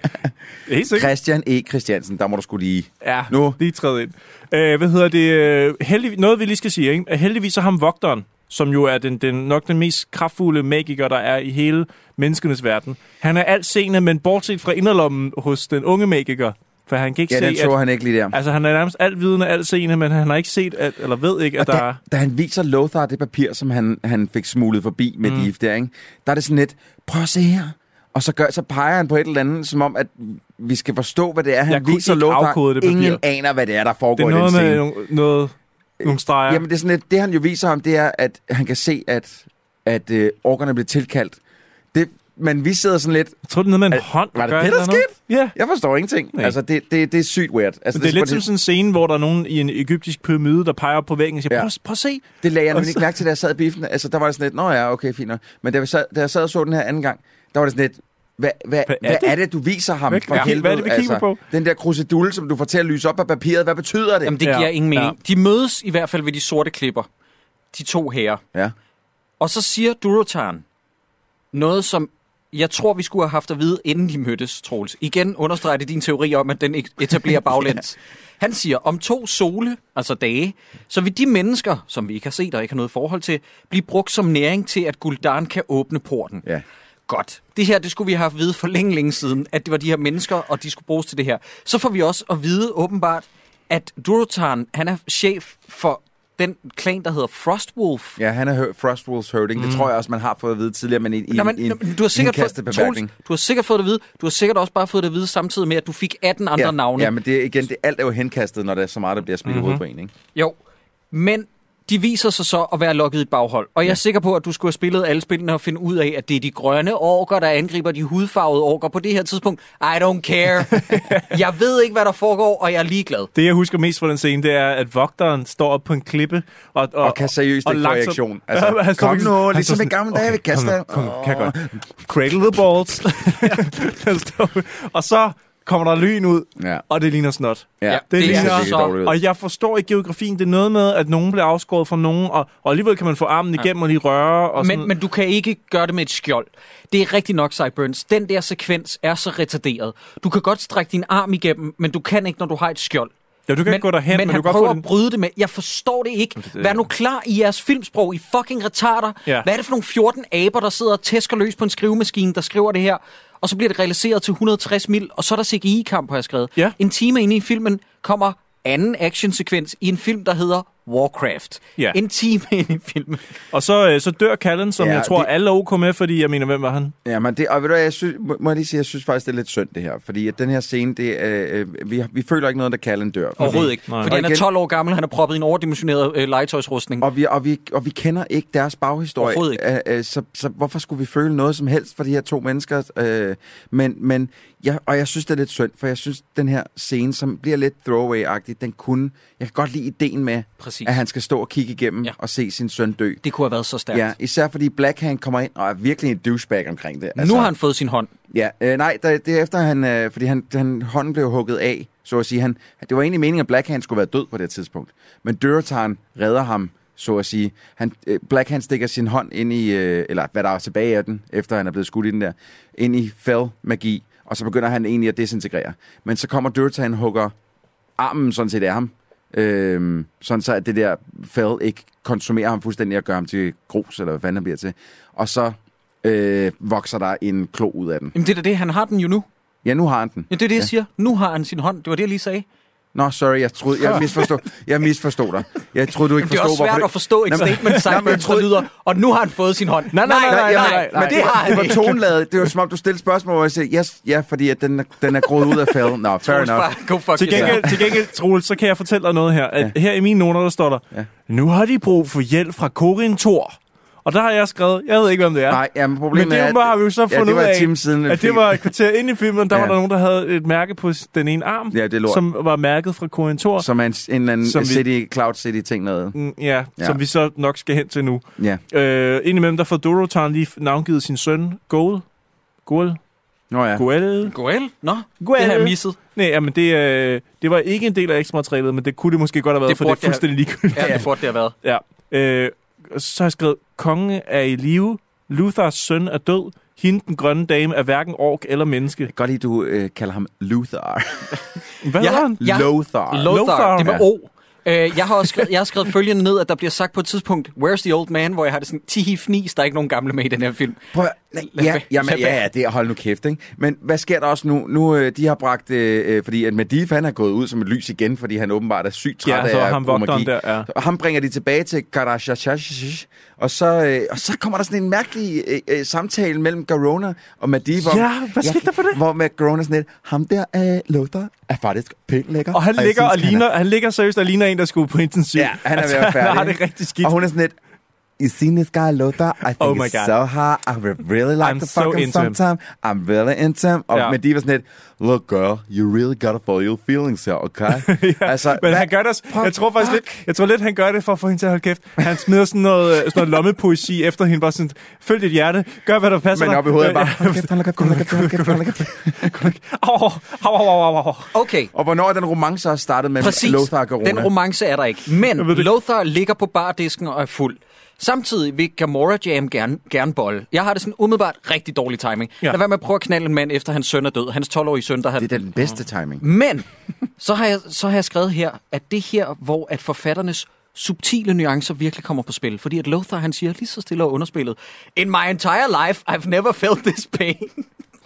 *laughs* Christian E. Christiansen, der må du skulle lige... Ja, Nu. lige træde ind. Øh, hvad hedder det? Øh, heldig, noget, vi lige skal sige, ikke? Er heldigvis så ham vogteren, som jo er den, den, nok den mest kraftfulde magiker, der er i hele menneskenes verden. Han er alt seende, men bortset fra inderlommen hos den unge magiker. For han kan ikke Ja, den se, så at, han ikke lige der. Altså, han er nærmest alt vidende, alt seende, men han har ikke set, at, eller ved ikke, at Og der da, er... da han viser Lothar det papir, som han, han fik smuglet forbi med mm. Div der, ikke? der er det sådan lidt, prøv at se her. Og så, gør, så peger han på et eller andet, som om, at vi skal forstå, hvad det er, han Jeg viser Lothar. det papir. Ingen aner, hvad det er, der Det foregår i den noget scene. med nogle, noget, nogle streger. Jamen, det er sådan lidt, det han jo viser ham, det er, at han kan se, at, at øh, orkerne bliver tilkaldt. Det, men vi sidder sådan lidt... Jeg tror, det er noget med en hånd, Var det det, et der skete? Ja. Jeg forstår ingenting. Nej. Altså, det, det, det er sygt weird. Altså, Men det er lidt som sådan en scene, hvor der er nogen i en egyptisk pyramide, der peger op på væggen og siger, Ja. prøv, prøv at se. Det lagde jeg nemlig ikke mærke til, da jeg sad i biffen. Altså, der var det sådan lidt, nå ja, okay, fint nok. Men da, vi sad, da jeg sad og så den her anden gang, der var det sådan lidt, hvad, hvad, hvad, Hvad er, er hvad det? er det, du viser ham Hvad- for ja. helvede? Hvad er det, vi kigger på? Den der krusedulle, som du får til at lyse op af papiret, hvad betyder det? Jamen, det Ja. giver ingen mening. Ja. De mødes i hvert fald ved de sorte klipper. De to herrer. Ja. Og så siger Durotan noget, som jeg tror, vi skulle have haft at vide, inden de mødtes, Troels. Igen understreger det din teori om, at den etablerer *laughs* baglæns. Han siger, om to sole, altså dage, så vil de mennesker, som vi ikke har set og ikke har noget forhold til, blive brugt som næring til, at Guldan kan åbne porten. Ja. Godt. Det her, det skulle vi have haft at vide for længe, længe siden, at det var de her mennesker, og de skulle bruges til det her. Så får vi også at vide åbenbart, at Durotan, han er chef for den klan, der hedder Frostwolf. Ja, han er Frostwolves herding. Mm. Det tror jeg også, man har fået at vide tidligere, men i, i, Nå, men, i, du har sikkert i en fået. Troels, du har sikkert fået det at vide. Du har sikkert også bare fået det at vide samtidig med, at du fik 18 andre ja, navne. Ja, men det igen, det, alt er jo henkastet, når der er så meget, der bliver smidt mm-hmm. hovedet på en, ikke? Jo, men de viser sig så at være lukket i et baghold. Og jeg er sikker på, at du skulle have spillet alle spillene og finde ud af, at det er de grønne orker, der angriber de hudfarvede orker på det her tidspunkt. I don't care. *laughs* jeg ved ikke, hvad der foregår, og jeg er ligeglad. Det, jeg husker mest fra den scene, det er, at vogteren står op på en klippe. Og, og, Og kan seriøst ikke få langsomt- reaktion. Altså, han står kom sådan- nu, ligesom i gamle dage, vi kaster. Kom, nu, kom, kan godt. Cradle the balls. *laughs* *laughs* Og så kommer der lyn ud, Ja. og det ligner snot. Ja, Ja, Det, det ligner, er så- og jeg forstår ikke geografien. Det er noget med, at nogen bliver afskåret fra nogen, og, og alligevel kan man få armen igennem og lige røre. Og sådan. Men, men du kan ikke gøre det med et skjold. Det er rigtigt nok, Cyburns. Den der sekvens er så retarderet. Du kan godt strække din arm igennem, men du kan ikke, når du har et skjold. ja, du kan ikke gå derhen, men men, han du kan prøver godt få at bryde det med. Jeg forstår det ikke. Vær nu klar i jeres filmsprog. I fucking retarder. Ja. Hvad er det for nogle 14 aber, der sidder og tæsker løs på en skrivemaskine, der skriver det her? Og så bliver det realiseret til 160 mil, og så er der CGI-kamp, har jeg skrevet. Ja. En time inde i filmen kommer anden actionsekvens i en film, der hedder Warcraft. Ja. En time inde i filmen. Og så, øh, så dør Callan, som Ja, jeg tror, det- alle er ok med, fordi jeg mener, hvem var han? Ja, men det, og ved du jeg synes, må, må jeg lige sige, jeg synes faktisk, det er lidt synd, det her. Fordi at den her scene, det, øh, vi, vi føler ikke noget, der kalder en dør. Fordi, Overhovedet ikke. Nej. Fordi Og han er igen- 12 år gammel, han er proppet i en overdimensioneret øh, legetøjsrustning. Og vi, og, vi, og vi kender ikke deres baghistorie. Overhovedet ikke. Øh, øh, så, så hvorfor skulle vi føle noget som helst for de her to mennesker? Øh, men, men ja, og jeg synes, det er lidt synd, for jeg synes, den her scene, som bliver lidt throwaway-agtig, den kunne... Jeg kan godt lide ideen med, Præcis. At han skal stå og kigge igennem Ja. og se sin søn dø. Det kunne have været så stærkt. Ja, især fordi Blackhand kommer ind og er virkelig en douchebag omkring det. Nu har han fået sin hånd. Ja, øh, nej, der, det er efter han, øh, fordi han, han, hånden blev hugget af, så at sige. Han, det var egentlig meningen, at Blackhand skulle være død på det tidspunkt. Men Durotan redder ham, så at sige. Han, øh, Blackhand stikker sin hånd ind i, øh, eller hvad der er tilbage af den, efter han er blevet skudt i den der, ind i fell-magi, og så begynder han egentlig at desintegrere. Men så kommer Durotan og hugger armen sådan set af ham, øh, sådan så at det der fell ikke konsumerer ham fuldstændig og gør ham til grus, eller hvad fanden han bliver til. Og så øh, vokser der en klo ud af den. Jamen det er det, han har den jo nu. Ja, nu har han den. Ja, det er det, jeg siger. Nu har han sin hånd. Det var det, jeg lige sagde. Nå, sorry, jeg troede, jeg misforstod, jeg misforstod dig. Jeg troede, du ikke Jamen, det er også forstod, svært at forstå et men- statement, Nå, men jeg troede- lyder, og nu har han fået sin hånd. Nej, nej, nej, nej, nej, nej, men det det var, har han det var ikke. toneladet. Det var som om, du stillede spørgsmål, hvor jeg sagde, yes, ja, fordi at den, er- den er groet ud af fælden. Nå, fair enough. bare Go fuck Til gengæld, til gengæld Troels, så kan jeg fortælle dig noget her. At ja. Her i mine noter, der står der, Ja. nu har de brug for hjælp fra Corin Thor. Og der har jeg skrevet, jeg ved ikke, hvem det er. Nej, ja, men problemet Men det er, er, har vi jo så ja, fundet det var ud en af, time siden. at det var et kvarter ind i filmen, der Ja. var der nogen, der havde et mærke på den ene arm, Ja, det som var mærket fra Corin Thor. Som er en, en eller anden Som vi- City, Cloud City-ting noget. Mm, Ja, Ja. ja, som vi så nok skal hen til nu. Ja. Øh, indimellem, der får Dorotan lige navngivet sin søn, Goel. Goel? Nå ja. Goel? Goel? Nå, Goel. det har jeg misset. Nej, jamen det, øh, det var ikke en del af ekstra materialet, men det kunne det måske godt have været, Det for det er fuldstændig ligegyldigt. Ja, det burde det have været. *laughs* Ja. Øh, så har jeg skrevet, konge er i live, Luthers søn er død, hende den grønne dame er hverken ork eller menneske. Jeg kan godt lide, du øh, kalder ham Luthar. Hvad Ja. ja. han? Ja. Lothar. Lothar, Lothar. det med Ja. O. Øh, jeg har også skrevet, jeg har skrevet følgende ned, at der bliver sagt på et tidspunkt, Where's the old man? Hvor jeg har det sådan, tihi fnis, der er ikke nogen gamle med i den her film. Prøv, nej, ja, jamen, ja, det er, hold nu kæft, ikke? Men hvad sker der også nu? Nu, øh, de har bragt, øh, øh, fordi at Medivh, han er gået ud som et lys igen, fordi han åbenbart er sygt træt Ja, så af ham magi. der, ja. Ham bringer de tilbage til Karashash, og så, øh, og så kommer der sådan en mærkelig øh, øh, samtale mellem Garona og om- Ja, hvad skete der for det? Hvor med Garona sådan lidt, ham der, øh, Lothar, er faktisk pænt lækker. Og han jeg ligger, synes, og han er- ligner, han ligger seriøst og ligner en, der skulle på intensiv. Ja, han er ved at være færdig. han har det rigtig skidt. Og hun er sådan lidt, You seen this guy Lothar? I think Oh my he's God. so hot. I would really like I'm to so fuck him into him. sometime. I'm really into him. Og, Ja. Men de var sådan lidt, look girl, you really gotta follow your feelings her, okay? *laughs* ja, altså, men hvad- han gør det, jeg tror faktisk lidt, jeg tror lidt, han gør det for at få hende til at holde kæft. Han smider sådan noget, øh, sådan noget lommepoesi efter hende, bare sådan, følg dit hjerte, gør hvad der passer Men dig. op i hovedet er bare, *laughs* Øh, hold kæft, hold kæft, hold kæft, hold kæft, hold kæft. Au, au, au, au, au, au. Okay, Og hvornår er den romance også startet præcis. Lothar og Garona? Den romance er der ikke. Men Jeg ved det. Lothar ligger på bardisken og er fuld. Samtidig vil Gamora Jam gerne, gerne bolle. Jeg har det sådan umiddelbart rigtig dårlig timing. Ja. Lad være med at prøve at knalde en mand efter hans søn er død. Hans 12-årige søn, der har... Det er den bedste timing. Men så har, jeg, så har jeg skrevet her, at det her, hvor at forfatternes subtile nuancer virkelig kommer på spil. Fordi at Lothar, han siger lige så stille og underspillet, In my entire life, I've never felt this pain.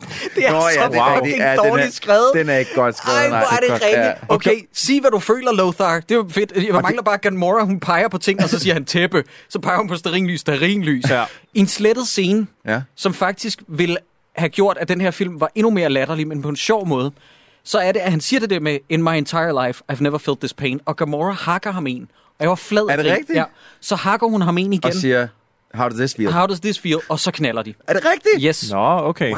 *laughs* det er Nå, så ja, det er fucking Ja, den er- skrevet. den er ikke godt skrevet, Ej, hvor er det det rigtigt. ja. Okay, sig hvad du føler, Lothar. Det jo fedt. Jeg mangler bare Gamora, hun peger på ting, og så siger han tæppe. Så peger hun på sterinlys, sterinlys. Ja. En slettet scene, Ja. som faktisk vil have gjort, at den her film var endnu mere latterlig, men på en sjov måde, så er det, at han siger det der med, in my entire life, I've never felt this pain, og Gamora hakker ham en. Og jeg var flad. Er det rigtigt? Ja. Så hakker hun ham en igen. Og siger, how does this feel? How does this feel? Og så knaller de. Er det rigtigt? Yes. Nå, okay.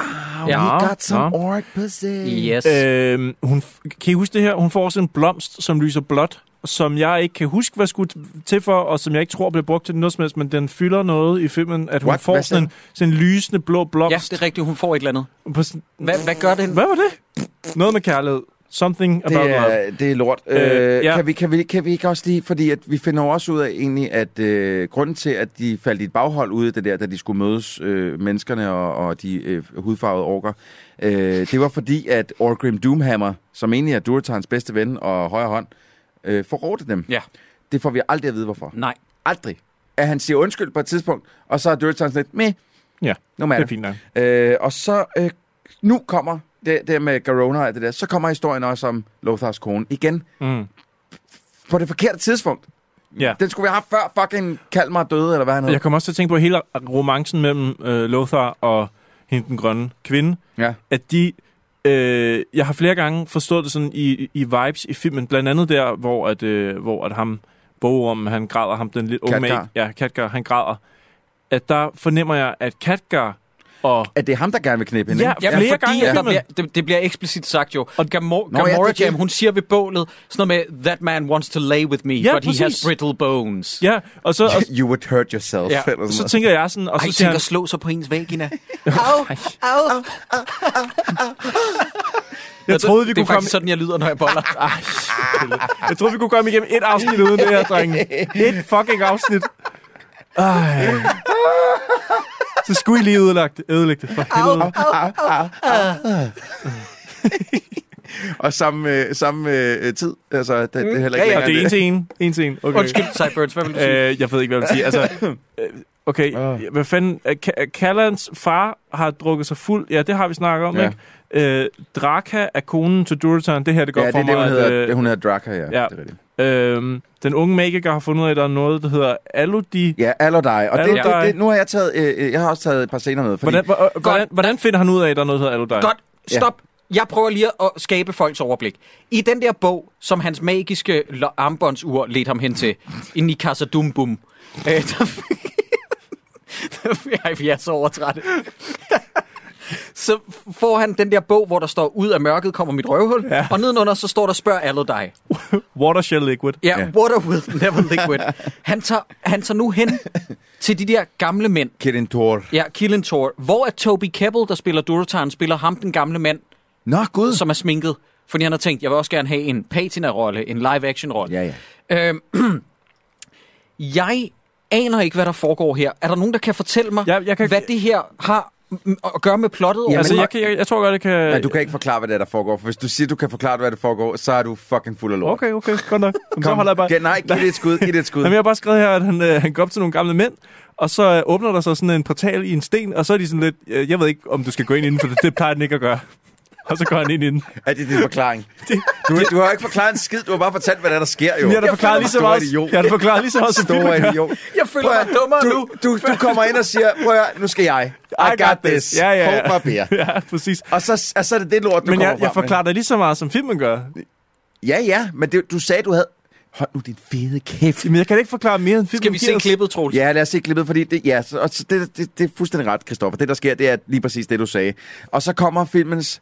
Ja. We got some Nå. orc pussy. Yes. Øhm, hun, kan I huske det her? Hun får også en blomst, som lyser blåt, som jeg ikke kan huske, hvad skulle til for, og som jeg ikke tror bliver brugt til noget som helst, men den fylder noget i filmen, at hun What? får sådan en, sådan en lysende blå blomst. Ja, det er rigtigt. Hun får et eller andet. På sådan, Hvad, hvad gør det? hvad var det? Noget med kærlighed. Something about Det love. er, det er lort. Øh, Øh, ja. kan, vi, kan, vi, kan vi ikke også lige, fordi at vi finder også ud af egentlig, at øh, grunden til, at de faldt i et baghold ude af det der, da de skulle mødes, øh, menneskerne og, og de øh, hudfarvede orker, øh, det var fordi, at Orgrim Doomhammer, som egentlig er Duratans bedste ven og højre hånd, øh, forrådte dem. Ja. Det får vi aldrig at vide, hvorfor. Nej. Aldrig. At han siger undskyld på et tidspunkt, og så er Duratan lidt, meh, Ja, no det matter. er fint nok. Øh, og så øh, nu kommer det, det med Garona og det der, så kommer historien også om Lothars kone igen Mm. på det forkerte tidspunkt. Ja. Den skulle vi have haft før fucking Kalmar døde, eller hvad han hed. Jeg kommer også til at tænke på hele romancen mellem øh, Lothar og hende den grønne kvinde. Ja. At de... Øh, jeg har flere gange forstået det sådan i, i vibes i filmen. Blandt andet der, hvor at, øh, hvor at ham, bogormen, han græder, ham den lidt unge mage- Ja, Katgar, han græder. At der fornemmer jeg, at Katgar og... At det er ham, der gerne vil knippe hende, Ja? Ja, flere fordi gange der bliver, det, det bliver eksplicit sagt jo. Og Gamora, Nå, ja, Gamora det er Jam, hun siger ved bålet sådan noget med, that man wants to lay with me, Ja, but he has præcis. brittle bones. Ja, og så, og, *laughs* You would hurt yourself. Ja. eller så tænker jeg sådan... Og Ej, så siger tænk han, at slå sig på ens vagina. *laughs* jeg troede, vi det er kunne komme... faktisk sådan, jeg lyder, når jeg boller. *laughs* Jeg troede, vi kunne komme igennem et afsnit uden det her, drenge. Et fucking afsnit. Ej. Så skulle I lige ødelagt, ødelægge det, for helvede. Og samme, øh, samme øh, tid. Altså, det, det er heller ikke Ja, ja, Og længere det er en til en. En til en. Okay. Undskyld, Cyburns, hvad vil du sige? Øh, jeg ved ikke, hvad jeg vil sige. Altså, øh, okay, hvad fanden... Ka- Callans far har drukket sig fuld. Ja, det har vi snakket om, Ja. ikke? Øh, Draka er konen til Duratan. Det her, det går Ja, det for er det, mig. hun at, hedder, øh, det, hun hedder Draka, ja. ja. Det er rigtigt. Øhm, den unge magiker har fundet ud af, at der er noget, der hedder Alodi. Ja, Alodai. Og det, Alodai. det, det, nu har jeg taget, øh, øh, jeg har også taget et par scener med. Fordi, Hvordan, hvor- hvordan, hvordan finder han ud af, at der er noget, der hedder Alodi? Godt, stop. Jeg prøver lige at skabe folks overblik. I den der bog, som hans magiske lo- armbåndsur ledte ham hen til, inde i Casa Dum Bum, øh, der, *laughs* Ej, vi er så overtrætte. Så får han den der bog, hvor der står, ud af mørket kommer mit røvhul, Ja. og nedenunder så står der, spørg Alodai. Watershell liquid. Ja, yeah, water will *laughs* never liquid. Han tager, han tager nu hen til de der gamle mænd. Kirin Thor. Ja, Killentor. Hvor er Toby Kebbell, der spiller Durotan, spiller ham den gamle mand, Nå, gud. som er sminket. Fordi han har tænkt, jeg vil også gerne have en patina-rolle, en live-action-rolle. Ja, ja. Øhm, *clears throat* jeg aner ikke, hvad der foregår her. Er der nogen, der kan fortælle mig, Ja, jeg kan- hvad det her har at gøre med plottet? Jamen, altså, jeg, kan, jeg, jeg tror godt, det kan... Nej, du kan ikke forklare, hvad det er, der foregår. For hvis du siger, du kan forklare, hvad der foregår, så er du fucking fuld af lort. Okay, okay, godt nok. Jamen, så holder jeg bare... Giv- Nej, giv det et skud, giv det et skud. Jamen, jeg har bare skrevet her, at han, øh, han går op til nogle gamle mænd, og så øh, åbner der sig sådan en portal i en sten, og så er de sådan lidt... Øh, jeg ved ikke, om du skal gå ind inden, for det, det plejer den ikke at gøre. Og så går han ind inden. Er det din forklaring? Du, du har ikke forklaret en skid, du har bare fortalt, hvad der, er, der sker jo. Jeg har da forklaret lige så meget, jeg har forklaret lige så meget, som filmen gør. idiot. Jeg føler Prøv mig dummere du, nu. Du, du kommer ind og siger, prøv at, nu skal jeg. I, got, this. Ja, ja, Hold mig ja. beer. *laughs* ja, præcis. Og så, og så er det det lort, du Men kommer jeg, jeg forklarer dig lige så meget, som filmen gør. Ja, ja, men det, du sagde, du havde... Hold nu din fede kæft. Jamen, jeg kan ikke forklare mere end filmen Skal vi se klippet, Troels? Ja, lad os se klippet, fordi det, ja, så, og så det, det, det er fuldstændig ret, Christoffer. Det, der sker, det er lige præcis det, du sagde. Og så kommer filmens,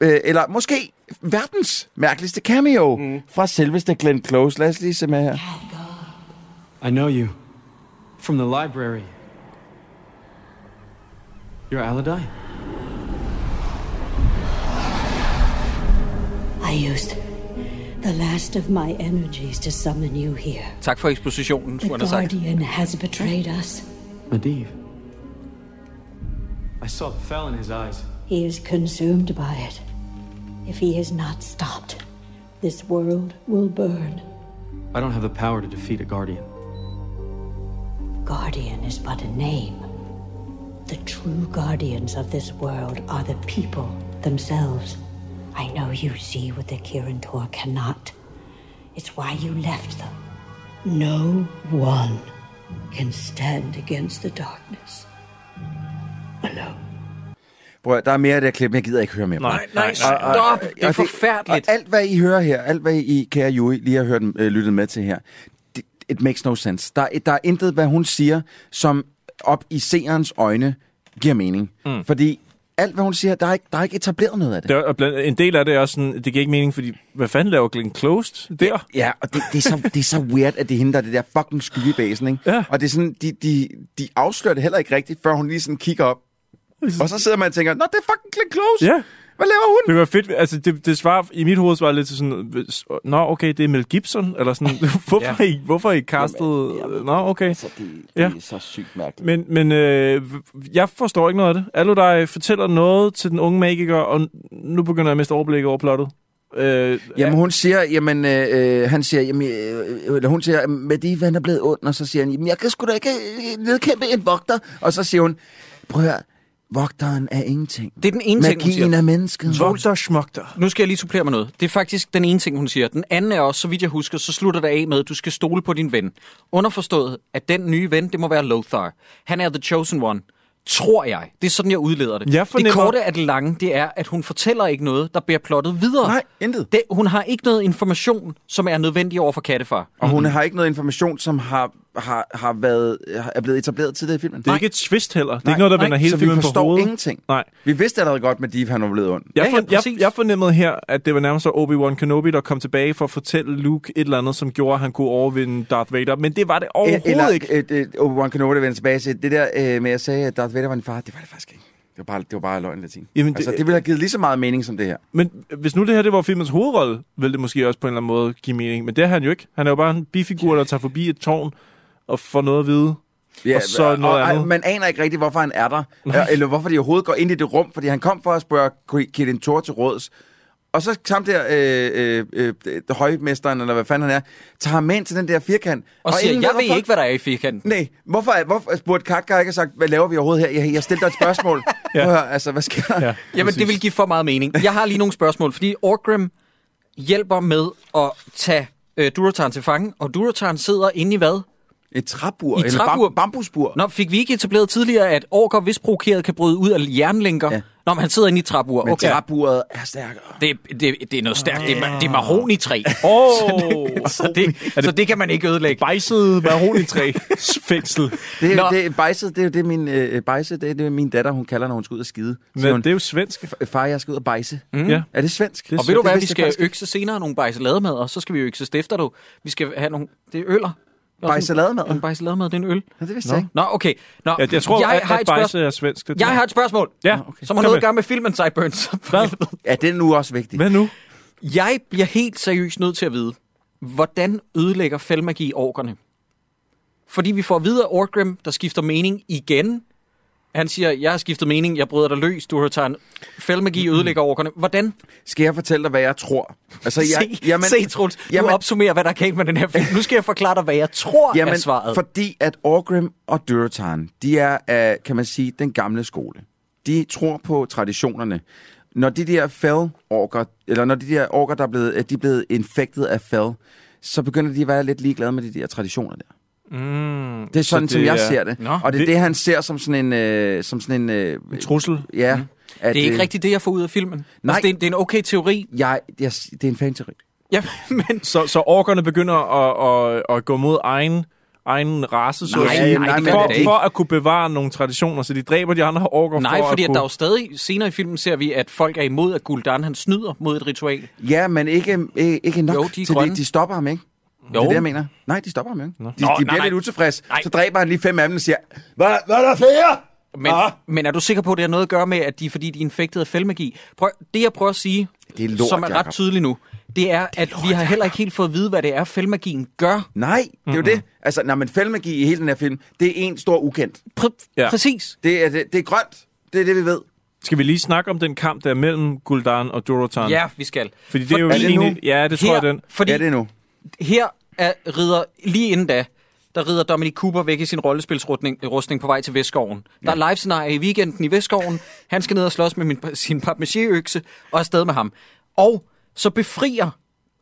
eller måske verdens mærkeligste cameo mm. fra selveste Glenn Close. Lad os lige se med her. I know you. From the library. You're Aladai. I used the last of my energies to summon you here. Tak for ekspositionen, The skulle han have sagt. Guardian has betrayed us. Medivh. I saw the fel in his eyes. He is consumed by it. If he is not stopped, this world will burn. I don't have the power to defeat a guardian. Guardian is but a name. The true guardians of this world are the people themselves. I know you see what the Kirin Tor cannot. It's why you left them. No one can stand against the darkness alone. Prøv, at- der er mere af det her klip, men jeg gider ikke høre mere. Nej, det. nej, stop. og- Det er og forfærdeligt. Og alt, hvad I hører her, alt, hvad I, kære Juri, lige har hørt, øh, lyttet med til her, det, it makes no sense. Der, er- der er intet, hvad hun siger, som op i seerens øjne giver mening. Mm. Fordi alt, hvad hun siger, der er ikke, der er ikke etableret noget af det. Der, er blandt, en del af det er også sådan, det giver ikke mening, fordi hvad fanden laver Glenn Closed der? Ja, og det, det, er så, det er så weird, at det hende, der er det der fucking skyggebæsen, ikke? Ja. Og det er sådan, de, de, de afslører det heller ikke rigtigt, før hun lige sådan kigger op. *laughs* Og så sidder man og tænker, nå, det er fucking Glenn Close. Ja. Hvad laver hun? Det var fedt. Altså, det, det svar i mit hoved var lidt sådan, nå, okay, det er Mel Gibson, eller sådan, *laughs* hvorfor, Ja. I, hvorfor er I castet? Nå, okay. Så det, det Ja. er så sygt mærkeligt. Men, men øh, jeg forstår ikke noget af det. Aludai fortæller noget til den unge magiker, og nu begynder jeg at miste overblik over plottet. Øh, Jamen hun siger, jamen, øh, øh, han siger, jamen, øh, eller hun siger, med de han er blevet ond, og så siger han, jamen, jeg kan sgu da ikke øh, nedkæmpe en vogter. Og så siger hun, prøv at høre, vogteren er ingenting. Det er den ene ting, hun Magien siger. er mennesket. Vogter smogter. Nu skal jeg lige supplere med noget. Det er faktisk den ene ting, hun siger. Den anden er også, så vidt jeg husker, så slutter det af med, at du skal stole på din ven. Underforstået, at den nye ven, det må være Lothar. Han er the chosen one. Tror jeg. Det er sådan, jeg udleder det. Jeg fornemmer- Det korte af det lange, det er, at hun fortæller ikke noget, der bliver plottet videre. Nej, intet. Det, hun har ikke noget information, som er nødvendig over for kattefar. Og hun har ikke noget information, som har, har, har været, er blevet etableret tidligere i filmen. Det er ikke et twist heller. Det er ikke noget, der vender hele så vi filmen på forstår hovedet. ingenting. Nej. Vi vidste allerede godt, med Div, han var blevet ond. Jeg, Ja, ja, for, jeg, jeg fornemmede her, at det var nærmest Obi-Wan Kenobi, der kom tilbage for at fortælle Luke et eller andet, som gjorde, at han kunne overvinde Darth Vader. Men det var det overhovedet Eller, ikke. et, Obi-Wan Kenobi, der vender tilbage til det der øh, med, at jeg sagde, at Darth Vader var en far. Det var det faktisk ikke. Det var bare, det var bare løgn latin. Jamen, det- altså, det ville have givet lige så meget mening som det her. Men hvis nu det her det var filmens hovedrolle, ville det måske også på en eller anden måde give mening. Men det er han jo ikke. Han er jo bare en bifigur, der tager forbi et tårn og får noget at vide. Ja, Og så noget og, andet. Man aner ikke rigtigt, hvorfor han er der, Nej. eller hvorfor de overhovedet går ind i det rum, fordi han kom for at spørge Kilin Thor til råds. Og så samtidig øh, øh, øh, øh, højmesteren, eller hvad fanden han er, tager ham ind til den der firkant. Og, og siger, ingen jeg hvorfor. ved ikke, hvad der er i firkanten. Nej, hvorfor, hvorfor spurgte Katka ikke og sagt, hvad laver vi overhovedet her? Jeg, jeg stillede dig et spørgsmål. *laughs* ja. Hør, altså, hvad sker der? Ja, Jamen, det vil give for meget mening. Jeg har lige nogle spørgsmål, fordi Orgrim hjælper med at tage øh, Durotan til fange, og Durotan sidder inde i hvad? Et træbur, I et eller træbur? bam, bambusbur. Nå, fik vi ikke etableret tidligere, at orker, hvis provokeret, kan bryde ud af jernlænker? Ja. Nå, men han sidder inde i et træbur. Men Okay. træburet er stærkere. Det, det, det er noget stærkt. Det er, det er mahonitræ. *laughs* Åh! så, det, så det kan man ikke ødelægge. Bejset maronitræ *laughs* fængsel. Det er, Nå. det er bejset, det er det, min, øh, bejse, det er det, min datter, hun kalder, når hun skal ud og skide. Så Men hun, det er jo svensk. "F- Far, jeg skal ud og bejse. Mm. Ja. Er det svensk? Det er Og ved du det hvad, vi skal faktisk økse senere nogle bajselademad, og så skal vi økse stifter du. Vi skal have nogle... Det er øller. Bajselademad? En bajselademad, det er en øl. Ja, det vidste jeg ikke. Nå, okay. Nå, Ja, jeg tror, jeg at, har at et spørgsmål. bejse er svensk. Det tror Jeg har et spørgsmål, Ja, okay. som har noget med. at gøre med filmen Sideburns. Hvad? *laughs* Ja, det er nu også vigtigt. Hvad nu? Jeg bliver helt seriøst nødt til at vide, hvordan ødelægger fældmagi orkerne? Fordi vi får at vide af Orgrim, der skifter mening igen. Han siger, jeg har skiftet mening, jeg bryder dig løs, du har taget en fældmagi ødelægger orkerne. Hvordan? Skal jeg fortælle dig, hvad jeg tror? Altså, jeg, se, jamen, se Truls, du jamen- opsummerer, hvad der er galt med den her film. Nu skal jeg forklare dig, hvad jeg tror Jamen, er svaret. fordi at Orgrim og Durotan, de er af, kan man sige, den gamle skole. De tror på traditionerne. Når de der fell-orker, eller når de der orker, der er blevet, de er blevet infektet af fell, så begynder de at være lidt ligeglade med de der traditioner der. Mm, Det er sådan, så som jeg er- ser det. Nå. og det er Det- det, han ser som sådan en... Øh, som sådan en øh, En trussel. ja. At, det er ikke øh, rigtigt det, jeg får ud af filmen. Nej. Altså, det, er, det er en okay teori. Jeg, jeg, det er en fan-teori. Ja, *laughs* men... Så, så orkerne begynder at, at, at gå mod egen, egen race, så Nej, nej, det gør for, det for at kunne bevare nogle traditioner, så de dræber de andre orker Nej, for fordi at at kunne... der er jo stadig, senere i filmen ser vi, at folk er imod, at Gul'dan han snyder mod et ritual. Ja, men ikke, ikke, nok Jo, de er til grønne. det. De stopper ham ikke. Jo. Det er det, jeg mener. Nej, de stopper ham ikke. De, Nå, de nej, bliver nej. lidt utilfredse. Nej. Så dræber han lige fem af dem og siger, hvad, hvad er der flere? Men, Ah. men er du sikker på, at det har noget at gøre med, at de, fordi de er infektet af fældmagi? Prøv, det jeg prøver at sige, Det er lort, som er ret Jacob. tydeligt nu, det er, at vi har heller ikke helt fået at vide, hvad det er, fældmagien gør. Nej, det er jo det. Altså, når man fældmagi i hele den her film, det er en stor ukendt. Pr- Ja. Præcis. Det er, det, det er grønt. Det er det, vi ved. Skal vi lige snakke om den kamp, der er mellem Gul'dan og Durotan? Ja, vi skal. Fordi det er jo Er det egentlig... nu? Ja, det tror her, jeg, den... Fordi Ja, det er nu. Her er ridder, lige inden da, der rider Dominic Cooper væk i sin rollespilsrustning rustning på vej til Vestskoven. Der er live scenarie i weekenden i Vestskoven. Han skal ned og slås med min, *laughs* sin papmaché-økse og er afsted med ham. Og så befrier,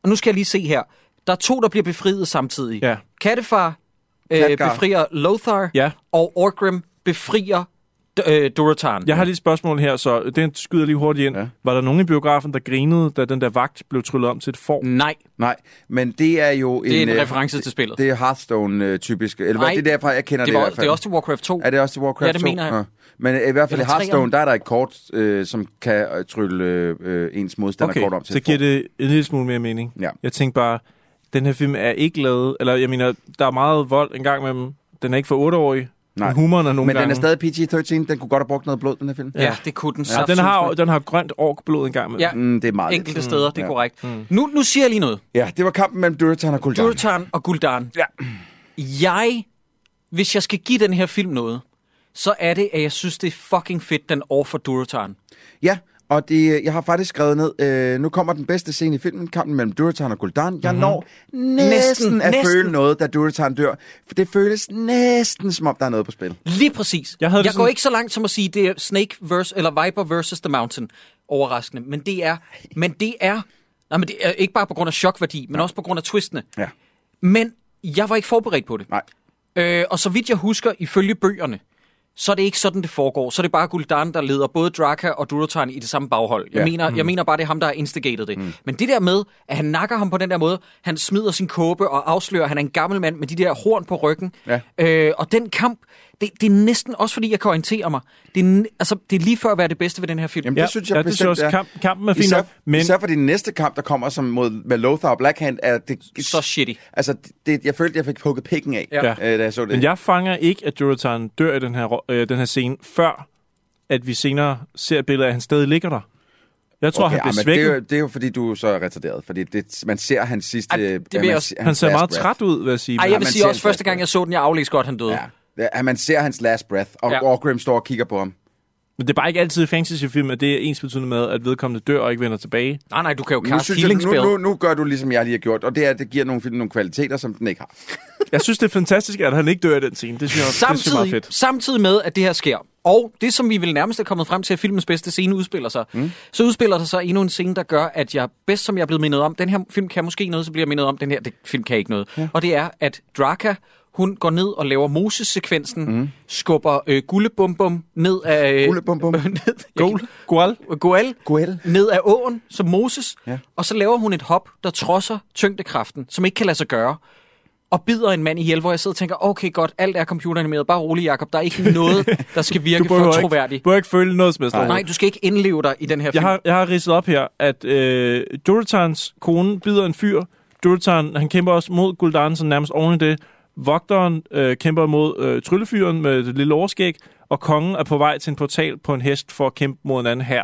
og nu skal jeg lige se her, der er to, der bliver befriet samtidig. Ja. Kattefar øh, befrier Lothar, Ja. og Orgrim befrier øh, Durotan. Jeg har lige et spørgsmål her, så den skyder lige hurtigt ind. Ja. Var der nogen i biografen, der grinede, da den der vagt blev tryllet om til et form? Nej, Nej, men det er jo det er en øh, reference til spillet. Det er Hearthstone-typisk. Eller hvad, Nej, det er derfra, jeg kender det, det, i var, hvert fald. det er også til Warcraft 2. Er det også til Warcraft Ja, det 2? mener jeg. Ja. Men øh, i hvert fald i Eller Hearthstone, der er der et kort, øh, som kan øh, trylle øh, ens modstander Okay, kort om til så et giver form. det en lille smule mere mening. Ja. Jeg tænkte bare, den her film er ikke lavet... Eller jeg mener, der er meget vold en gang med dem. Den er ikke for 8-årige. Nej. Men humoren er nogle Men den gange... er stadig PG-13. Den kunne godt have brugt noget blod, den her film. Ja, det kunne den. Ja, den har, den har grønt orkblod en gang med. Ja, Mm, det er meget enkelte lidt. steder, det er Ja. korrekt. Nu, nu siger jeg lige noget. Ja, det var kampen mellem Durotan og Gul'dan. Durotan og Gul'dan. Ja. Jeg, hvis jeg skal give den her film noget, så er det, at jeg synes, det er fucking fedt, den over for Durotan. Ja, og det, jeg har faktisk skrevet ned, øh, nu kommer den bedste scene i filmen, kampen mellem Durotan og Gul'dan. Jeg mm-hmm. når næsten, Næsten, at næsten. føle noget, da Durotan dør. For det føles næsten, som om der er noget på spil. Lige præcis. Jeg havde jeg går sådan- ikke så langt som at sige, det er Snake versus, eller Viper versus The Mountain. Overraskende. Men det er, men det er, nej, men det er ikke bare på grund af chokværdi, men også på grund af twistene. Ja. Men jeg var ikke forberedt på det. Nej. Øh, og så vidt jeg husker, ifølge bøgerne, så er det ikke sådan, det foregår. Så er det bare Gul'dan, der leder både Draka og Durotan i det samme baghold. Jeg, Ja. mener, jeg mener bare, det er ham, der har instigated det. Mm. Men det der med, at han nakker ham på den der måde, han smider sin kåbe og afslører, at han er en gammel mand med de der horn på ryggen. Ja. Øh, og den kamp, det, det er næsten, også fordi jeg kan orientere mig, det er, altså, det er lige før at være det bedste ved den her film. Jamen, Ja, det synes jeg ja, det bestemt synes jeg også. er. Kamp- kampen er fin især, nok, men- Især for den næste kamp, der kommer som mod, med Lothar og Blackhand, er det... Så shitty. Altså, det, jeg følte, jeg fik hugget pikken af, Ja. øh, da jeg så det. Men jeg fanger ikke, at Durotan dør i den her, øh, den her scene, før at vi senere ser et billede af, at han stadig ligger der. Jeg tror, okay, han men det, svækket. er jo, det er jo fordi, du så er retarderet. Fordi det, man ser hans sidste... Ej, det ja, vil man også- Han hans ser meget breath. træt ud, vil jeg sige. Ej, Men- jeg vil man sige ser også, første gang jeg så den, jeg aflæste godt, han døde. Ja. Ja, man ser hans last breath, og Ja. Orgrim står og kigger på ham. Men det er bare ikke altid i fantasyfilm, at det er ens betydende med, at vedkommende dør og ikke vender tilbage. Nej, nej, du kan jo jeg, healing nu, spell. nu, nu gør du ligesom jeg lige har gjort, og det er, at det giver nogle film nogle kvaliteter, som den ikke har. Jeg synes, det er fantastisk, at han ikke dør i den scene. Det synes jeg, det synes jeg er meget samtidig, fedt. samtidig med, at det her sker, og det, som vi vil nærmest er kommet frem til, at filmens bedste scene udspiller sig, mm. så udspiller der sig endnu en scene, der gør, at jeg bedst som jeg er blevet mindet om, den her film kan måske noget, så bliver jeg mindet om, den her det, film kan ikke noget. Ja. Og det er, at Draka, hun går ned og laver Moses-sekvensen, mm. skubber øh, gullebumbum ned af... øh, Gullebumbum? *laughs* ned, Goal. Goal. Goal, Goal. ned af åen, som Moses, Ja. og så laver hun et hop, der trodser tyngdekraften, som ikke kan lade sig gøre, og bider en mand ihjel, hvor jeg sidder og tænker, okay godt, alt er computeranimeret, bare rolig Jacob, der er ikke *laughs* noget, der skal virke for troværdigt. Du behøver ikke føle noget som helst. Nej. Nej, du skal ikke indleve dig i den her film. Jeg har, jeg har ridset op her, at øh, Durotans kone bider en fyr. Durotan, han kæmper også mod Gul'dan, så nærmest oven i det. Vogteren øh, kæmper mod øh, tryllefyren med det lille overskæg, og kongen er på vej til en portal på en hest for at kæmpe mod en anden her.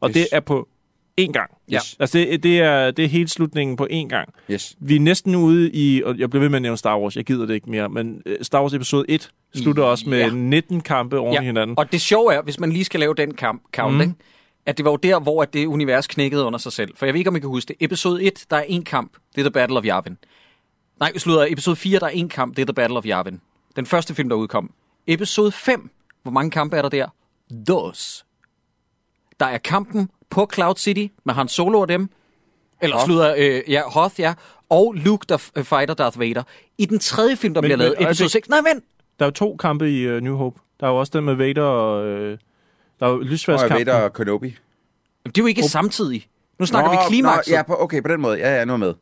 Og Yes. det er på én gang. Ja. Altså, det, det, er, det er hele slutningen på én gang. Yes. Vi er næsten ude i, og jeg bliver ved med at nævne Star Wars, jeg gider det ikke mere, men øh, Star Wars episode 1 slutter også med Ja. 19 kampe oven i hinanden. Og det sjove er, hvis man lige skal lave den kamp, count, mm. ikke? at det var jo der, hvor det univers knækkede under sig selv. For jeg ved ikke, om I kan huske det. Episode 1, der er en kamp. Det er The Battle of Yavin. Nej, vi slutter. Episode 4, der er en kamp. Det er The Battle of Yavin. Den første film, der udkom. Episode 5. Hvor mange kampe er der der? Dos. Der er kampen på Cloud City med Han Solo og dem. Eller Hoth. slutter, øh, ja, Hoth, ja. Og Luke, der f- fighter Darth Vader. I den tredje film, der Men- bliver lavet, men- episode øjeblik. 6. Nej, vent! Der er jo to kampe i uh, New Hope. Der er jo også den med Vader og... Øh, der er jo Og. Vader og Kenobi. Jamen, Det er jo ikke samtidig. Nu snakker vi klimakset. Nå, ja, på, okay, på den måde. Ja, ja, nu er med.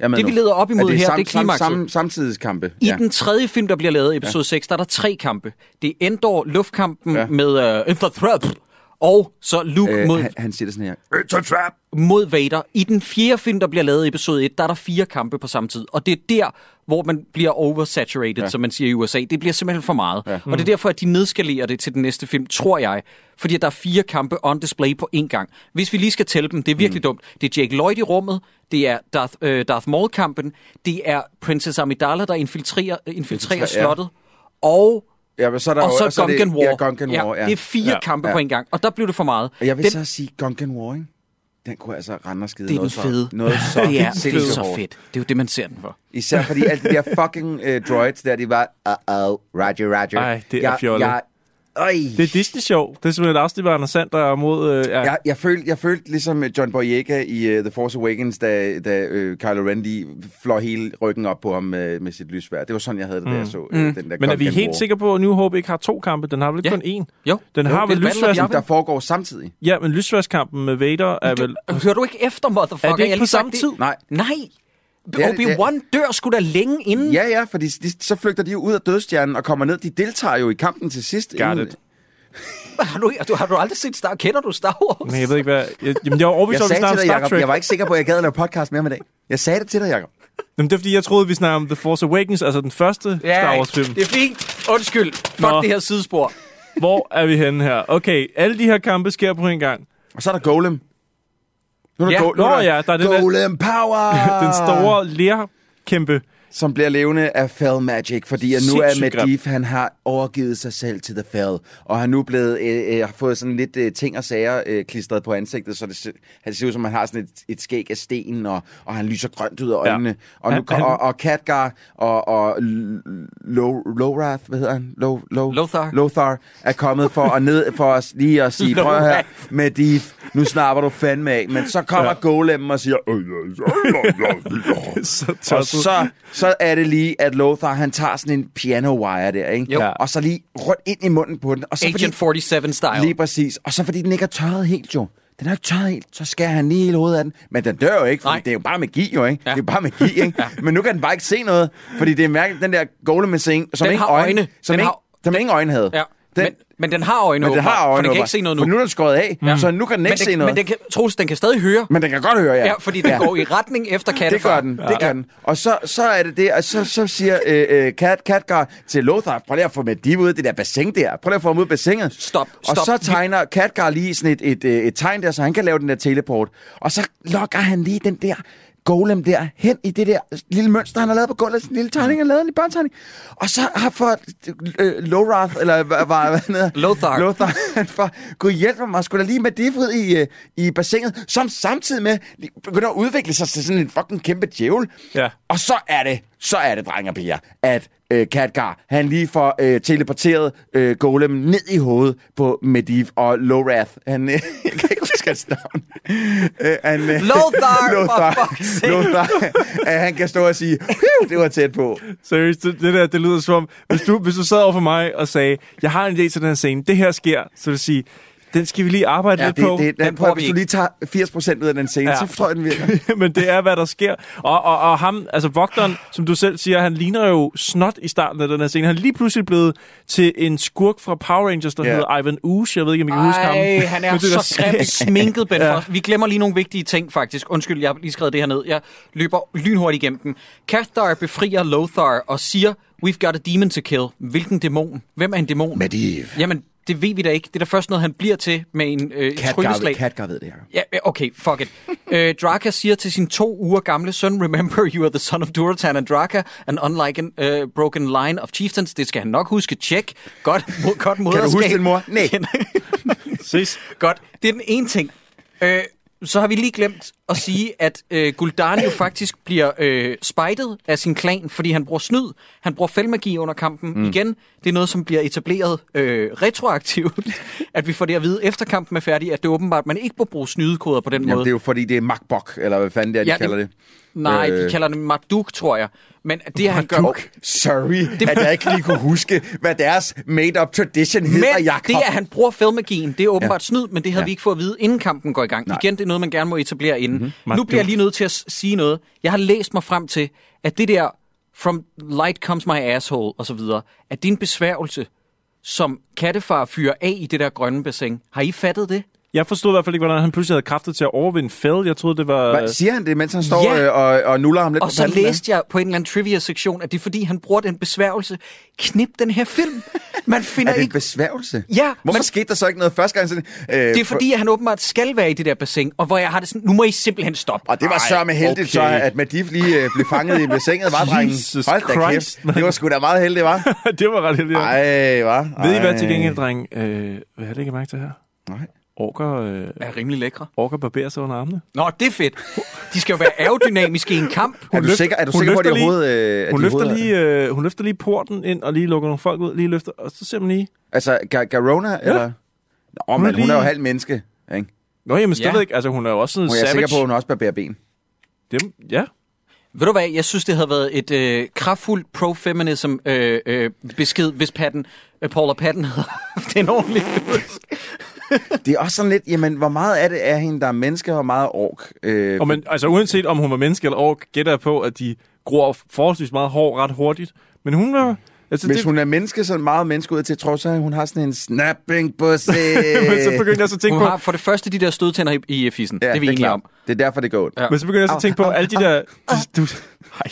Med Det, vi leder op imod er her, sam, det er klimakset. Sam, sam, samtidskampe. I ja. den tredje film, der bliver lavet, episode ja. 6, der er der tre kampe. Det er Endor, luftkampen ja. Ja. med uh, The Threat, og så Luke Øh, mod, han, han siger det sådan her. It's a trap! mod Vader. I den fjerde film, der bliver lavet i episode 1, der er der fire kampe på samme tid. Og det er der, hvor man bliver oversaturated, ja. Ja. som man siger i USA. Det bliver simpelthen for meget. Ja. Ja. Og det er derfor, at de nedskalerer det til den næste film, tror jeg. Fordi der er fire kampe on display på én gang. Hvis vi lige skal tælle dem, det er virkelig mm. dumt. Det er Jake Lloyd i rummet, det er Darth, øh, Darth Maul-kampen, det er Princess Amidala, der infiltrerer, infiltrerer Infiltrerer, ja. slottet, og Ja, men så er der og jo, så er det- Gungan War. Ja, Gungan War, ja. Det er fire Ja. kampe Ja. på en gang, og der blev det for meget. Og jeg vil Den- så sige Gungan War, ikke? Den kunne altså rende og skide det er den noget så- fede. Noget *laughs* så det er så hårdt. fedt. Det er jo det, man ser den for. Især fordi alle de der fucking uh, droids der, de var, uh-oh, roger, roger. Ej, det er jeg, fjollet. Jeg, øj. Det er Disney-show. Det er simpelthen et afsnit, hvor Anders Sander mod... Øh, ja. Jeg, jeg, følte, jeg følte ligesom John Boyega i uh, The Force Awakens, da, da uh, Kylo Ren lige flår hele ryggen op på ham med, med sit lysvær. Det var sådan, jeg havde det, da jeg så uh, den der Men er vi helt War. sikre på, at New Hope ikke har to kampe? Den har vel ikke Ja. kun én? Jo. Den Jo, har vel lysværs... Der foregår samtidig. Ja, men lysværskampen med Vader er vel... Du, hører du ikke efter, motherfucker? Er det ikke på samme tid? Nej. Nej. Er- Obi-Wan dør sgu da længe inden. Ja, ja, fordi de, så flygter de jo ud af dødstjernen og kommer ned. De deltager jo i kampen til sidst. Got inden- it. *laughs* Har, du, du, har du aldrig set Star Kender du Star Wars? Men jeg ved ikke, hvad... Jeg, jamen, jeg var overbevist Jeg om, at til dig, Star Jacob, Trek. jeg var ikke sikker på, at jeg gad at lave podcast med ham i dag. Jeg sagde det til dig, Jacob. Jamen, det er, fordi jeg troede, vi snakkede om The Force Awakens, altså den første Star Wars-film. det er fint. Undskyld. Fuck Nå. det her sidespor. Hvor er vi henne her? Okay, alle de her kampe sker på en gang. Og så er der Golem. Nu er der Ja. Go- nu er ja, der er den der- Golem Power! *laughs* Den store lerkæmpe. Som bliver levende af Fell Magic, fordi at nu er. Medivh, han har overgivet sig selv til The Fell, og har nu blevet, øh, øh, har fået sådan lidt øh, ting og sager øh, klistret på ansigtet, så det, det ser ud som, han har sådan et, et skæg af sten, og, og han lyser grønt ud af Ja. øjnene. Og, nu, Han- han, han- og, og Khadgar og, og Lo- Lorath, hvad hedder han? Lo, Lo, Lothar. Lothar er kommet for at, ned, for os lige at sige, prøv her, Medivh, nu snapper du fandme af. Men så kommer Ja. ja. Golem og siger, "Øh, *laughs* Så så, så er det lige, at Lothar, han tager sådan en piano wire der, ikke? Jo. Og så lige rundt ind i munden på den. Og så Agent 47-style. Lige præcis. Og så fordi den ikke er tørret helt, jo. Den er ikke tørret helt, så skærer han lige hele hovedet af den. Men den dør jo ikke, for det er jo bare magi, jo, ikke? Ja. Det er jo bare magi, ikke? *laughs* ja. Men nu kan den bare ikke se noget, fordi det er mærkeligt, den der golem som Den ikke har øjne. Som, Den ikke, har- som ingen øjne havde. Ja. Den, men, men den har øjne, men den har øjne, for den kan ikke se noget nu. For nu er den skåret af, ja. så nu kan den men ikke den, se noget. Men den kan, Troels, den kan stadig høre. Men den kan godt høre, ja. Ja, fordi den går i retning efter Det kattefar. gør den, det gør den. Og så, så er det det, og så, så siger øh, øh, Kat, Katgar til Lothar, prøv lige at få med de ud af det der bassin der. Prøv lige at få ham ud af bassinet. Stop, Og stop. så tegner Katgar lige sådan et, et, et, et tegn der, så han kan lave den der teleport. Og så lokker han lige den der golem der hen i det der lille mønster, han har lavet på gulvet. Sådan en lille tegning, han lavet en lille børnetegning. Og så har for øh, Lorath, eller hvad, hvad, hvad hedder? Lothar. Lothar, han for gud hjælp mig, skulle da lige med det ud i, øh, i bassinet, som samtidig med begynder at udvikle sig til sådan en fucking kæmpe djævel. Ja. Og så er det, så er det, drenge og piger, at øh, Khadgar, han lige får øh, teleporteret øh, Golem ned i hovedet på Medivh og Lorath. Han, øh, *laughs* jeg kan ikke huske hans navn. Øh, han, øh, Lothar, *laughs* Lothar. Lothar, at han kan stå og sige, "Phew, det var tæt på. Seriøst, det, det der, det lyder som om, hvis du, hvis du sad over for mig og sagde, jeg har en idé til den her scene, det her sker, så vil jeg sige, den skal vi lige arbejde Ja, lidt det, på. det, den den, bruger prøv, vi hvis du lige tager 80% ud af den scene, Ja. så tror jeg, den virker. *laughs* men det er, hvad der sker. Og, og, og ham, altså vogteren, som du selv siger, han ligner jo snot i starten af den her scene. Han er lige pludselig blevet til en skurk fra Power Rangers, der Ja. hedder Ivan Ooze. Jeg ved ikke, om I kan huske ham. Ej, han er *laughs* der så grimt sminket, Ben ja. Vi glemmer lige nogle vigtige ting, faktisk. Undskyld, jeg har lige skrevet det her ned. Jeg løber lynhurtigt igennem dem. Cathar befrier Lothar og siger, we've got a demon to kill. Hvilken dæmon? Hvem er en dæmon? Medivh. Jamen, det ved vi da ikke. Det er da først noget, han bliver til med en øh, Katgar, trylleslag. Katgar ved det her. Ja, øh, okay, fuck it. øh, Draka siger til sin to uger gamle søn, Remember, you are the son of Duratan and Draka, and unlike a uh, broken line of chieftains. Det skal han nok huske. Check. Godt, mod, godt moderskab. huske din mor? Nej. *laughs* Ses. Godt. Det er den ene ting. Øh, så har vi lige glemt at sige, at øh, Gul'dan jo faktisk bliver øh, spejtet af sin klan, fordi han bruger snyd. Han bruger fældmagi under kampen. Mm. Igen, det er noget, som bliver etableret øh, retroaktivt. at vi får det at vide, efter kampen er færdig, at det er åbenbart, at man ikke må bruge snydekoder på den Jamen, måde. det er jo fordi, det er Macbok, eller hvad fanden det er, de Ja, ja, det- kalder det. Nej, Øh, de kalder det Marduk, tror jeg. Men det, han gør... Marduk? Sorry, det... at jeg ikke lige kunne huske, hvad deres made-up tradition hedder, Men Jacob. det, at han bruger filmmagien, det er åbenbart Ja. snyd, men det havde Ja. vi ikke fået at vide, inden kampen går i gang. Nej. Igen, det er noget, man gerne må etablere inden. Mhm. Mm-hmm. Nu bliver jeg lige nødt til at sige noget. Jeg har læst mig frem til, at det der From light comes my asshole, og så videre, at din besværgelse, som kattefar fyrer af i det der grønne bassin. Har I fattet det? Jeg forstod i hvert fald ikke, hvordan han pludselig havde kræftet til at overvinde Fell. Jeg troede, det var... Hvad, siger han det, mens han står Ja. øh, og, og nuller ham lidt Og på så panden? læste jeg på en eller anden trivia-sektion, at det er fordi, han bruger den besværgelse. Knip den her film. Man *laughs* finder Er det en ikke... besværgelse? Ja, Hvorfor men- skete der så ikke noget første gang? Sådan, øh, Det er fordi, at han åbenbart skal være i det der bassin, og hvor jeg har det sådan, nu må I simpelthen stoppe. Og det var sørme heldigt, okay. så at Madif lige øh, blev fanget i bassinet, var drengen. Jesus Hold da Christ, kæft. Det var sgu da meget heldigt, var. *laughs* det var ret heldigt. Ej, var. Ved I hvad til gengæld, dreng? Øh, hvad har det ikke mærke til her? Nej. Orker, øh, Er rimelig lækre. orker barberer sig under armene. Nå, det er fedt. De skal jo være aerodynamiske i en kamp. Er du løfter- sikker, er du hun sikker på, at de løfter lige- overhovedet... Øh, at Hun de løfter, lige, øh, hun løfter lige porten ind og lige lukker nogle folk ud. Lige løfter, og så ser man lige... Altså, Ga- Garona, eller? Nå, Hun men er hun er jo lige- halv menneske, ikke? Nå, jamen, Ja. ja. ikke. Altså, hun er jo også sådan Og jeg er savage. sikker på, at hun også barberer ben. Dem, ja. Ved du hvad, jeg synes, det havde været et øh, kraftfuldt pro-feminism øh, øh, besked, hvis Patton, øh, Paula Patton havde haft en ordentlig Det er også sådan lidt, jamen, hvor meget af det er hende, der er menneske, og hvor meget er ork? Øh, Og men, altså, uanset om hun var menneske eller ork, gætter jeg på, at de gror forholdsvis meget hår ret hurtigt. Men hun var... Altså, Hvis det, hun er menneske, så er meget menneske ud til, tror så, at hun har sådan en snapping pussy. *laughs* men så begyndte jeg så at tænke Hun på... har for det første de der stødtænder i, i fissen. Ja, det er vi det enige klart. om. Det er derfor, det går ondt. Ja. Men så begynder jeg så at tænke på, alle de der... De, du, ej,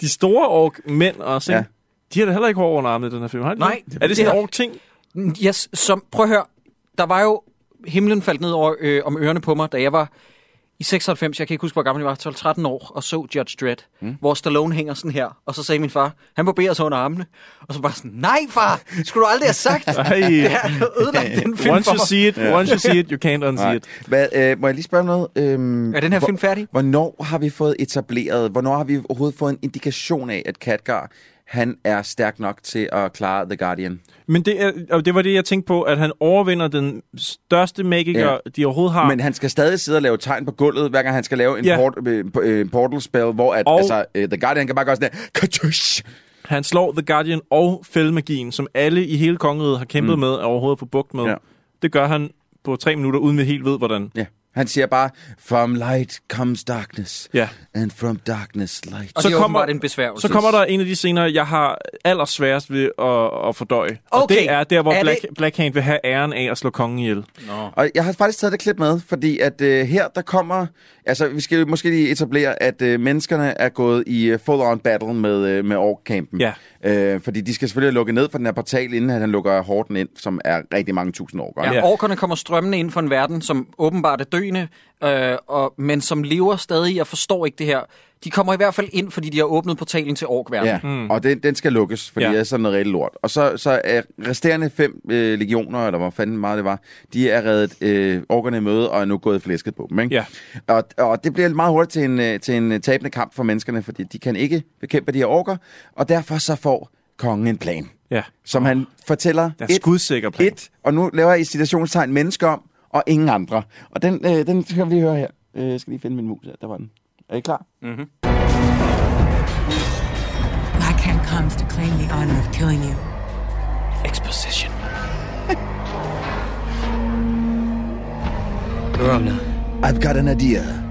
de store ork mænd også, Ja. ja. de har da heller ikke hår under armene i den her film. Har de Nej, Er det sådan det en er- ork-ting? Yes, som, prøv at høre. Der var jo... Himlen faldt ned over, øh, om ørerne på mig, da jeg var i 96, jeg kan ikke huske, hvor gammel jeg var, 12-13 år, og så Judge Dredd, mm. hvor Stallone hænger sådan her. Og så sagde min far, han barberer sig under armene. Og så bare sådan, nej far, skulle du aldrig have sagt. *laughs* Det har ødelagt den film Once for you see it, once you see it, you can't unsee Nej. it. Hvad, øh, må jeg lige spørge noget? Øhm, Er den her hvor- film færdig? Hvornår har vi fået etableret, hvornår har vi overhovedet fået en indikation af, at Katgar, han er stærk nok til at klare The Guardian? Men det, er, og det var det, jeg tænkte på, at han overvinder den største magiker, Ja. de overhovedet har. Men han skal stadig sidde og lave tegn på gulvet, hver gang han skal lave en Ja. port, øh, øh, portal spell, hvor at, Og- altså, øh, The Guardian kan bare gøre sådan der! Han slår The Guardian og fældmagien, som alle i hele kongeriget har kæmpet mm. med og overhovedet få bugt med. Ja. Det gør han på tre minutter, uden vi helt ved, hvordan. Ja. Han siger bare, from light comes darkness, Ja. and from darkness light. Og Så det er kommer- en besværgelse. Så kommer der en af de scener, jeg har allersværest ved at, at fordøje. Og Okay. det er der, hvor Er Black, det- Black Hand vil have æren af at slå kongen ihjel. Og jeg har faktisk taget det klip med, fordi at øh, her der kommer... Altså, vi skal måske lige etablere, at øh, menneskerne er gået i øh, full-on battle med, øh, med Ork-campen. Ja. Øh, fordi de skal selvfølgelig lukke ned for den her portal, inden at han lukker Horten ind, som er rigtig mange tusind år gammel. Ja, Ja. orkerne kommer strømmende ind for en verden, som åbenbart er døende, øh, og, men som lever stadig og forstår ikke det her. De kommer i hvert fald ind, fordi de har åbnet portalen til orkverdenen. Ja, mm. og den, den skal lukkes, fordi ja. Det er sådan noget rigtig lort. Og så, så er resterende fem øh, legioner, eller hvor fanden meget det var, de er reddet øh, orkerne i møde og er nu gået flæsket på dem. Ikke? Ja. Og, og det bliver meget hurtigt til en, øh, til en øh, tabende kamp for menneskerne, fordi de kan ikke bekæmpe de her orker, og derfor så får kongen en plan, Ja. som han fortæller Der er skudsikker plan. et, og nu laver jeg i citationstegn mennesker om, og ingen andre. Og den, øh, den skal vi høre her. Øh, jeg skal lige finde min mus her. Der var den. Er I klar? Black Hand comes to claim the honor of killing you. Exposition. Corona, I've got an idea.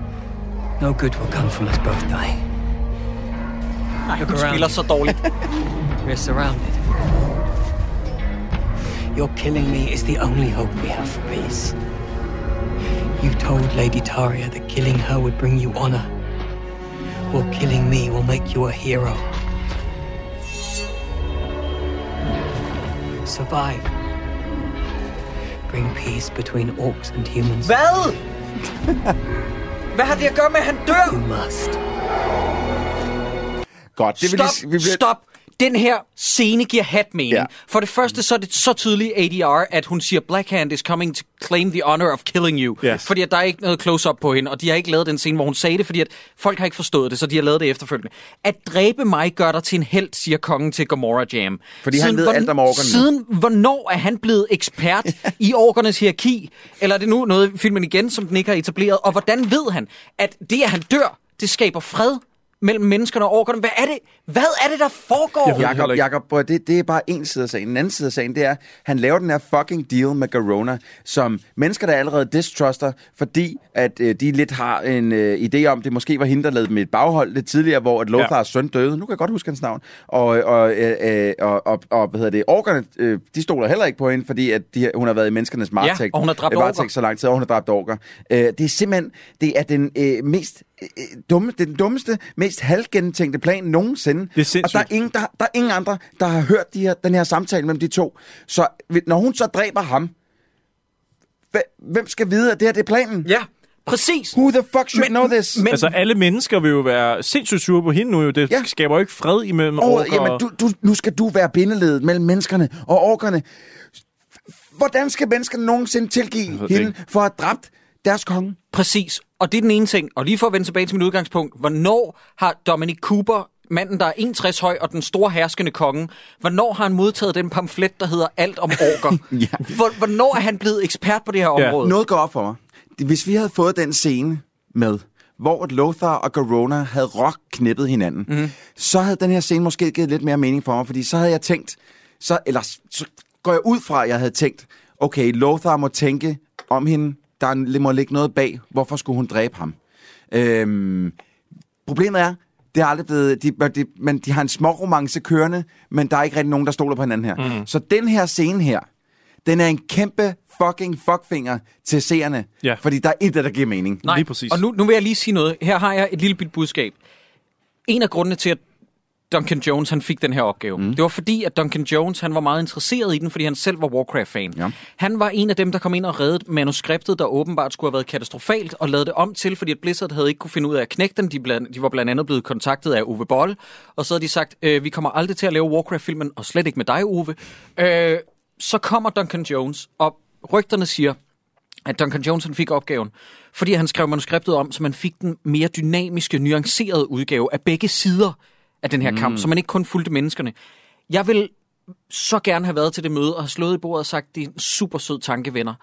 no good will come from us both dying. Look around spiller så dårligt. We're surrounded. Your killing me is the only hope we have for peace. You told Lady Taria that killing her would bring you honor. Well, killing me will make you a hero. Survive. Bring peace between orcs and humans. Well! Hvad har det at gøre med, at han dør? You must. Godt, det vil Stop, lige, vi bliver, stop. Den her scene giver hat mening. Ja. For det første så er det så tydeligt ADR, at hun siger, Black Hand is coming to claim the honor of killing you. Yes. Fordi at der er ikke noget close-up på hende, og de har ikke lavet den scene, hvor hun sagde det, fordi at folk har ikke forstået det, så de har lavet det efterfølgende. At dræbe mig gør dig til en held, siger kongen til Gomorrah Jam. Fordi han ved alt om orkerne. Siden hvornår er han blevet ekspert *laughs* i orkernes hierarki? Eller er det nu noget filmen igen, som den ikke har etableret? Og hvordan ved han, at det, at han dør, Det skaber fred mellem menneskerne og orkerne. Hvad er det, hvad er det der foregår? Jakob, Jakob det, det er bare en side af sagen. Den anden side af sagen, det er, han laver den her fucking deal med Garona, som mennesker, der allerede distruster, fordi at øh, de lidt har en øh, idé om, det måske var hende, der lavede med et baghold lidt tidligere, hvor at Lothars ja. søn døde. Nu kan jeg godt huske hans navn. Og, og, øh, øh, og, og, og hvad hedder det, orkerne, øh, de stoler heller ikke på hende, fordi at de, hun har været i menneskenes varetægt. og hun har dræbt øh, så lang tid, og hun har dræbt orker. Øh, det er simpelthen, det er den øh, mest øh, dumme, det er den dummeste, mest halvgentænkte plan nogensinde. Det er og der er, ingen, der, der er ingen andre, der har hørt de her, den her samtale mellem de to. Så når hun så dræber ham, hve- hvem skal vide, at det her det er planen? Ja, præcis. Who the fuck should Men- know this? men- Altså, alle mennesker vil jo være sindssygt sure på hende nu. Jo. Det Ja. skaber jo ikke fred imellem Oh, orker. jamen, du, du, nu skal du være bindeledet mellem menneskerne og orkerne. Hvordan skal menneskerne nogensinde tilgive hende ikke. for at have dræbt deres konge? Præcis. Og det er den ene ting. Og lige for at vende tilbage til mit udgangspunkt. Hvornår har Dominic Cooper, manden der er 61 høj og den store herskende konge, hvornår har han modtaget den pamflet, der hedder Alt om orker? *laughs* Ja. Hvor, hvornår er han blevet ekspert på det her område? Noget går op for mig. Hvis vi havde fået den scene med, hvor Lothar og Garona havde rock-knippet hinanden, mm. så havde den her scene måske givet lidt mere mening for mig, fordi så havde jeg tænkt, så, eller så går jeg ud fra, at jeg havde tænkt, okay, Lothar må tænke om hende, der er- må ligge noget bag, hvorfor skulle hun dræbe ham? Øhm, problemet er, det er aldrig blevet, de, de, men de har en små romance kørende, men der er ikke rigtig nogen, der stoler på hinanden her. Mm. Så den her scene her, den er en kæmpe fucking fuckfinger til seerne. Ja. Fordi der er intet, der giver mening. Nej, Lige præcis. og nu, nu vil jeg lige sige noget. Her har jeg et lille bit budskab. En af grundene til, at Duncan Jones han fik den her opgave, mm. det var fordi, at Duncan Jones han var meget interesseret i den, fordi han selv var Warcraft-fan. Ja. Han var en af dem, der kom ind og reddede manuskriptet, der åbenbart skulle have været katastrofalt, og lavede det om til, fordi at Blizzard havde ikke kunne finde ud af at knække den. De, blandt, de var blandt andet blevet kontaktet af Uwe Boll, og så havde de sagt, øh, vi kommer aldrig til at lave Warcraft-filmen, og slet ikke med dig, Uwe. Øh, så kommer Duncan Jones, og rygterne siger, at Duncan Jones han fik opgaven, fordi han skrev manuskriptet om, så man fik den mere dynamiske, nuancerede udgave af begge sider af den her kamp, så man ikke kun fulgte menneskerne. Jeg vil så gerne have været til det møde og have slået i bordet og sagt, det er en super sød tanke, venner.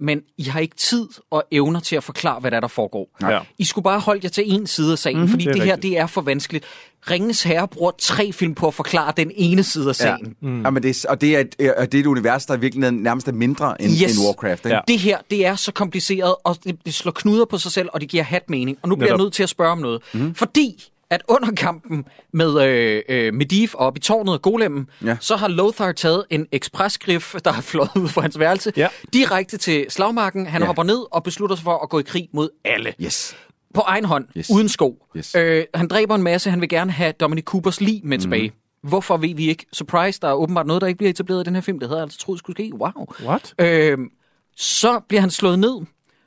Men I har ikke tid og evner til at forklare, hvad der, er, der foregår. Ja. I skulle bare holde jer til en side af sagen, mm-hmm. fordi Det det, her rigtigt. det er for vanskeligt. Ringens Herre bruger tre film på at forklare den ene side af sagen. Ja. Mm. Jamen, det er, og det er, et, øh, det er et univers, der virkelig nærmest er mindre end, Yes. end Warcraft. Ikke? Ja. Det her, det er så kompliceret, og det, det slår knuder på sig selv, og det giver hat mening. Og nu bliver jeg Netop. nødt til at spørge om noget. Mm. Fordi at under kampen med øh, øh, Medivh oppe i tårnet og Golemmen, Ja. så har Lothar taget en ekspresgrif, der er fløjet ud fra hans værelse, Ja. direkte til slagmarken. Han Ja. hopper ned og beslutter sig for at gå i krig mod alle. Yes. På egen hånd, Yes. uden sko. Yes. Øh, han dræber en masse, han vil gerne have Dominic Coopers lig med tilbage. Hvorfor ved vi ikke? Surprise, der er åbenbart noget, der ikke bliver etableret i den her film. Det havde jeg altså troet skulle ske. Wow. What? Øh, så bliver han slået ned,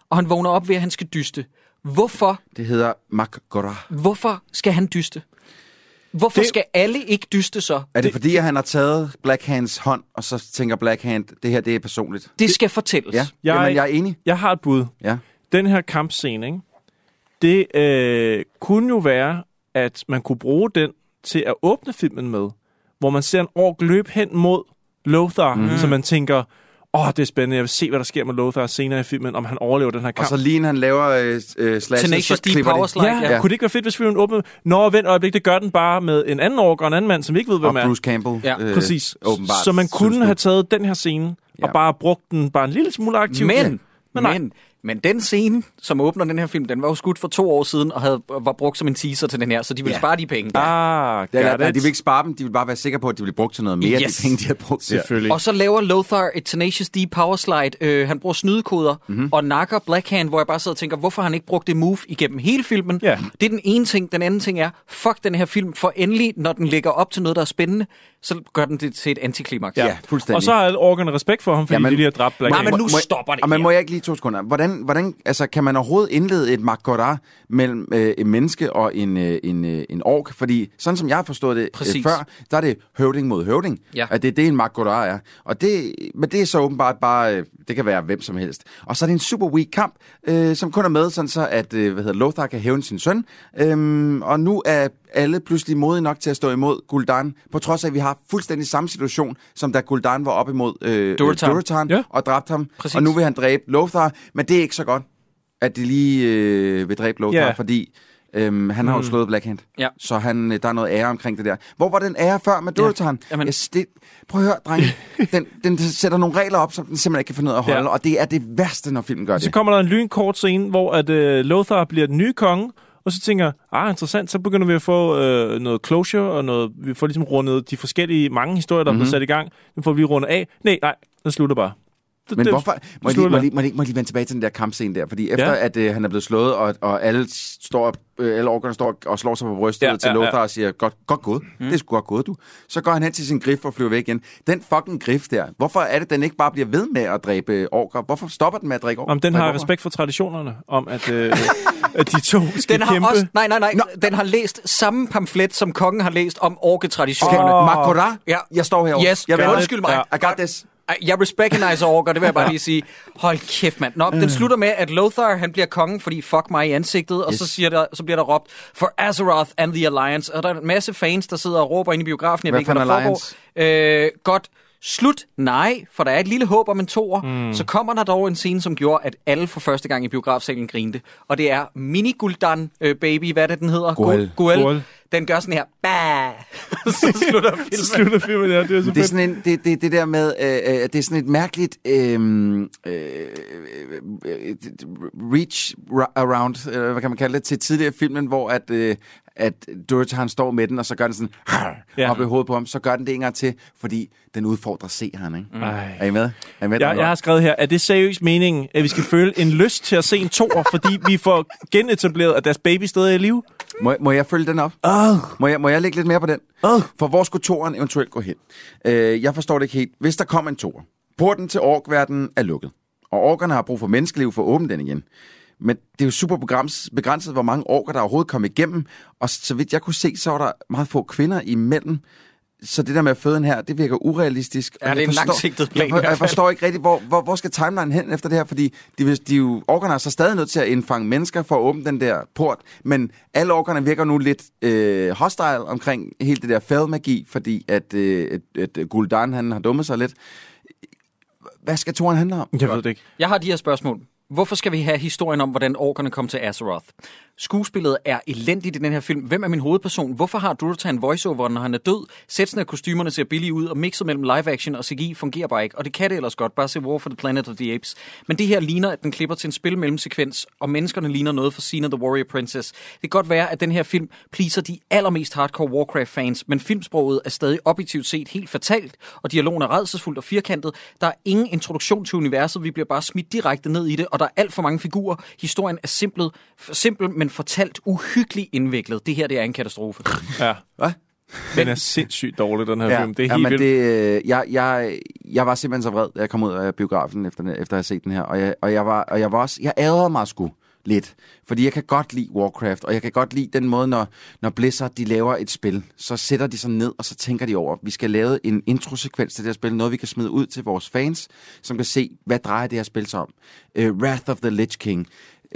og han vågner op ved, at han skal dyste. Hvorfor, Det hedder Makgora. hvorfor skal han dyste? Hvorfor Det- skal alle ikke dyste så? Er det, det fordi, at han har taget Blackhands hånd, og så tænker Blackhand, det her det er personligt? Det skal fortælles. Ja, Jeg jeg, er Jamen, jeg er enig. Jeg har et bud. Ja. Den her kampscene, ikke? det øh, kunne jo være, at man kunne bruge den til at åbne filmen med, hvor man ser en ork løbe hen mod Lothar, mm. så man tænker, åh, det er spændende, jeg vil se, hvad der sker med Lothar senere i filmen, om han overlever den her Og kamp. så lige han laver øh, øh, slashes, Tenacious så power de. slide, Ja, ja. ja, kunne det ikke være fedt, hvis filmen åbnede? Nå, vent øjeblik, det gør den bare med en anden ork og en anden mand, som vi ikke ved, hvem Og er. Bruce Campbell. Ja, øh, Præcis. Åbenbart. Så man kunne have taget den her scene Ja. og bare brugt den bare en lille smule aktivt. Men, Men men, nej. men, men den scene, som åbner den her film, den var jo skudt for to år siden, og havde, var brugt som en teaser til den her, så de ville Ja. ja. spare de penge. Ah, Ja, got nej, it. de vil ikke spare dem, de vil bare være sikre på, at de vil blive brugt til noget mere, Yes. de penge, de har brugt. Selvfølgelig. Og så laver Lothar et Tenacious D power slide. Øh, han bruger snydekoder Mhm. mm-hmm. og nakker Blackhand, hvor jeg bare sidder og tænker, hvorfor har han ikke brugt det move igennem hele filmen? Ja. Det er den ene ting. Den anden ting er, fuck den her film, for endelig, når den lægger op til noget, der er spændende, så gør den det til et antiklimaks. Ja, fuldstændig. Og så har orkerne respekt for ham, fordi Jamen- de lige har dræbt Black Nej, men nu stopper det Og man her. må jeg ikke lige to sekunder. Hvordan, hvordan altså, kan man overhovedet indlede et Makgora mellem øh, en menneske og en, øh, en, øh, en ork? Fordi sådan som jeg har forstået det øh, før, der er det høvding mod høvding. Ja. At det er det, en Makgora er. Og det, men det er så åbenbart bare, øh, det kan være hvem som helst. Og så er det en super weak kamp, øh, som kun er med, sådan så at øh, hvad hedder, Lothar kan hævne sin søn. Øhm, og nu er alle pludselig modige nok til at stå imod Gul'dan, på trods af, at vi har fuldstændig samme situation, som da Gul'dan var op imod øh, Durotan. Durotan Ja. og dræbte ham. Præcis. Og nu vil han dræbe Lothar, men det er ikke så godt, at de lige øh, vil dræbe Lothar, Ja. fordi Øhm, han har jo Mm. slået Black Hand, Ja. så han, øh, der er noget ære omkring det der. Hvor var den ære før med Durotan? Ja. Jamen- Yes, det, prøv at høre, drenge. *laughs* den, den sætter nogle regler op, som den simpelthen ikke kan finde ud af at holde, Ja. og det er det værste, når filmen gør Så det. kommer der en lynkort scene, hvor at, øh, Lothar bliver den nye konge, og så tænker jeg, ah, interessant, så begynder vi at få øh, noget closure, og noget, vi får ligesom rundet de forskellige mange historier, der mm-hmm. Mhm. er blevet sat i gang. Den får vi lige rundet af. Nej, nej, den slutter bare. Det, Men det- hvorfor? Må jeg, lige, må, jeg lige, må, jeg lige, må jeg lige vende tilbage til den der kampscene der? Fordi efter Ja. at øh, han er blevet slået, og, og alle, står, øh, alle orkerne står og slår sig på brystet Ja, til ja, Lothar ja. og siger, godt, godt gået. Mm. Det er sgu godt gået, du. Så går han hen til sin grif og flyver væk igen. Den fucking grif der, hvorfor er det, den ikke bare bliver ved med at dræbe orker? Hvorfor stopper den med at drikke orker? Om den dræbe har respekt for traditionerne, om at, øh, *laughs* at de to skal Den har kæmpe. også, nej, nej, nej, den har læst samme pamflet, som kongen har læst om orketraditionerne. Åh. Makora? Ja. Jeg står herovre. Yes, Jeg vil- undskyld mig. I got this. Jeg recognizer orker, det vil jeg bare lige sige. Hold kæft, mand. Nå, den slutter med, at Lothar, han bliver konge, fordi fuck mig i ansigtet, og Yes. så, siger der, så bliver der råbt, for Azeroth and the Alliance. Og der er en masse fans, der sidder og råber inde i biografen. Jeg Hvad ved ikke, hvad for der foregår. Øh, godt. Slut? Nej, for der er et lille håb om en toer. Mm. Så kommer der dog en scene, som gjorde, at alle for første gang i biografsalen grinte. Og det er Mini Guldan øh, Baby, hvad er det, den hedder? Guel. Guel. Guel. Den gør sådan her. Bah! *laughs* så slutter *laughs* filmen. Så slutter filmen, ja, det er så Det er fedt. sådan en, det, det, det der med, øh, øh, det er sådan et mærkeligt øh, øh, øh, reach around, øh, hvad kan man kalde det, til tidligere filmen, hvor at, øh, at Dorothy han står med den, og så gør den sådan Ja. op i hovedet på ham, så gør den det en gang til, fordi den udfordrer seeren, ikke? Ej. Er I med? Er I med? Jeg, jeg har skrevet her, er det seriøst meningen, at vi skal føle en lyst til at se en toer, fordi vi får genetableret, at deres baby stadig er i live? Må, må jeg følge den op? Oh. Må jeg, må jeg lægge lidt mere på den? Oh. For hvor skulle toeren eventuelt gå hen? Øh, jeg forstår det ikke helt. Hvis der kommer en toer, porten til orkverdenen er lukket, og orkerne har brug for menneskeliv for at åbne den igen. Men det er jo super begrænset, begrænset, hvor mange orker, der overhovedet kom igennem. Og så vidt jeg kunne se, så var der meget få kvinder imellem. Så det der med at føde en her, det virker urealistisk. Ja, det er en forstår- langsigtet plan Jeg, for, jeg forstår ikke rigtigt, hvor, hvor, hvor skal timeline hen efter det her? Fordi de, de er jo, orkerne er så stadig nødt til at indfange mennesker for at åbne den der port. Men alle orkerne virker nu lidt øh, hostile omkring hele det der fældmagi, fordi at, øh, at, at Gul'dan han har dummet sig lidt. Hvad skal toren handle om? Jeg ved det ikke. Jeg har de her spørgsmål. Hvorfor skal vi have historien om, hvordan orkerne kom til Azeroth? Skuespillet er elendigt i den her film. Hvem er min hovedperson? Hvorfor har Durotan voiceover, når han er død? Sætsen af kostymerne ser billige ud, og mixet mellem live action og CGI fungerer bare ikke. Og det kan det ellers godt. Bare se War for the Planet of the Apes. Men det her ligner, at den klipper til en spil mellemsekvens, og menneskerne ligner noget fra Cena the Warrior Princess. Det kan godt være, at den her film pleaser de allermest hardcore Warcraft-fans, men filmsproget er stadig objektivt set helt fatalt, og dialogen er redselsfuldt og firkantet. Der er ingen introduktion til universet, vi bliver bare smidt direkte ned i det, og der er alt for mange figurer. Historien er simpel, simpel men fortalt uhyggeligt indviklet. Det her, det er en katastrofe. Ja. Hvad? Den er sindssygt dårlig, den her Ja, film. Det er ja, helt men vildt. det, øh, jeg, jeg, jeg var simpelthen så vred, da jeg kom ud af biografen, efter, efter at have set den her. Og jeg, og jeg, var, og jeg var også, jeg ærede mig sgu lidt. Fordi jeg kan godt lide Warcraft, og jeg kan godt lide den måde, når, når Blizzard de laver et spil, så sætter de sig ned, og så tænker de over, vi skal lave en introsekvens til det her spil, noget vi kan smide ud til vores fans, som kan se, hvad drejer det her spil sig om. Uh, Wrath of the Lich King.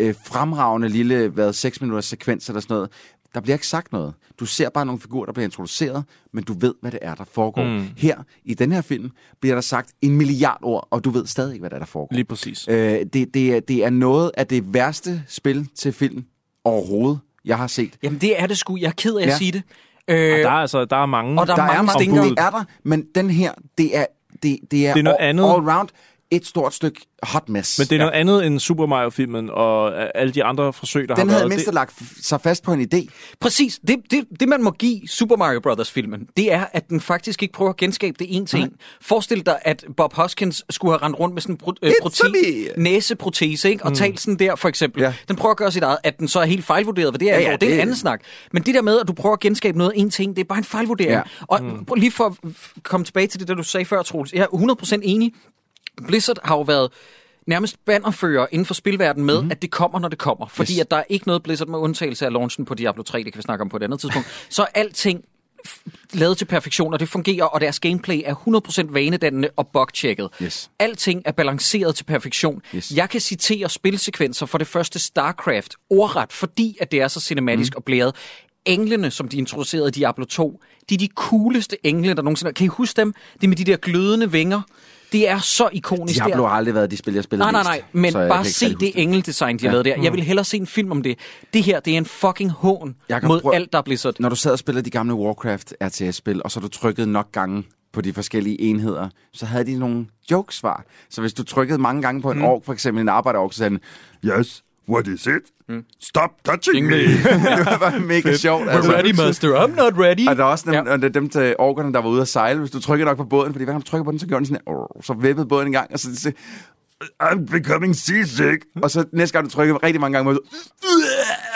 Uh, fremragende lille, hvad, 6 minutters sekvens eller sådan noget. Der bliver ikke sagt noget. Du ser bare nogle figurer, der bliver introduceret, men du ved, hvad det er, der foregår. Mm. Her, i den her film, bliver der sagt en milliard ord, og du ved stadig ikke, hvad der, er, der foregår. Lige præcis. Øh, det, det, er, det er noget af det værste spil til film overhovedet, jeg har set. Jamen, det er det sgu. Jeg er ked af at Ja. sige det. Og Øh, der er, altså, der er mange. og der er Der mange er mange stinker. Det er der, men den her, det er, det, det er, Det er noget all, andet. all round et stort stykke hot mess. Men det er noget andet end Super Mario-filmen og øh, alle de andre forsøg, der den har havde været. mindst Det, lagt sig fast på en idé. Præcis. Det, det, det, man må give Super Mario Brothers-filmen, det er, at den faktisk ikke prøver at genskabe det en til en. Forestil dig, at Bob Hoskins skulle have rendt rundt med sådan en pro- øh, prote- næseprotese, ikke? og mm. talt sådan der, for eksempel. Ja. Den prøver at gøre sit eget. At den så er helt fejlvurderet, hvad det er, Ja, ja, ja, ja, det er en det- anden snak. Men det der med, at du prøver at genskabe noget en til en, det er bare en fejlvurdering. Ja. Og mm. lige for at komme tilbage til det, der du sagde før, Troels. Jeg er 100% enig. Blizzard har jo været nærmest bannerfører inden for spilverdenen med, mm. at det kommer, når det kommer. Fordi Yes. at der er ikke noget Blizzard med undtagelse af launchen på Diablo 3, det kan vi snakke om på et andet tidspunkt. *laughs* Så alting lavet til perfektion, og det fungerer, og deres gameplay er 100% vanedannende og bugtjekket. Yes. Alting er balanceret til perfektion. Yes. Jeg kan citere spilsekvenser for det første StarCraft ordret, fordi at det er så cinematisk mm. og blæret. englene, som de introducerede i Diablo 2, de er de cooleste engle, der nogensinde. Kan I huske dem? Det er med de der glødende vinger. Det er så ikonisk. Der. har aldrig været de spil, jeg spillede Nej, nej, nej, men jeg bare se det engeldesign, de har Ja. lavet der. Jeg Mm. vil hellere se en film om det. Det her, det er en fucking hån Jeg mod prøve- alt, der er Blizzard. Når du sad og spillede de gamle Warcraft RTS-spil, og så du trykkede nok gange på de forskellige enheder, så havde de nogle jokesvar. Så hvis du trykkede mange gange på en Mm. ork, for eksempel en arbejderork, så sagde den, Yes, what is it? Mm. Stop touching me! *laughs* det var mega sjovt. We're ready, master. I'm not ready. Og der var også dem, ja. dem til orkerne, der var ude at sejle. Hvis du trykker nok på båden, fordi hver gang du trykker på den, så gjorde den sådan, her, så vippede båden en gang, og så så- I'm becoming seasick. Og så næste gang du trykker rigtig mange gange, så,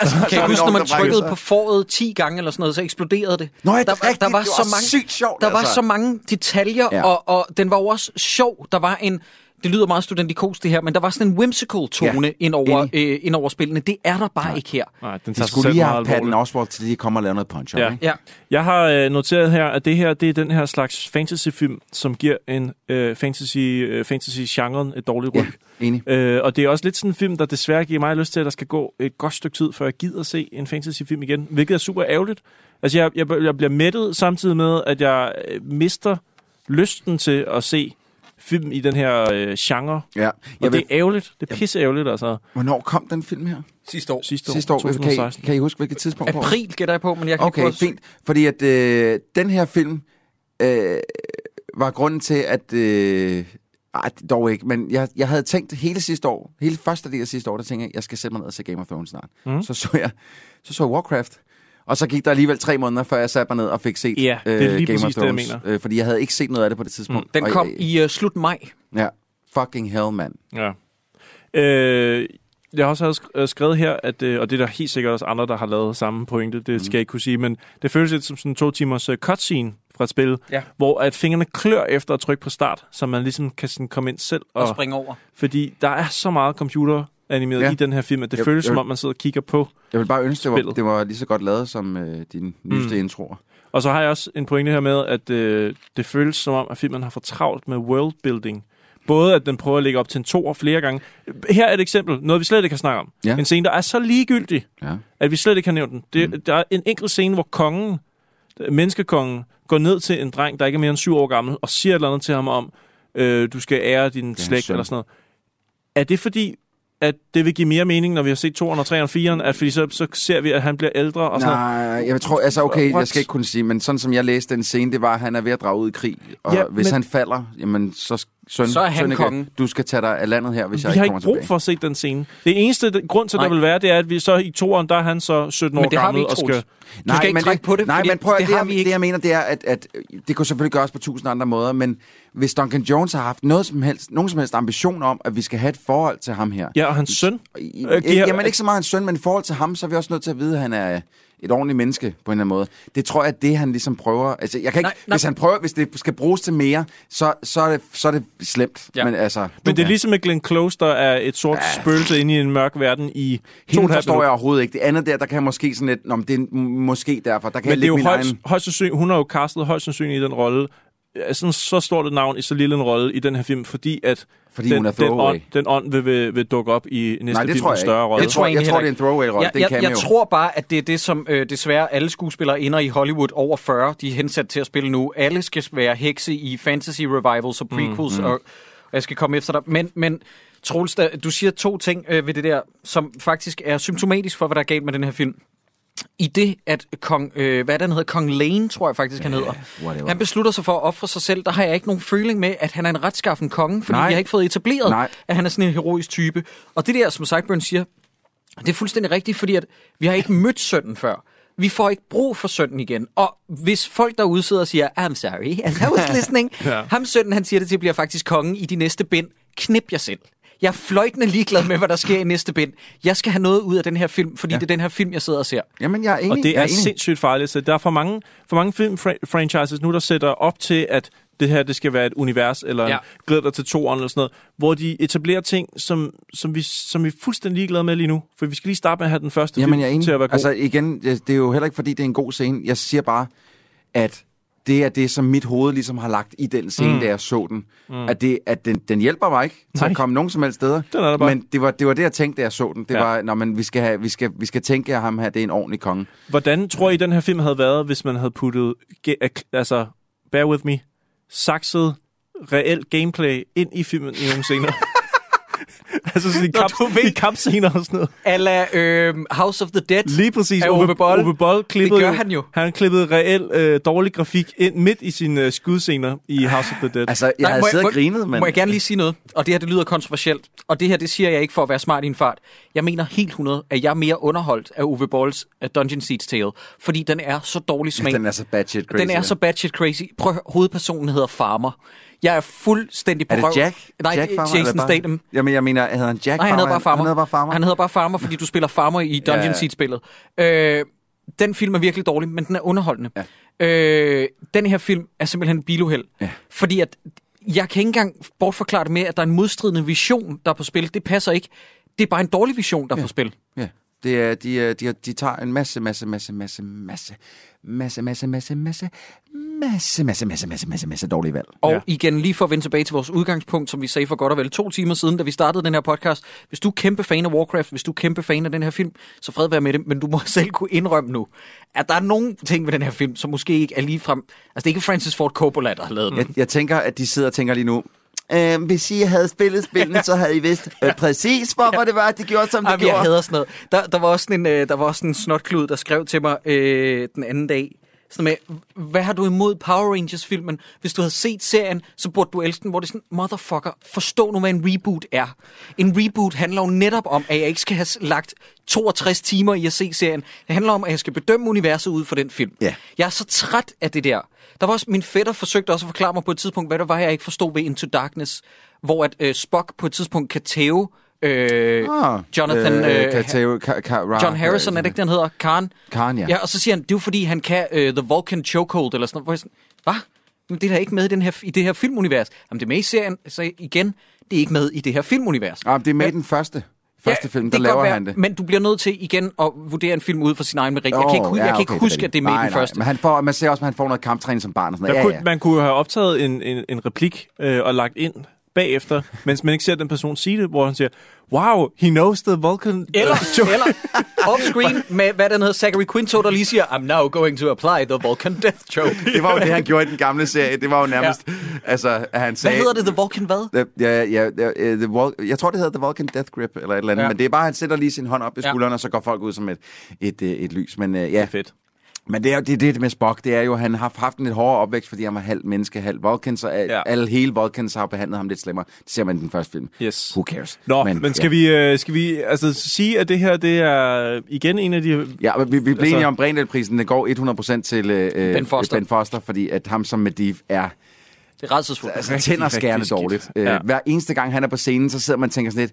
altså, Kan jeg huske, når man trykkede på foråret 10 gange eller sådan noget, så eksploderede det. Nå, ja, det er der, rigtigt. der var Det så var mange, sygt sjovt, Der var altså. så mange detaljer, ja. og, og den var jo også sjov. Der var en, det lyder meget studentikos det her, men der var sådan en whimsical tone Ja, ind, over, øh, ind over spillene. Det er der bare ikke her. Nej, den De tager sig skulle lige have Patton. Oswalt til lige at komme og lave noget punch Ja. ikke? Ja. Jeg har øh, noteret her, at det her det er den her slags fantasyfilm, som giver en øh, fantasy, øh, fantasy-genren et dårligt ryg. Ja, enig. Øh, og det er også lidt sådan en film, der desværre giver mig lyst til, at der skal gå et godt stykke tid, før jeg gider se en fantasyfilm igen, hvilket er super ærgerligt. Altså, jeg, jeg, jeg bliver mættet samtidig med, at jeg øh, mister lysten til at se film i den her øh, genre. Ja. Og Jeg det er ærgerligt. Det er pisse ærgerligt, altså. hvornår kom den film her? Sidste år. Sidste år, Sidste år. Kan I, 2016. kan I huske, hvilket tidspunkt? April gætter jeg på, men jeg kan Okay, ikke få... fint. Fordi at øh, den her film øh, var grunden til, at... Øh, ej, dog ikke, men jeg, jeg havde tænkt hele sidste år, hele første del af sidste år, der tænkte jeg, jeg skal sætte mig ned og se Game of Thrones snart. Mm. Så så jeg, så så Warcraft. Og så gik der alligevel tre måneder, før jeg satte mig ned og fik set Ja, det er øh, lige Game præcis of det, jeg Thrones. mener. Øh, fordi jeg havde ikke set noget af det på det tidspunkt. Mm. Den Og kom jeg, i uh, slut maj. Ja, fucking hell, mand. Ja. Øh, jeg har også sk- skrevet her, at, og det er der helt sikkert også andre, der har lavet samme pointe, det skal jeg ikke kunne sige, men det føles lidt som sådan en to timers uh, cutscene fra et spil, Ja. hvor at fingrene klør efter at trykke på start, så man ligesom kan sådan komme ind selv. Og springe over. Fordi der er så meget computer animeret Ja. ja. i den her film, at det Jeg- føles jeg- som om, man sidder og kigger på. Jeg vil bare ønske, det var, det var lige så godt lavet som øh, dine nyeste Mm. introer. Og så har jeg også en pointe her med, at øh, det føles som om, at filmen har for travlt med worldbuilding. Både at den prøver at lægge op til en to og flere gange. Her er et eksempel, noget vi slet ikke kan snakke om. Ja. En scene, der er så ligegyldig, Ja. at vi slet ikke har nævnt den. Det, mm. Der er en enkelt scene, hvor kongen, menneskekongen, går ned til en dreng, der ikke er mere end syv år gammel, og siger et eller andet til ham om, øh, du skal ære din hans slægt eller sådan noget. Er det fordi, at det vil give mere mening, når vi har set 2'eren og 3'eren og 4'eren, at fordi så, så ser vi, at han bliver ældre og sådan noget? Nej, jeg tror, altså okay, jeg skal ikke kunne sige, men sådan som jeg læste den scene, det var, at han er ved at drage ud i krig. Og ja, hvis men- han falder, jamen så, søn, Så er han Sønneke, kongen. du skal tage dig af landet her, hvis Vi jeg har ikke kommer ikke brug tilbage. for at se den scene. Det eneste grund til, at der Nej. vil være, det er, at vi så i toeren, der er han så 17 år Men det har vi gammel og skal... Troels. Du skal ikke men trække på det, Nej, men prøv at, det det, har jeg, vi ikke. det jeg mener, det er, at, at det kunne selvfølgelig gøres på tusind andre måder, men hvis Duncan Jones har haft noget som helst, nogen som helst ambition om, at vi skal have et forhold til ham her. Ja, og hans søn. I, Øh, jamen ikke så meget hans søn, men i forhold til ham, så er vi også nødt til at vide, at han er et ordentligt menneske på en eller anden måde. Det tror jeg, at det han ligesom prøver... Altså, jeg kan ikke, Nej, nej. Hvis han prøver, hvis det skal bruges til mere, så, så, er, det, så er det slemt. Ja. Men altså... Men det er ligesom med Glenn Close, der er et sort ja. spøgelse inde i en mørk verden i to et halvt forstår jeg overhovedet ikke. Det andet der, der kan jeg måske sådan lidt... Nå, men det er måske derfor. Der kan Men jeg det er jo højst, egen... højst sandsynligt, hun har jo castet højst sandsynligt i den rolle, sådan så stort et navn i så lille en rolle i den her film, fordi at Fordi den, hun er den, ånd, den ånd vil, vil, vil dukke op i næste Nej, det film tror jeg større rolle. Jeg tror, jeg egentlig tror, det er en throwaway-rolle. Jeg, jeg, jeg tror bare, at det er det, som øh, desværre alle skuespillere ender i Hollywood over 40, de er hensat til at spille nu. Alle skal være hekse i fantasy revivals og prequels, mm, mm. Og, jeg skal komme efter dig. Men, men Troels, du siger to ting øh, ved det der, som faktisk er symptomatisk for, hvad der er galt med den her film. I det, at kong, øh, hvad det, han hedder? Kong Lane, tror jeg faktisk, han hedder. whatever. Han beslutter sig for at ofre sig selv. Der har jeg ikke nogen føling med, at han er en retskaffen konge, fordi Nej. jeg har ikke fået etableret, Nej. at han er sådan en heroisk type. Og det der, som Sideburn siger, det er fuldstændig rigtigt, fordi at vi har ikke *laughs* mødt sønnen før. Vi får ikke brug for sønnen igen. Og hvis folk derude sidder og siger, I'm sorry, *laughs* I was listening. Ja. Ham sønnen, han siger det til, bliver faktisk kongen i de næste bind. Knip jer selv. Jeg er fløjtende ligeglad med, hvad der sker i næste bind. Jeg skal have noget ud af den her film, fordi ja. det er den her film, jeg sidder og ser. Jamen, jeg er enig. Og det er enig. sindssygt farligt. Så der er for mange, for mange filmfranchises nu, der sætter op til, at det her det skal være et univers, eller ja. Ja. en glæd dig til toeren, eller sådan noget, hvor de etablerer ting, som, som, vi, som vi er fuldstændig ligeglade med lige nu. For vi skal lige starte med at have den første Jamen, film jeg er enig. til at være god. Altså igen, det, det er jo heller ikke, fordi det er en god scene. Jeg siger bare, at det er det, som mit hoved ligesom har lagt i den scene, Mm. da jeg så den. Mm. At, det, at den, den hjælper mig ikke til Nej. at komme nogen som helst steder. Den er der bare. Men det var, det var det, jeg tænkte, da jeg så den. Det Ja. var, når man, vi, skal have, vi, skal, vi skal tænke, at ham her, det er en ordentlig konge. Hvordan tror I, den her film havde været, hvis man havde puttet, altså, bear with me, sakset reelt gameplay ind i filmen i nogle scener? *laughs* *laughs* altså sådan i, Nå, kamp, du ved- i kampscener og sådan noget. Ala øh, House of the Dead. Lige præcis. Af Ove Boll. Ove Boll klippede Det gør han jo. Han klippede reelt øh, dårlig grafik ind midt i sine øh, skudscener i House of the Dead. Altså, jeg Nej, havde siddet må- og grinet, men... Må jeg gerne lige sige noget? Og det her, det lyder kontroversielt. Og det her, det siger jeg ikke for at være smart i en fart. Jeg mener helt 100, at jeg er mere underholdt af Uwe Bolls uh, Dungeon Seeds Tale. Fordi den er så dårlig smag. Den er så bad shit crazy. Den er så bad shit crazy. Prøv hovedpersonen hedder Farmer. Jeg er fuldstændig på Er det røv. Jack? Nej, Jack er Farmer, Jason bare- Statham. Jamen, jeg mener, hedder han Jack Nej, han hedder bare Farmer. Han hedder bare Farmer. Han hedder bare Farmer, fordi du spiller Farmer i Dungeon Ja, ja. Seed-spillet. Øh, den film er virkelig dårlig, men den er underholdende. Ja. Øh, den her film er simpelthen en biluheld. Ja. Fordi at, jeg kan ikke engang bortforklare det med, at der er en modstridende vision, der er på spil. Det passer ikke. Det er bare en dårlig vision, der er på spil. Ja, det er, de, er- de, er- de tager en masse, masse, masse, masse, masse, masse, masse, masse, masse, masse, masse, masse, masse, masse, masse dårlige valg. Og ja. igen, lige for at vende tilbage til vores udgangspunkt, som vi sagde for godt og vel to timer siden, da vi startede den her podcast. Hvis du er kæmpe fan af Warcraft, hvis du er kæmpe fan af den her film, så fred være med det, men du må selv kunne indrømme nu, at der er nogle ting ved den her film, som måske ikke er lige frem... Altså, det er ikke Francis Ford Coppola, der har lavet den. Jeg, jeg tænker, at de sidder og tænker lige nu, øh, hvis I havde spillet spillene, så havde I vidst *laughs* øh, præcis, hvorfor det var, at de gjorde, som de Ej, men jeg gjorde. hader sådan noget. Der, der, var også sådan en, øh, der var også en snotklud, der skrev til mig øh, den anden dag, sådan med, hvad har du imod Power Rangers-filmen? Hvis du havde set serien, så burde du elske den, hvor det er sådan, motherfucker, forstå nu, hvad en reboot er. En reboot handler jo netop om, at jeg ikke skal have lagt 62 timer i at se serien. Det handler om, at jeg skal bedømme universet ud fra den film. Ja. Jeg er så træt af det der. Der var også, min fætter forsøgte også at forklare mig på et tidspunkt, hvad det var, jeg ikke forstod ved Into Darkness, hvor at øh, Spock på et tidspunkt kan tæve øh, Ah, Jonathan... øh, Øh, kan tage- ka- ka- John Harrison, er det ikke, den hedder? Khan? Khan, ja. Ja, og så siger han, det er jo fordi, han kan uh, The Vulcan Chokehold, eller sådan noget. Hvor jeg sådan, Hvad? Men det er da ikke med i, den her, i det her filmunivers. Jamen, det er med i serien, så igen, det er ikke med i det her filmunivers. Ah, det er med i den første, første film, der laver være, han det. Men du bliver nødt til igen at vurdere en film ud fra sin egen merit. Jeg kan ikke, hu- jeg kan ikke huske, at det er med i nej, den første. Nej, men han får, man ser også, at han får noget kamptræning som barn og sådan Man, noget. kunne, Ja, ja. man kunne have optaget en, en, en replik øh, og lagt ind bagefter, mens man ikke ser den person sige det, hvor han siger, wow, he knows the Vulcan... Eller, øh, *laughs* joke." eller off-screen med, hvad den hedder, Zachary Quinto, der lige siger, I'm now going to apply the Vulcan Death Choke. Det var jo det, han gjorde i den gamle serie. Det var jo nærmest, ja. altså, at han Hvad sagde... hedder det, The Vulcan hvad? The, ja, ja, ja, uh, the Vul- jeg tror, det hedder The Vulcan Death Grip, eller et eller andet. Ja. Ja. Men det er bare, at han sætter lige sin hånd op i Ja. skulderen, og så går folk ud som et, et, øh, et lys. Men uh, ja, Det er fedt. Men det er jo det, det med Spock, det er jo, at han har haft en lidt hårdere opvækst, fordi han var halv menneske, halv Vulcan, så al, Ja. ja. alle hele Vulcans har behandlet ham lidt slemmere. Det ser man i den første film. Yes. Who cares? Nå, men, men skal, vi, øh, skal vi altså sige, at det her det er igen en af de... Ja, men vi, vi blev Altså- enige om, Brindel-prisen den går 100% til øh, Ben Foster. ben Foster, fordi at ham som Medivh er Det er rædselsfuldt. altså, tænder skærende dårligt. Ja. Ja. Hver eneste gang, han er på scenen, så sidder man og tænker sådan lidt,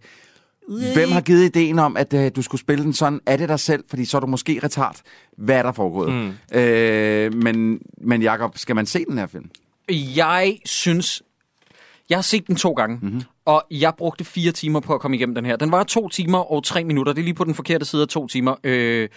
Hvem har givet ideen om, at øh, du skulle spille den sådan? Er det dig selv? Fordi så er du måske retard. Hvad er der foregået? Mm. Øh, men, men Jacob, skal man se den her film? Jeg synes... Jeg har set den to gange, Mhm. mm-hmm. og jeg brugte fire timer på at komme igennem den her. Den var to timer og tre minutter. Det er lige på den forkerte side af to timer. Øh,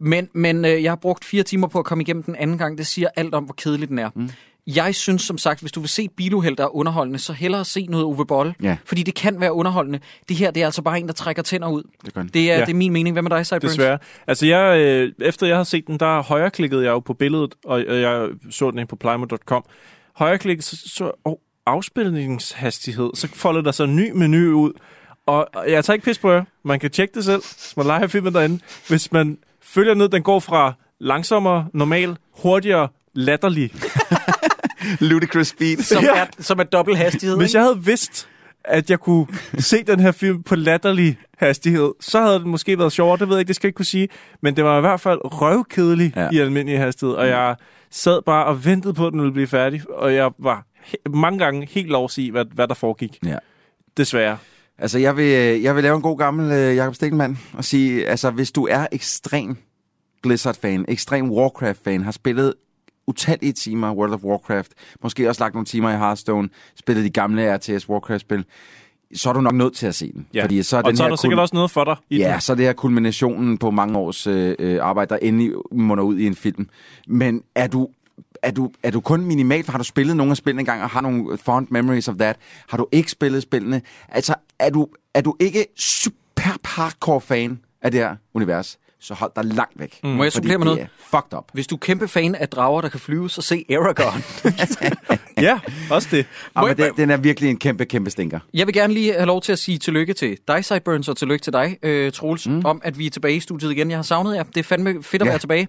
men men øh, jeg har brugt fire timer på at komme igennem den anden gang. Det siger alt om, hvor kedelig den er. Mm. Jeg synes som sagt, hvis du vil se biluheld, der er underholdende, så hellere se noget Uwe Boll. Ja. Fordi det kan være underholdende. Det her, det er altså bare en, der trækker tænder ud. Det den. Det er, Ja. det er min mening. Hvad med dig, Cyburns? Desværre. Altså, jeg, øh, efter jeg har set den, der højreklikkede jeg jo på billedet, og øh, jeg så den på plejmo.com. Højreklikket, så, så oh, afspilningshastighed, så folder der sig en ny menu ud. Og og jeg tager ikke pis på jer. Man kan tjekke det selv, hvis man leger filmen derinde. Hvis man følger ned, den går fra langsommere, normal, hurtigere, latterlig. *laughs* Ludicrous Speed. Som, Ja. er, som er dobbelt hastighed. Hvis ikke? jeg havde vidst, at jeg kunne se den her film på latterlig hastighed, så havde det måske været sjovere. Det ved jeg ikke, det skal jeg ikke kunne sige. Men det var i hvert fald røvkedelig ja. I almindelig hastighed. Og jeg sad bare og ventede på, at den ville blive færdig. Og jeg var he- mange gange helt lovs i, hvad, hvad der foregik. Ja. Desværre. Altså, jeg vil, jeg vil lave en god gammel øh, Jacob Stikkelmann og sige, altså, hvis du er ekstrem Blizzard-fan, ekstrem Warcraft-fan, har spillet utallige timer World of Warcraft, måske også lagt nogle timer i Hearthstone, spillet de gamle RTS Warcraft-spil, så er du nok nødt til at se den. Ja. Fordi så er og den så er her der sikkert kul- også noget for dig i Ja, den. så er det her kulminationen på mange års øh, øh, arbejde, der endelig munder ud i en film. Men er du er, du, er du kun minimalt, har du spillet nogle af spillene engang, og har nogle fond memories of that? Har du ikke spillet spillene? Altså, er du, er du ikke super hardcore fan af det her univers, så hold dig langt væk. Mm. Må jeg supplere med noget? fucked up. Hvis du er kæmpe fan af drager, der kan flyve, så se Aragorn. *laughs* ja, også det. Ja, men den, den er virkelig en kæmpe, kæmpe stinker. Jeg vil gerne lige have lov til at sige tillykke til dig, Sideburns, og tillykke til dig, øh, Troels, mm. om at vi er tilbage i studiet igen. Jeg har savnet jer. Det er fandme fedt at Ja. være tilbage.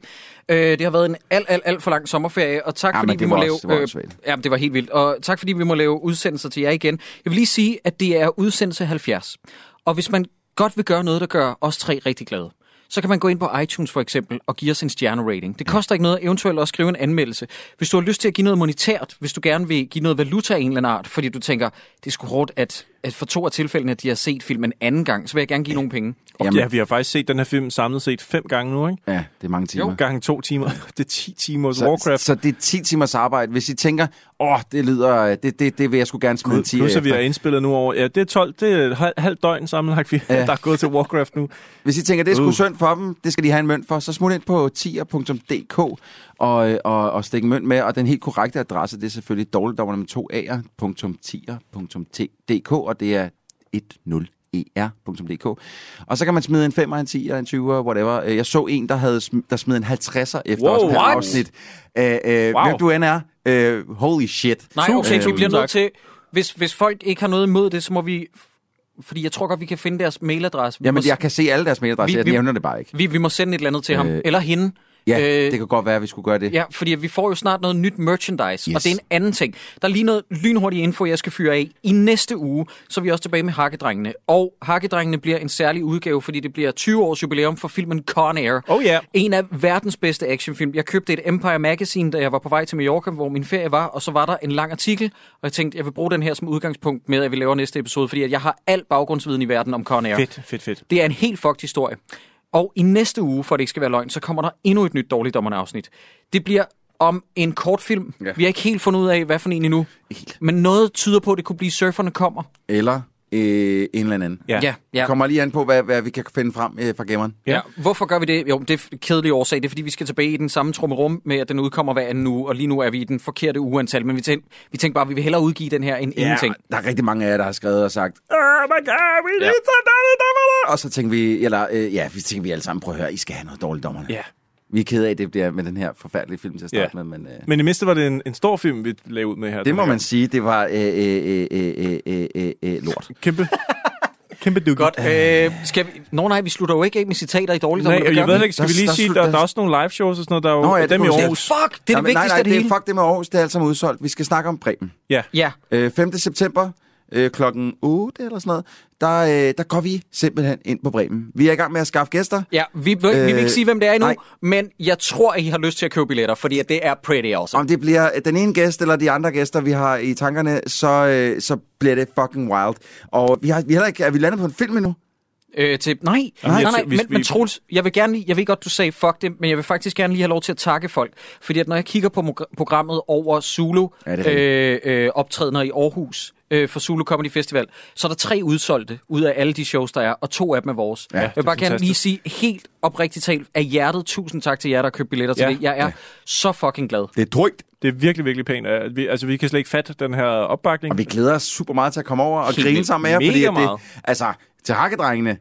Øh, det har været en alt, alt, alt for lang sommerferie, og tak Ja, fordi vi må var lave... også- det var åndssvagt. ja, det var helt vildt. Og tak fordi vi må lave udsendelser til jer igen. Jeg vil lige sige, at det er udsendelse 70. Og hvis man godt vil gøre noget, der gør os tre rigtig glade, så kan man gå ind på iTunes for eksempel og give os en stjernerating. Det koster ikke noget eventuelt også skrive en anmeldelse. Hvis du har lyst til at give noget monetært, hvis du gerne vil give noget valuta af en eller anden art, fordi du tænker, det er sgu hårdt, at, at for to af tilfældene, at de har set filmen anden gang, så vil jeg gerne give nogle penge. Og Jamen. ja, vi har faktisk set den her film samlet set fem gange nu, ikke? Ja, det er mange timer. Jo. Gange to timer. *laughs* Det er 10 timers Så, Warcraft. så det er 10 timers arbejde. Hvis I tænker, åh, det lyder, det, det, det vil jeg sgu gerne smide en 10 Plus at vi har indspillet nu over... Ja, det er 12, det er halv- halvt døgn sammenlagt, vi, Ja. der er gået til Warcraft nu. Hvis I tænker, det er sgu Uh. synd for dem, det skal de have en mønt for, så smut ind på tier.dk og, og, og stik en mønt med. Og den helt korrekte adresse, det er selvfølgelig dårligdommerne med to a'er.tier.dk, og det er 10er.dk. Og så kan man smide en 5'er, en 10'er, en 20'er, whatever. Øh, Jeg så en, der, havde sm- der smed en 50'er efter Wow, what? afsnit. Øh, øh, Wow. Hvem du end er. Øh, holy shit. Nej, okay, Øhm, vi bliver nødt til... Hvis, hvis folk ikke har noget imod det, så må vi... Fordi jeg tror godt, vi kan finde deres mailadresse. Vi, Jamen, må, jeg kan se alle deres mailadresser, Vi- jeg nævner det bare ikke. vi, vi må sende et eller andet til ham. Øh, Eller hende. Ja, Øh, det kan godt være, at vi skulle gøre det. Ja, fordi vi får jo snart noget nyt merchandise, yes. Og det er en anden ting. Der er lige noget lynhurtig info, jeg skal fyre af. I næste uge, så er vi også tilbage med Hakkedrengene. Og Hakkedrengene bliver en særlig udgave, fordi det bliver 20 års jubilæum for filmen Con Air. Oh yeah. En af verdens bedste actionfilm. Jeg købte et Empire Magazine, da jeg var på vej til Mallorca, hvor min ferie var, og så var der en lang artikel, og jeg tænkte, jeg vil bruge den her som udgangspunkt med, at vi laver næste episode, fordi at jeg har al baggrundsviden i verden om Con Air. Fedt, fedt, fedt. Det er en helt fucked historie. Og i næste uge, for det ikke skal være løgn, så kommer der endnu et nyt dårligdommerne afsnit. Det bliver om en kortfilm. Ja. Vi har ikke helt fundet ud af, hvad for en endnu. Men noget tyder på, at det kunne blive Surferne kommer. Eller øh, en eller anden. Ja. Ja, ja. Kommer lige an på, hvad, hvad vi kan finde frem øh, fra gameren. Ja. Hvorfor gør vi det? Jo, det er kedelig årsag. Det er, fordi vi skal tilbage i den samme trummerum med, at den udkommer hver anden uge, og lige nu er vi i den forkerte ugeantal. Men vi tænkte, vi tænkte bare, at vi vil hellere udgive den her end ja. ingenting. der er rigtig mange af jer, der har skrevet og sagt, Oh my god, we Ja. need some dårligdommerne! og så tænker vi, eller øh, ja, vi tænker vi alle sammen, prøv at høre, I skal have noget dårligt dommerne. Ja. Vi er kede af, at det bliver med den her forfærdelige film til at starte Ja. med, men øh, Men i mindste var det en, en stor film, vi lavede ud med her. det må her man sige, det var øh, øh, øh, øh, øh, øh, øh, lort. *laughs* Kæmpe. Kæmpe dukke. Godt. Øh, skal vi... Nå nej, vi slutter jo ikke af med citater i dårligdommerne. Nej, jeg ved ikke, skal vi lige der sige, der, der- der er også nogle live shows og sådan noget, der er jo Nå, ja, dem det i. Aarhus. Fuck, det er det nej, vigtigste nej, af det det hele. er, fuck det med Aarhus, det er alt sammen udsolgt. Vi skal snakke om Bremen. Ja. Ja. Øh, 5. september øh, klokken 8 eller sådan noget, der, øh, der går vi simpelthen ind på Bremen. Vi er i gang med at skaffe gæster. Ja, vi, vi, vi vil Øh, ikke sige, hvem det er endnu, nej. men jeg tror, at I har lyst til at købe billetter, fordi det er pretty awesome. Om det bliver den ene gæst eller de andre gæster, vi har i tankerne, så, øh, så bliver det fucking wild. Og vi har, vi har heller ikke, er vi landet på en film endnu? Øh, til, nej, nej, jeg nej, nej, vi- men, men Troels, jeg vil gerne lige, jeg ved godt, du sagde fuck det, men jeg vil faktisk gerne lige have lov til at takke folk. Fordi at når jeg kigger på programmet over Zulu Ja, øh, øh, optrædener i Aarhus øh, for Zulu Comedy Festival, så er der tre udsolgte ud af alle de shows, der er, og to af dem er vores. Ja, jeg vil bare gerne lige sige helt oprigtigt talt af hjertet, tusind tak til jer, der har købt billetter til Ja. det. Jeg er så fucking glad. Det er trygt. Det er virkelig, virkelig pænt. Vi, altså, vi kan slet ikke fatte den her opbakning. Og vi glæder os super meget til at komme over og Helt grine sammen med jer. Mega fordi det, altså, til hakkedrengene,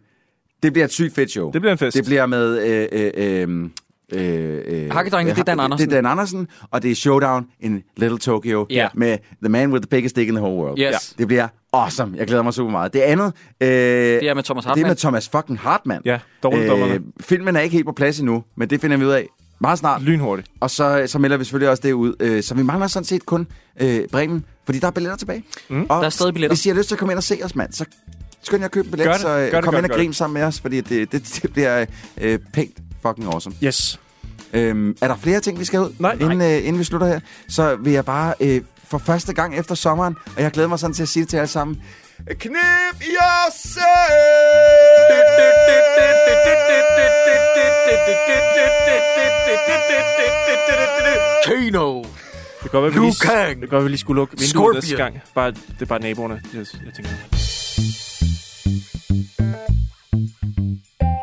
det bliver et sygt fedt show. Det bliver en fest. Det bliver med... Øh, øh, øh, Øh, øh, Hakkedrengene, det er Dan Andersen. Det er Dan Andersen, og det er Showdown in Little Tokyo Ja. med The Man with the Biggest Dick in the Whole World. Yes. Det bliver awesome. Jeg glæder mig super meget. Det andet... Øh, Det er med Thomas Det er Hartmann. med Thomas fucking Hartmann. Ja, dårligdommerne. filmen er ikke helt på plads endnu, men det finder vi ud af meget snart. Lynhurtigt. Og så, så melder vi selvfølgelig også det ud. Øh, så vi mangler sådan set kun øh, Bremen, fordi der er billetter tilbage. Mm. Og Der er stadig billetter. Hvis I har lyst til at komme ind og se os, mand, så skynd jer at købe en billet, Gør det. så Gør øh, det, kom gør ind det, og gør grin det. sammen med os, fordi det, det, det bliver øh, pænt fucking awesome. Yes. Øhm, er der flere ting, vi skal ud, Nej. inden, øh, inden vi slutter her? Så vil jeg bare øh, for første gang efter sommeren, og jeg glæder mig sådan til at sige det til jer alle sammen, Knip jer selv! Kano! Det være, vi lige, det være, vi lige skulle lukke vinduet næste gang. Bare, det er bare naboerne. Jeg, jeg tænker. Thank you.